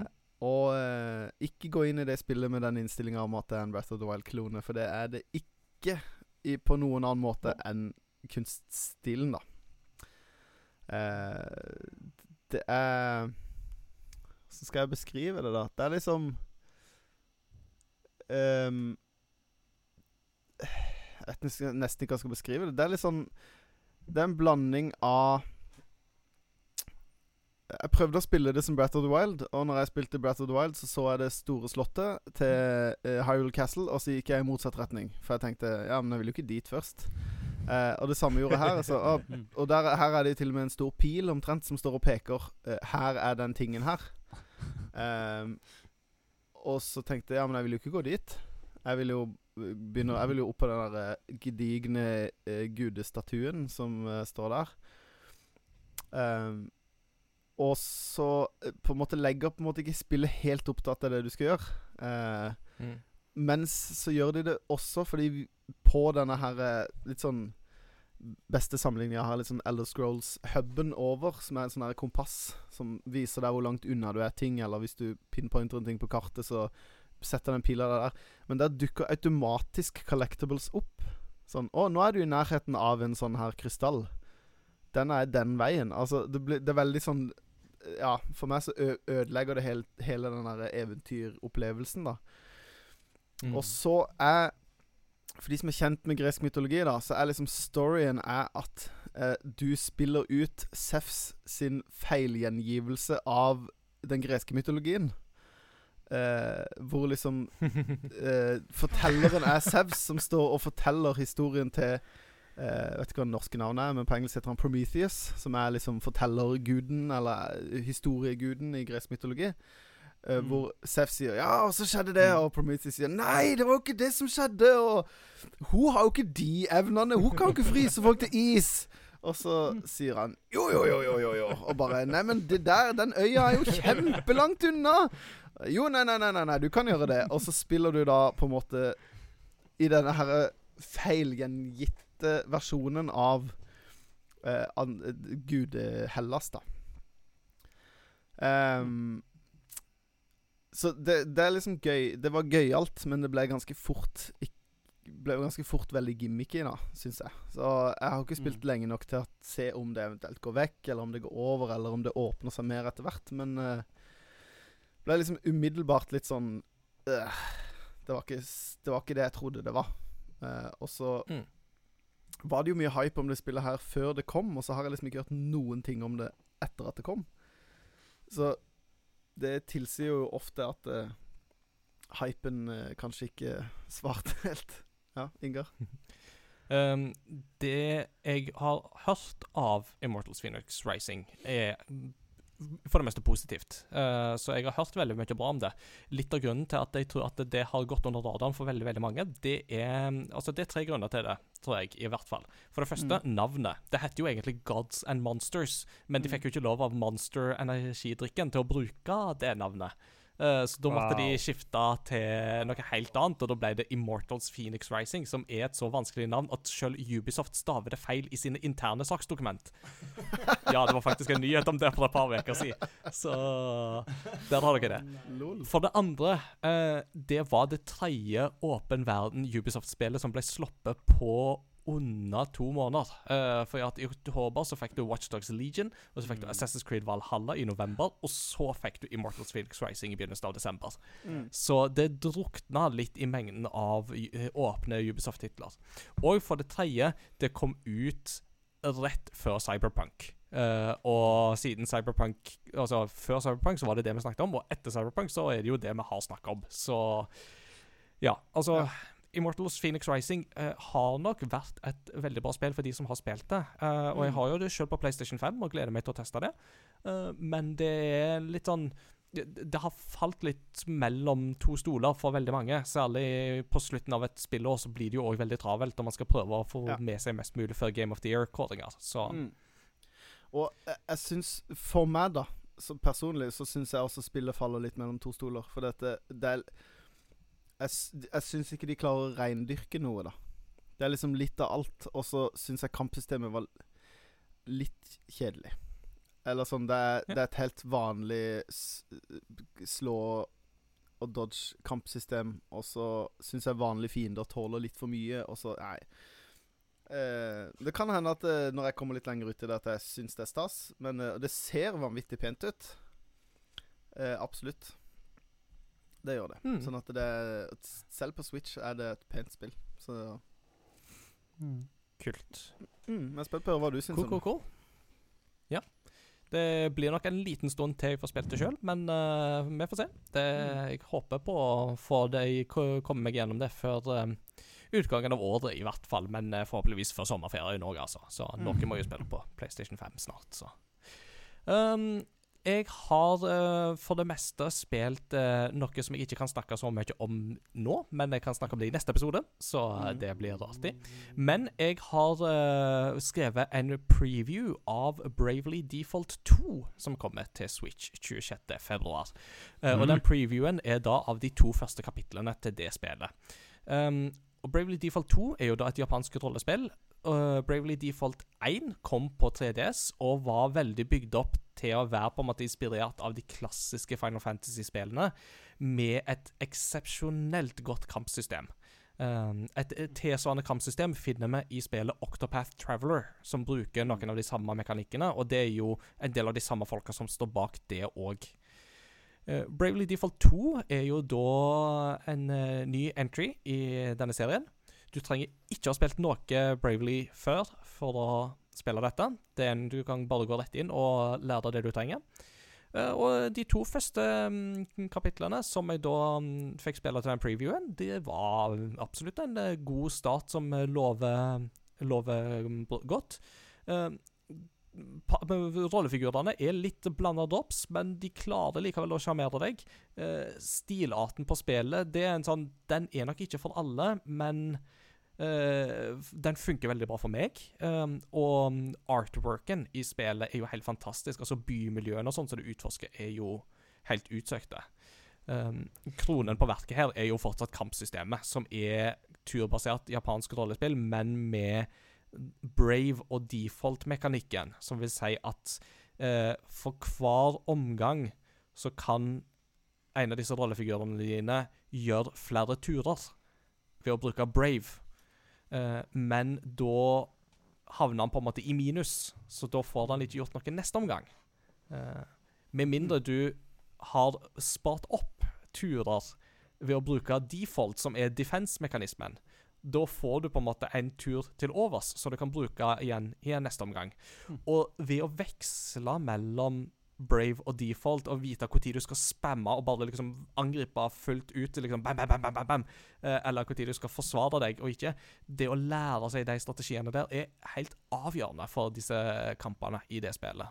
Mhm. Og eh, ikke gå inn i det spillet med den innstillinga om at det er en Breath of the Wild-klone, for det er det ikke i, på noen annen måte enn kunststilen, da. Eh, det er Hvordan skal jeg beskrive det, da? Det er liksom um, Jeg vet nesten- ikke hva jeg skal beskrive det. Det er litt sånn Det er en blanding av Jeg prøvde å spille det som Breath of the Wild, og når jeg spilte Breath of the Wild, så så jeg det store slottet til uh, Hyrule Castle, og så gikk jeg i motsatt retning. For jeg tenkte ja, men jeg vil jo ikke dit først. Uh, og det samme gjorde jeg her. Altså, og og der, her er det til og med en stor pil omtrent som står og peker. Uh, her er den tingen her. Um, og så tenkte jeg ja, men jeg vil jo ikke gå dit. Jeg vil jo begynne Jeg vil jo opp på den der gedigne uh, gudestatuen som står der. Ehm, og så eh, på en måte legger på en måte ikke spillet helt opptatt av det du skal gjøre. Eh, Mm. mens så gjør de det også fordi på denne her eh, litt sånn Beste sammenligninga har litt sånn Elder Scrolls-huben over, som er en sånn her kompass som viser deg hvor langt unna du er ting, eller hvis du pinpointer en ting på kartet, så setter den pila der. Men der dukker automatisk collectibles opp. Sånn Å, nå er du i nærheten av en sånn her krystall. Den er den veien. Altså, det, blir, det er veldig sånn Ja, for meg så ødelegger det hele, hele den der eventyropplevelsen, da. Mm. Og så er For de som er kjent med gresk mytologi, da, så er liksom storyen er at eh, du spiller ut Sefs sin feilgjengivelse av den greske mytologien. Eh, hvor liksom eh, Fortelleren er Sevs, som står og forteller historien til Jeg vet ikke hva det norske navnet er, men på engelsk heter han Prometheus. Som er liksom fortellerguden, eller eh, historieguden i gresk mytologi. Uh, Mm. Hvor Sef sier 'ja, og så skjedde det', og Prometheus sier 'nei, det var jo ikke det som skjedde', og 'hun har jo ikke de evnene, hun kan jo ikke fryse folk til is'. Og så sier han 'jo, jo, jo, jo', jo, jo. Og bare 'nei, men det der, den øya er jo kjempelangt unna'. Jo, nei, nei, nei, nei, nei, du kan gjøre det. Og så spiller du da på en måte i denne her feilgjengitte versjonen av uh, an, gude Hellas, da. Um, så det, det er liksom gøy. Det var gøyalt, men det ble ganske fort ble ganske fort veldig gimmicky, da, syns jeg. Så jeg har ikke spilt lenge nok til å se om det eventuelt går vekk, eller om det går over, eller om det åpner seg mer etter hvert. Men uh, ble liksom umiddelbart litt sånn uh, det, var ikke, det var ikke det jeg trodde det var. Uh, og så Mm. Var det jo mye hype om det spillet her før det kom, og så har jeg liksom ikke hørt noen ting om det etter at det kom. Så det tilsier jo ofte at uh, hypen uh, kanskje ikke svarte helt. Ja, Ingar? Um, det jeg har hørt av Immortals Phoenix Rising, er for det meste positivt. Uh, så jeg har hørt veldig mye bra om det. Litt av grunnen til at jeg tror at det har gått under radaren for veldig veldig mange, det er altså det er tre grunner til det, tror jeg, i hvert fall. For det første, navnet. Det heter jo egentlig Gods and Monsters, men de Mm. fikk jo ikke lov av Monster Energidrikken til å bruke det navnet. Eh, så da måtte de skifte til noe helt annet, og da ble det Immortals Phoenix Rising, som er et så vanskelig navn at selv Ubisoft staver det feil i sine interne saksdokument. Ja, det var faktisk en nyhet om det for et par uker siden. Så der har dere det. For det andre, eh, det var det tredje åpen verden Ubisoft-spillet som ble sluppet på under to måneder. Uh, for at I oktober så fikk du Watchdogs Legion, og så fikk du Assassin's Creed Valhalla i november, og så fikk du Immortals Felix Rising i begynnelsen av desember. Mm. Så det drukna litt i mengden av eh, åpne Ubisoft-titler. Og for det tredje, det kom ut rett før Cyberpunk. Uh, og siden Cyberpunk Altså før Cyberpunk så var det det vi snakket om, og etter Cyberpunk så er det jo det vi har snakket om. Så ja, altså Ja. Immortals Phoenix Rising eh, har nok vært et veldig bra spill for de som har spilt det. Eh, og jeg Mm. har jo det sjøl på PlayStation 5 og gleder meg til å teste det. Eh, men det er litt sånn det, det har falt litt mellom to stoler for veldig mange. Særlig på slutten av et spillår så blir det jo òg veldig travelt, og man skal prøve å få Ja. med seg mest mulig før Game of the Year-kåringer. Så Mm. Og jeg, jeg syns, for meg, da, så personlig, så syns jeg også spillet faller litt mellom to stoler. For dette det er Jeg, jeg syns ikke de klarer å reindyrke noe, da. Det er liksom litt av alt. Og så syns jeg kampsystemet var litt kjedelig. Eller sånn Det er, det er et helt vanlig slå og dodge-kampsystem, og så syns jeg vanlige fiender tåler litt for mye, og så Nei. Eh, det kan hende at eh, når jeg kommer litt lenger ut i det, at jeg syns det er stas. Men eh, det ser vanvittig pent ut. Eh, absolutt. Det gjør det. Mm. Sånn at det Selv på Switch er det et pent spill. Så kult. mm, Jeg spør på hva du syns Cool, om cool, det. cool. Ja. Det blir nok en liten stund til jeg får spilt det sjøl, men uh, vi får se. Det, jeg håper på å få det, komme meg gjennom det før uh, utgangen av året, i hvert fall. Men uh, forhåpentligvis før sommerferien òg, altså. Så noen må jo spille på PlayStation 5 snart, så. Um, jeg har uh, for det meste spilt uh, noe som jeg ikke kan snakke så mye om nå, men jeg kan snakke om det i neste episode, så Mm. det blir artig. Men jeg har skrevet en preview av Bravely Default 2, som kommer til Switch 26. februar. mm. Og den previewen er da av de to første kapitlene til det spillet. Um, og Bravely Default 2 er jo da et japansk rollespill. Uh, Bravely Default 1 kom på 3DS og var veldig bygd opp til å være på en måte inspirert av de klassiske Final Fantasy-spillene, med et eksepsjonelt godt kampsystem. Um, et tilsvarende kampsystem finner vi i spillet Octopath Traveler, som bruker noen av de samme mekanikkene, og det er jo en del av de samme folka som står bak det òg. Bravely Default 2 er jo da en uh, ny entry i denne serien. Du trenger ikke ha spilt noe Bravely før for å spille dette. Det er en, du kan bare gå rett inn og lære deg det du trenger. Eh, og de to første mm, kapitlene som jeg da mm, fikk spille til den previewen, det var absolutt en eh, god start som eh, lover, lover mm, godt. Rollefigurene er litt blanda drops, men de klarer likevel å sjarmere deg. Stilarten på spillet det er en sånn, den er nok ikke for alle, men f- den funker veldig bra for meg. Um, og artworken i spillet er jo helt fantastisk. Altså Bymiljøene og sånn som du utforsker, er jo helt utsøkte. Um, kronen på verket her er jo fortsatt kampsystemet, som er turbasert japansk rollespill, men med brave og default-mekanikken, som vil si at uh, for hver omgang så kan en av disse rollefigurene dine gjøre flere turer ved å bruke brave. Eh, men da havner han på en måte i minus, så da får han ikke gjort noe neste omgang. Uh, med mindre du har spart opp turer ved å bruke default, som er defense-mekanismen. Da får du på en måte en tur til overs, så du kan bruke igjen i neste omgang. Og ved å veksle mellom brave og default og vite når du skal spamme og bare liksom angripe fullt ut, liksom bam, bam, bam, bam, bam, bam, eh, eller når du skal forsvare deg og ikke Det å lære seg de strategiene der er helt avgjørende for disse kampene i det spillet.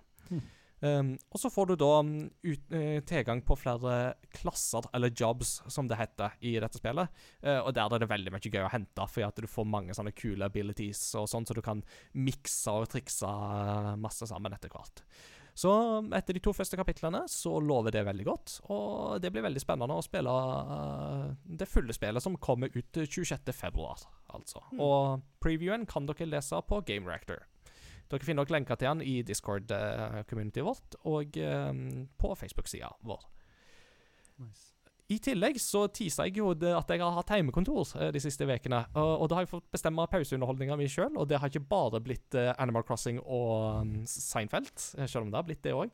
Um, og så får du da mm, ut, uh, tilgang på flere klasser, eller jobs, som det heter i dette spillet. Uh, og der er det veldig mye gøy å hente, fordi at du får mange sånne kule abilities og sånn, så du kan mikse og trikse masse sammen etter hvert. Så mm, etter de to første kapitlene så lover det veldig godt, og det blir veldig spennende å spille uh, det fulle spillet som kommer ut 26. februar, altså. Og previewen kan dere lese på Game Reactor. Dere finner nok lenker til den i Discord-communityet vårt og um, på Facebook-sida vår. I tillegg så tisa jeg jo at jeg har hatt heimekontor eh, de siste ukene. Og, og da har jeg fått bestemme pauseunderholdninga mi sjøl, og det har ikke bare blitt eh, Animal Crossing og um, Seinfeld, sjøl selv om det har blitt det òg.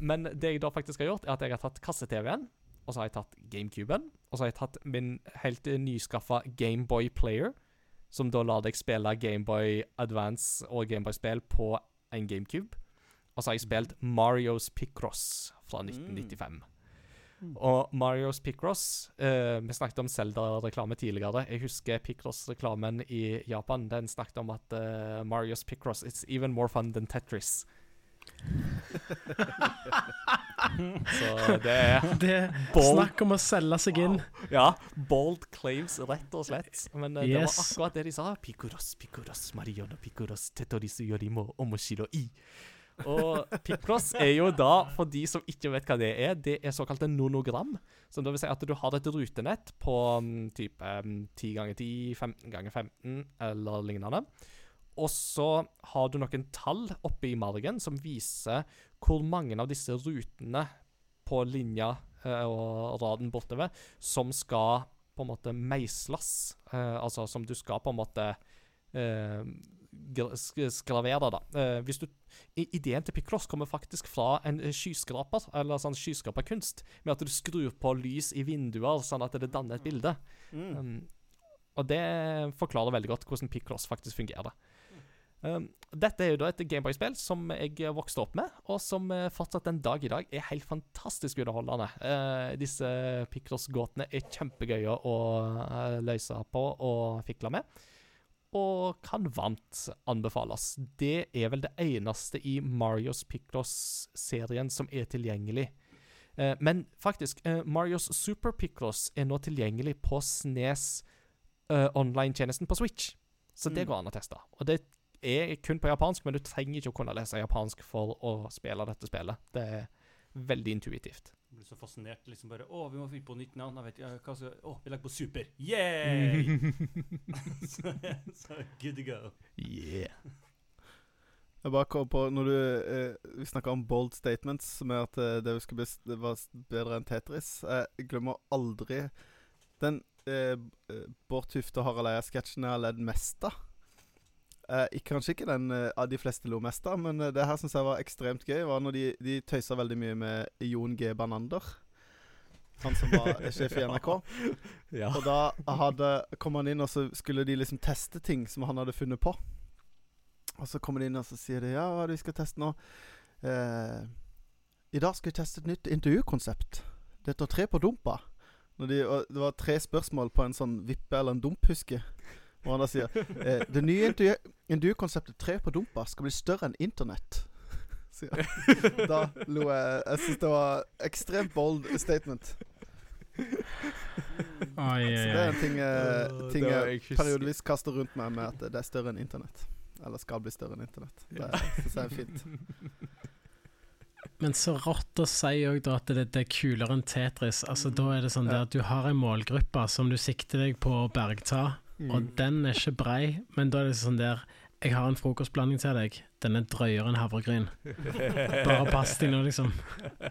men det jeg da faktisk har gjort, er at jeg har tatt kasse-TV-en, og så har jeg tatt GameCuben, og så har jeg tatt min helt nyskaffa Gameboy Player, som da lar deg spille Gameboy Advance og Gameboy-spill på en GameCube. Og så har jeg spilt Marios Picross fra 1995. Og Marios Picross eh, Vi snakket om Zelda-reklame tidligere. Jeg husker Picross-reklamen i Japan. Den snakket om at eh, Marios Picross It's even more fun than Tetris. Så det er Det Bold. Snakk om å selge seg inn. Ja, bold claims, rett og slett. Men eh, det var akkurat det de sa. Picross, Picross, og Picross, Tetoris yorimo omoshiro i. Og Picross er jo da, for de som ikke vet hva det er, det er såkalte nonogram. Som det vil si at du har et rutenett på mm, type mm, 10 ganger 10, 15 ganger 15 eller lignende. Og så har du noen tall oppe i margen som viser hvor mange av disse rutene på linja eh, og raden bortover som skal på en måte meisles. Eh, altså som du skal på en måte sk- skravere, da. Eh, hvis du, ideen til Picross kommer faktisk fra en eh, skyskraper, eller sånn skyskraperkunst, med at du skrur på lys i vinduer sånn at det danner et bilde. Um, og det forklarer veldig godt hvordan Picross faktisk fungerer. Um, dette er jo da et Gameboy-spill som jeg vokste opp med, og som eh, fortsatt den dag i dag er helt fantastisk underholdende. Uh, disse Picross-gåtene er kjempegøye å løse på og fikle med. Og kan varmt anbefales. Det er vel det eneste i Marios Picross-serien som er tilgjengelig. Eh, men faktisk, eh, Marios Super Picross er nå tilgjengelig på Snes eh, online-tjenesten på Switch. Så det Mm. går an å teste. Og det er kun på japansk, men du trenger ikke å kunne lese japansk for å spille dette spillet. Det er veldig intuitivt. Blir så fascinert. liksom bare, Å, vi må finne på nytt navn. Jeg vet, ikke, hva skal, å, vi legger på Super. Yeah! så, så good to go. Yeah. Jeg bare kom på Når du eh, Vi snakka om bold statements, med at eh, det skulle bli det var bedre enn Tetris. Jeg glemmer aldri den eh, eh, Bård Tufte og Harald Eia-sketsjen jeg har ledd mest av. Eh, kanskje ikke den eh, av de fleste lo mest av, men eh, det her syns jeg var ekstremt gøy. var når de, de tøysa veldig mye med Jon G. Banander. Han som var sjef i NRK. Ja. Og da hadde, kom han inn, og så skulle de liksom teste ting som han hadde funnet på. Og så kommer de inn og så sier de, ja, hva er det vi skal teste nå? Eh, I dag skal vi teste et nytt intervjukonsept. Det heter Tre på dumpa. De, det var tre spørsmål på en sånn vippe eller en dumphuske. Og han da sier eh, Det nye intervju- intervjukonseptet Tre på dumpa skal bli større enn internett. Sier han. Da lo jeg. Jeg syns det var ekstremt bold statement. Ai, Så det er en ting, eh, ting jeg periodevis kaster rundt meg med at det er større enn internett. Eller skal bli større enn internett. Det syns jeg er fint. Men så rått å si òg da at det, det er kulere enn Tetris. Altså Da er det sånn Ja. at du har en målgruppe som du sikter deg på å bergta, og den er ikke brei, men da er det sånn der Jeg har en frokostblanding til deg. Den er drøyere enn havregryn. Bare pass deg nå, liksom.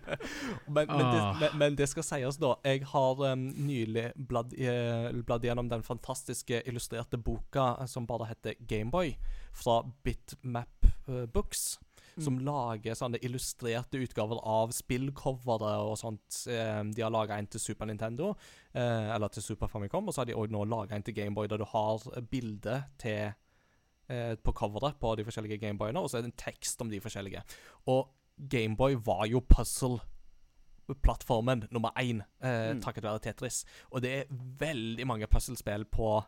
men, men, det, men, men det skal sies, da. Jeg har um, nylig bladd, uh, bladd gjennom den fantastiske illustrerte boka eh, som bare heter Gameboy, fra Bitmap uh, Books. Som lager sånne illustrerte utgaver av spillcovere og sånt. Eh, de har laga en til Super Nintendo, eh, eller til Super Famicom, og så har de òg nå laga en til Gameboy der du har bilde til eh, på coveret på de forskjellige Gameboyene, og så er det en tekst om de forskjellige. Og Gameboy var jo puzzle-plattformen nummer én, eh, Mm. takket være Tetris. Og det er veldig mange puzzlespill på,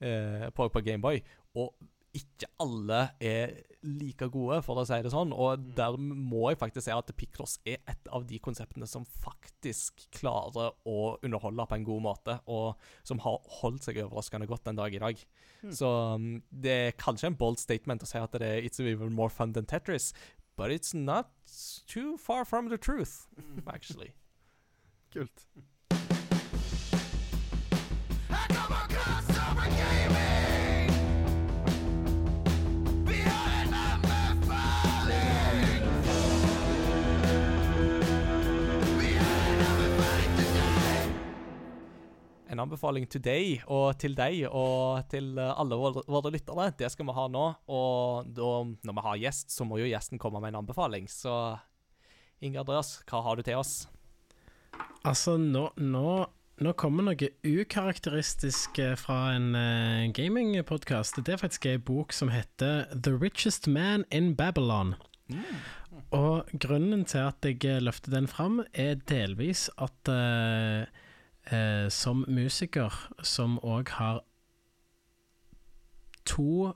eh, på, på Gameboy, og ikke alle er like gode, for å si det sånn. Og Mm. der må jeg faktisk si at Picross er et av de konseptene som faktisk klarer å underholde på en god måte, og som har holdt seg overraskende godt den dag i dag. Mm. Så um, det er kanskje en bold statement å si at det er It's even more fun than Tetris, but it's not too far from the truth, actually. Kult. En anbefaling til deg, og til deg, og til eh, alle våre, lyttere. Det skal vi ha nå. Og da, når vi har gjest, så må jo gjesten komme med en anbefaling. Så Inge Andreas, hva har du til oss? Altså, nå, nå, nå kommer noe ukarakteristisk eh, fra en uh, gamingpodkast. Det er faktisk ei bok som heter The Richest Man in Babylon. Og grunnen til at jeg eh, løfter den fram, er delvis at eh, eh, som musiker som òg har to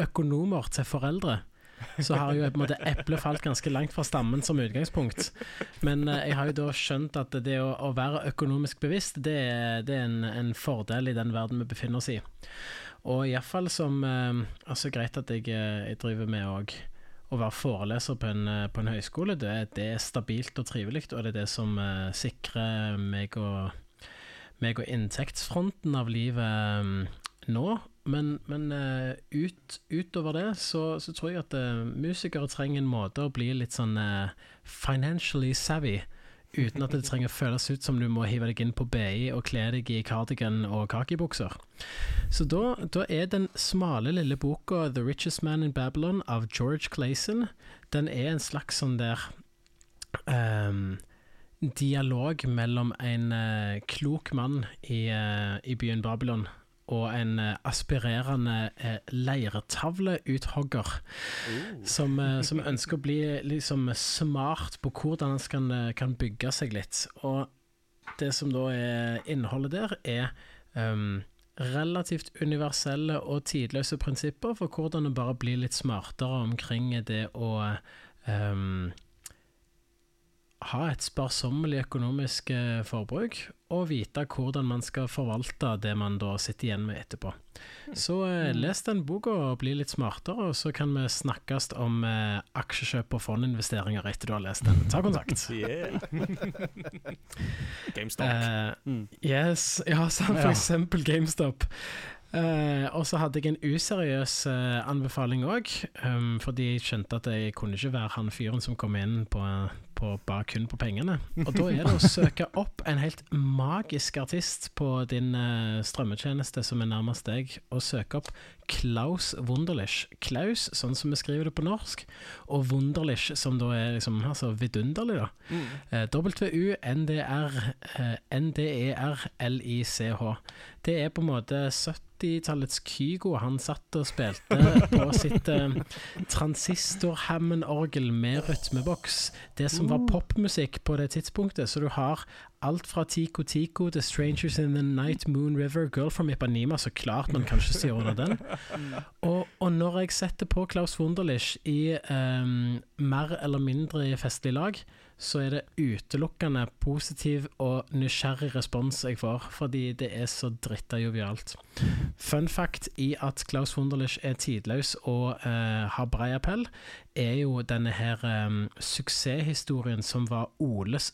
økonomer til foreldre, så har jo på en måte eplet falt ganske langt fra stammen som utgangspunkt. Men eh, jeg har jo da skjønt at det å, å være økonomisk bevisst, det er, det er en, en fordel i den verden vi befinner oss i. Og iallfall som eh, Altså, greit at jeg, eh, jeg driver med òg å være foreleser på en, eh, på en høyskole, det, det er stabilt og trivelig, og det er det som uh, sikrer meg og, meg og inntektsfronten av livet um, nå. Men, men uh, ut, utover det så, så tror jeg at uh, musikere trenger en måte å bli litt sånn financially savvy. Uten at det trenger å føles ut som du må hive deg inn på BI og kle deg i cardigan og kakibukser. Så da, da er den smale lille boka 'The Richest Man in Babylon' av George Clayson Den er en slags sånn der um, dialog mellom en uh, klok mann i, uh, i byen Babylon og en eh, aspirerende uh, leiretavleuthogger som, eh, som ønsker å bli liksom smart på hvordan han eh, kan bygge seg litt. Og det som da er innholdet der, er um, relativt universelle og tidløse prinsipper for hvordan å bare bli litt smartere omkring det å ehm, ha et sparsommelig økonomisk eh, forbruk, og vite hvordan man skal forvalte det man da sitter igjen med etterpå. Så eh, les den boka og bli litt smartere, og så kan vi snakkes om eh, aksjekjøp og fondinvesteringer etter du har lest den. Ta kontakt. Yeah. GameStop. Eh, Mm. yes, ja, sant, for eksempel GameStop. Eh, og så hadde jeg en useriøs uh, anbefaling òg, um, fordi jeg skjønte at jeg kunne ikke være han fyren som kom inn på, på bare kun på pengene. Og da er det å søke opp en helt magisk artist på din uh, strømmetjeneste som er nærmest deg, og søke opp Klaus Wunderlich. Klaus, sånn som vi skriver det på norsk, og Wunderlich, som da er liksom altså vidunderlig, da. Mm. Eh, W-U-N-D-R N-D-E-R-L-I-C-H. Det er på en måte 70-tallets Kygo. Han satt og spilte på sitt eh, transistor-Hammond-orgel med rytmeboks. Det som var popmusikk på det tidspunktet. Så du har alt fra Tico Tico til Strangers in the Night, Moon River, Girl from Ipanema. Så klart man kan ikke si under den. Og, og når jeg setter på Klaus Wunderlich i eh, mer eller mindre festlig lag, så er det utelukkende positiv og nysgjerrig respons jeg får, fordi det er så dritta jovialt. Fun fact i at Klaus Wunderlich er tidløs og eh, har brei appell, er jo denne her eh, suksesshistorien som var Oles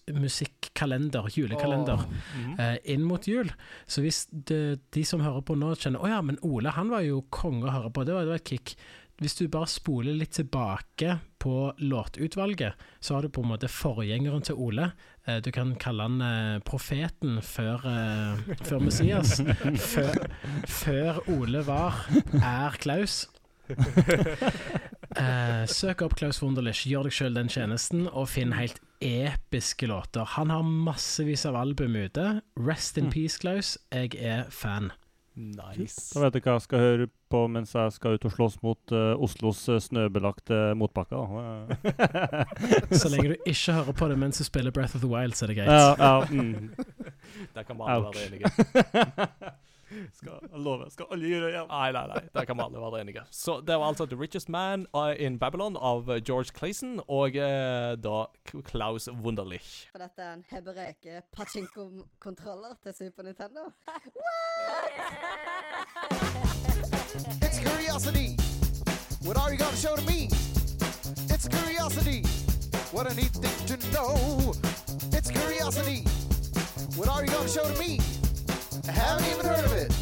rytmeboks-musikkalender, julekalender Mhm. eh, inn mot jul. Så hvis de, de som hører på nå kjenner Å ja, men Ole han var jo konge å høre på, det var, det var et kick. Hvis du bare spoler litt tilbake på låtutvalget, så har du på en måte forgjengeren til Ole. Eh, du kan kalle han eh, profeten før, eh, før Messias. Før, før Ole var, er Klaus. Søk opp Klaus Wunderlich, gjør deg sjøl den tjenesten, og finn helt episke låter. Han har massevis av album ute. Rest in Mm. peace, Klaus. Jeg er fan. Nice. Da vet jeg hva jeg skal høre på mens jeg skal ut og slåss mot uh, Oslos eh, snøbelagte motbakker. Så lenge du ikke hører på det mens du spiller Breath of the Wild, så er det greit. ja, ja, mm. Der kan bare alle være enige. Skal, jeg skal alle gjøre igjen. Nei, nei, nei. Der kan vi alle være enige. Så det var altså The Richest Man uh, in Babylon av uh, George Clayson og eh, da Klaus Wunderlich. For dette er en hebreke pachinko-kontroller til Super Nintendo. It's curiosity. What are you gonna show to me? It's curiosity. What a neat thing to know. It's curiosity. What are you gonna show to me? I haven't even heard of it.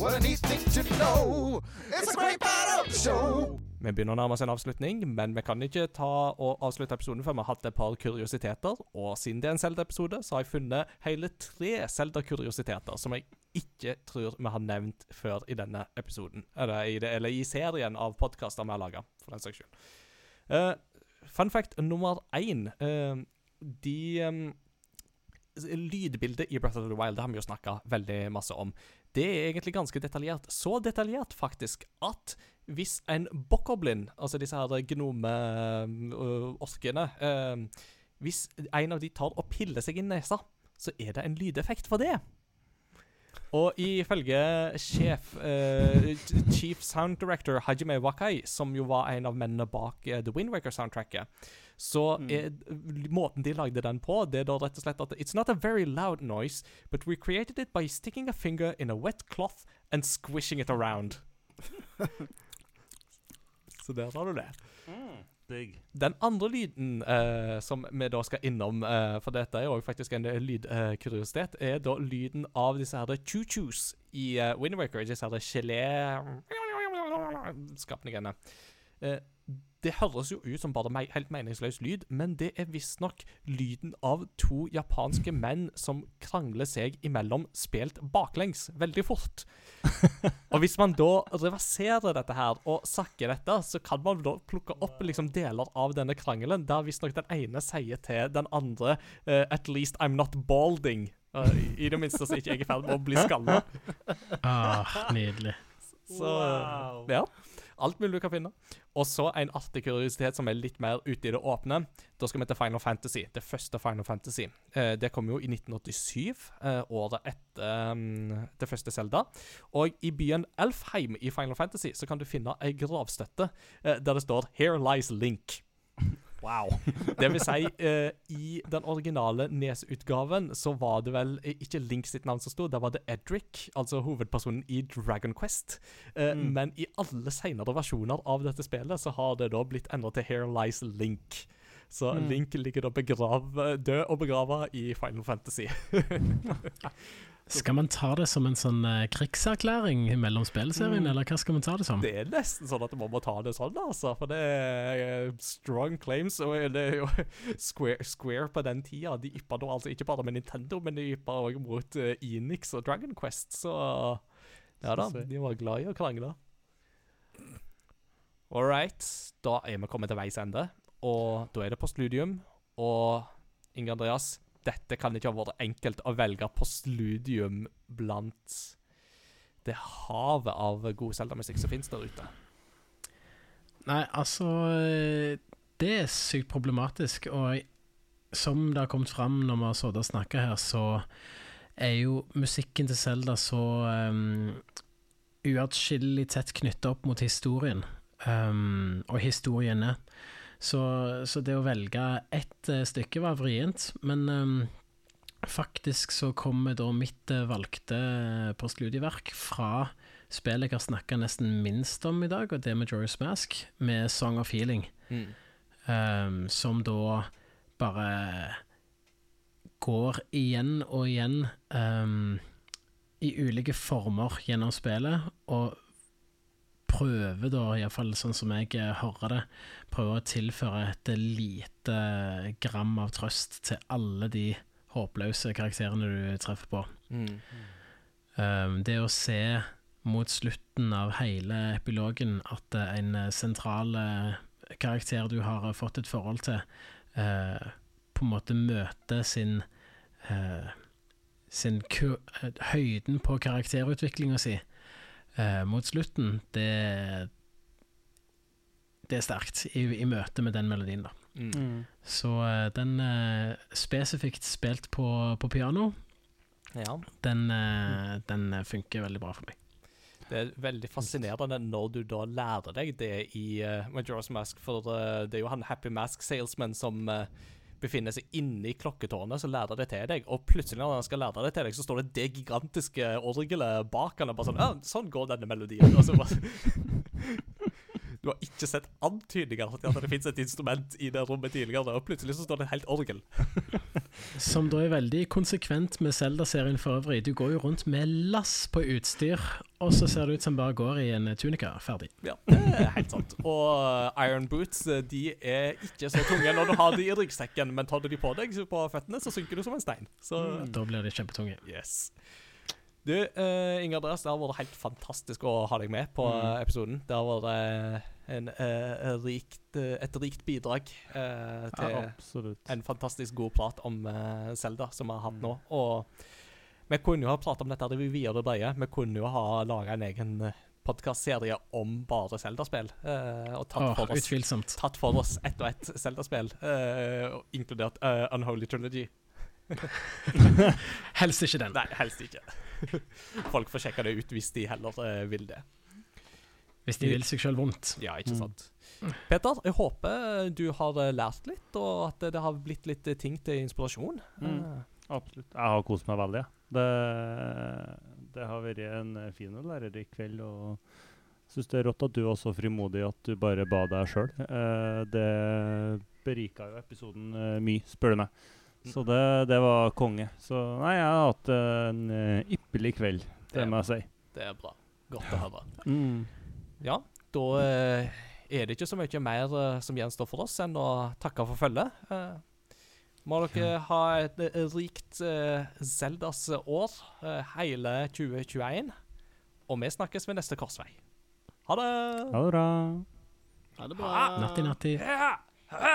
What a neat thing to know. It's a great the show. Vi begynner å nærme oss en avslutning, men vi kan ikke ta og avslutte episoden før vi har hatt et par kuriositeter. Og siden det er en Zelda-episode, så har jeg funnet hele tre Zelda-kuriositeter som jeg ikke tror vi har nevnt før i denne episoden. Eller i, det, eller i serien av podkaster vi har laga, for den saks skyld. Uh, fun fact nummer én. Uh, de um, Lydbildet i Breath of the Wild det har vi jo snakka veldig masse om. Det er egentlig ganske detaljert. Så detaljert, faktisk, at hvis en bokkoblin, altså disse her gnome-orkene Hvis en av de tar og piller seg i nesa, så er det en lydeffekt for det. Og ifølge sjef eh, Chief Sound Director Hajime Wakai, som jo var en av mennene bak eh, The Windwaker-soundtracket, så er måten de lagde den på, det er da rett og slett at It's not a very loud noise, but we created it by sticking a finger in a wet cloth and squishing it around. så der har du det. Digg. Den andre lyden eh, som vi da skal innom, eh, for dette er jo faktisk en lydkuriositet, er da lyden av disse her choo-choos i eh, Wind Waker. Disse her gelé-skapningene. Eh, det høres jo ut som bare me helt meningsløs lyd, men det er visstnok lyden av to japanske menn som krangler seg imellom, spilt baklengs veldig fort. og hvis man da reverserer dette her og sakker dette, så kan man da plukke opp liksom deler av denne krangelen, der visstnok den ene sier til den andre uh, At least I'm not balding. Uh, I det minste så ikke jeg er i ferd med å bli skalla. Ah, nydelig. Så ja. Alt mulig du kan finne. Og så en artig kuriositet som er litt mer ute i det åpne. Da skal vi til Final Fantasy. Det første Final Fantasy. Eh, det kom jo i 1987, eh, året etter um, det første Zelda. Og i byen Elfheim i Final Fantasy så kan du finne ei gravstøtte eh, der det står 'Here lies Link'. Wow. Det vil si, eh, i den originale Nes-utgaven så var det vel eh, ikke Link sitt navn som sto, der var det Edric, altså hovedpersonen i Dragon Quest. Eh, Mm. Men i alle senere versjoner av dette spillet så har det da blitt endret til Here Lies Link. Så Mm. Link ligger da begrav, død og begrava i Final Fantasy. Skal man ta det som en sånn eh, krigserklæring mellom spillserien, Mm. eller hva skal man ta det som? Det er nesten sånn at man må ta det sånn, altså. For det er eh, strong claims. Og det er jo Square, Square på den tida. De yppa da altså ikke bare med Nintendo, men de yppa òg mot eh, Enix og Dragon Quest. Så ja da, de var glad i å krangle. All right. Da er vi kommet til veis ende. Og da er det postludium. Og Inge Andreas, dette kan ikke ha vært enkelt å velge postludium blant det havet av god Zelda-musikk som finnes der ute. Nei, altså eh, Det er sykt problematisk, og som det har kommet fram når vi har sittet og snakka her, så er jo musikken til Selda så um, uatskillelig tett knytta opp mot historien, um, og historiene. Så, så det å velge ett eh, stykke var vrient, men um, faktisk så kommer da mitt eh, valgte postludiverk fra spillet jeg har snakka nesten minst om i dag, og det er Majora's Mask, med Song of Healing, um, som da bare går igjen og igjen um, i ulike former gjennom spillet, og prøver da, iallfall sånn som jeg eh, hører det, prøver å tilføre et lite gram av trøst til alle de håpløse karakterene du treffer på. Mm. Um, det å se mot slutten av hele epilogen at eh, en eh, sentral eh, karakter du har eh, fått et forhold til, uh, på en måte møter sin uh, sin eh, høyden på karakterutviklinga si eh, mot slutten, det det er sterkt i, i møte med den melodien, da. Mm. Så eh, den eh, spesifikt spilt på, på piano, Ja. den, eh, den funker veldig bra for meg. Det er veldig fascinerende når du da lærer deg det i uh, Majora's Mask, for uh, det er jo han Happy Mask Salesman som eh, befinner seg inne i klokketårnet, så lærer det til deg, og plutselig når han skal lære det til deg, så står det det gigantiske orgelet bak han, og bare sånn, ja, sånn går denne melodien, og så bare... Du har ikke sett antydninger til at det finnes et instrument i det rommet tidligere, og plutselig så står det et helt orgel. Som da er veldig konsekvent med Zelda-serien for øvrig. Du går jo rundt med lass på utstyr, og så ser det ut som bare går i en tunika. Ferdig. Ja, det er helt sant. Og Iron Boots de er ikke så tunge når du har de i ryggsekken, men tar du de på deg på føttene, så synker du som en stein. Så Da blir de kjempetunge. yes. Du, uh, Inger Andreas, det har vært helt fantastisk å ha deg med på mm. episoden. Det har vært eh, en, uh, rikt, eh, et rikt bidrag uh, til Ja, en fantastisk god prat om Selda, som vi har hatt nå. Og vi kunne jo ha pratet om dette det i videre breie. Vi kunne jo ha laga en egen eh, podkastserie om bare Zelda-spill. eh, og tatt, oh, for oss, tatt for oss ett og ett Zelda-spill, eh, inkludert eh, Unholy Trilogy. Helst ikke den. Nei, helst ikke. Folk får sjekke det ut hvis de heller eh, vil det. Hvis de vil seg sjøl vondt. Ja, ikke Mm. sant. Peter, jeg håper du har eh, lært litt, og at det har blitt litt eh, ting til inspirasjon. Mm. Absolutt. Jeg har kost meg veldig. Det, det har vært en fin og lærerik kveld. og syns det er rått at du er så frimodig at du bare ba deg sjøl. Eh, det berika jo episoden mye, spør du meg. Så det, det var konge. Så nei, jeg har hatt en eh, ypperlig kveld, Det det må jeg si. det er bra. Godt å høre. Mm. Ja, da eh, er det ikke så mye mer eh, som gjenstår for oss enn å takke for følget. Må dere ha et rikt Zeldas år, hele 2021. Og vi snakkes ved neste korsvei. Ha det! Ha det bra. Ha det bra. Ha.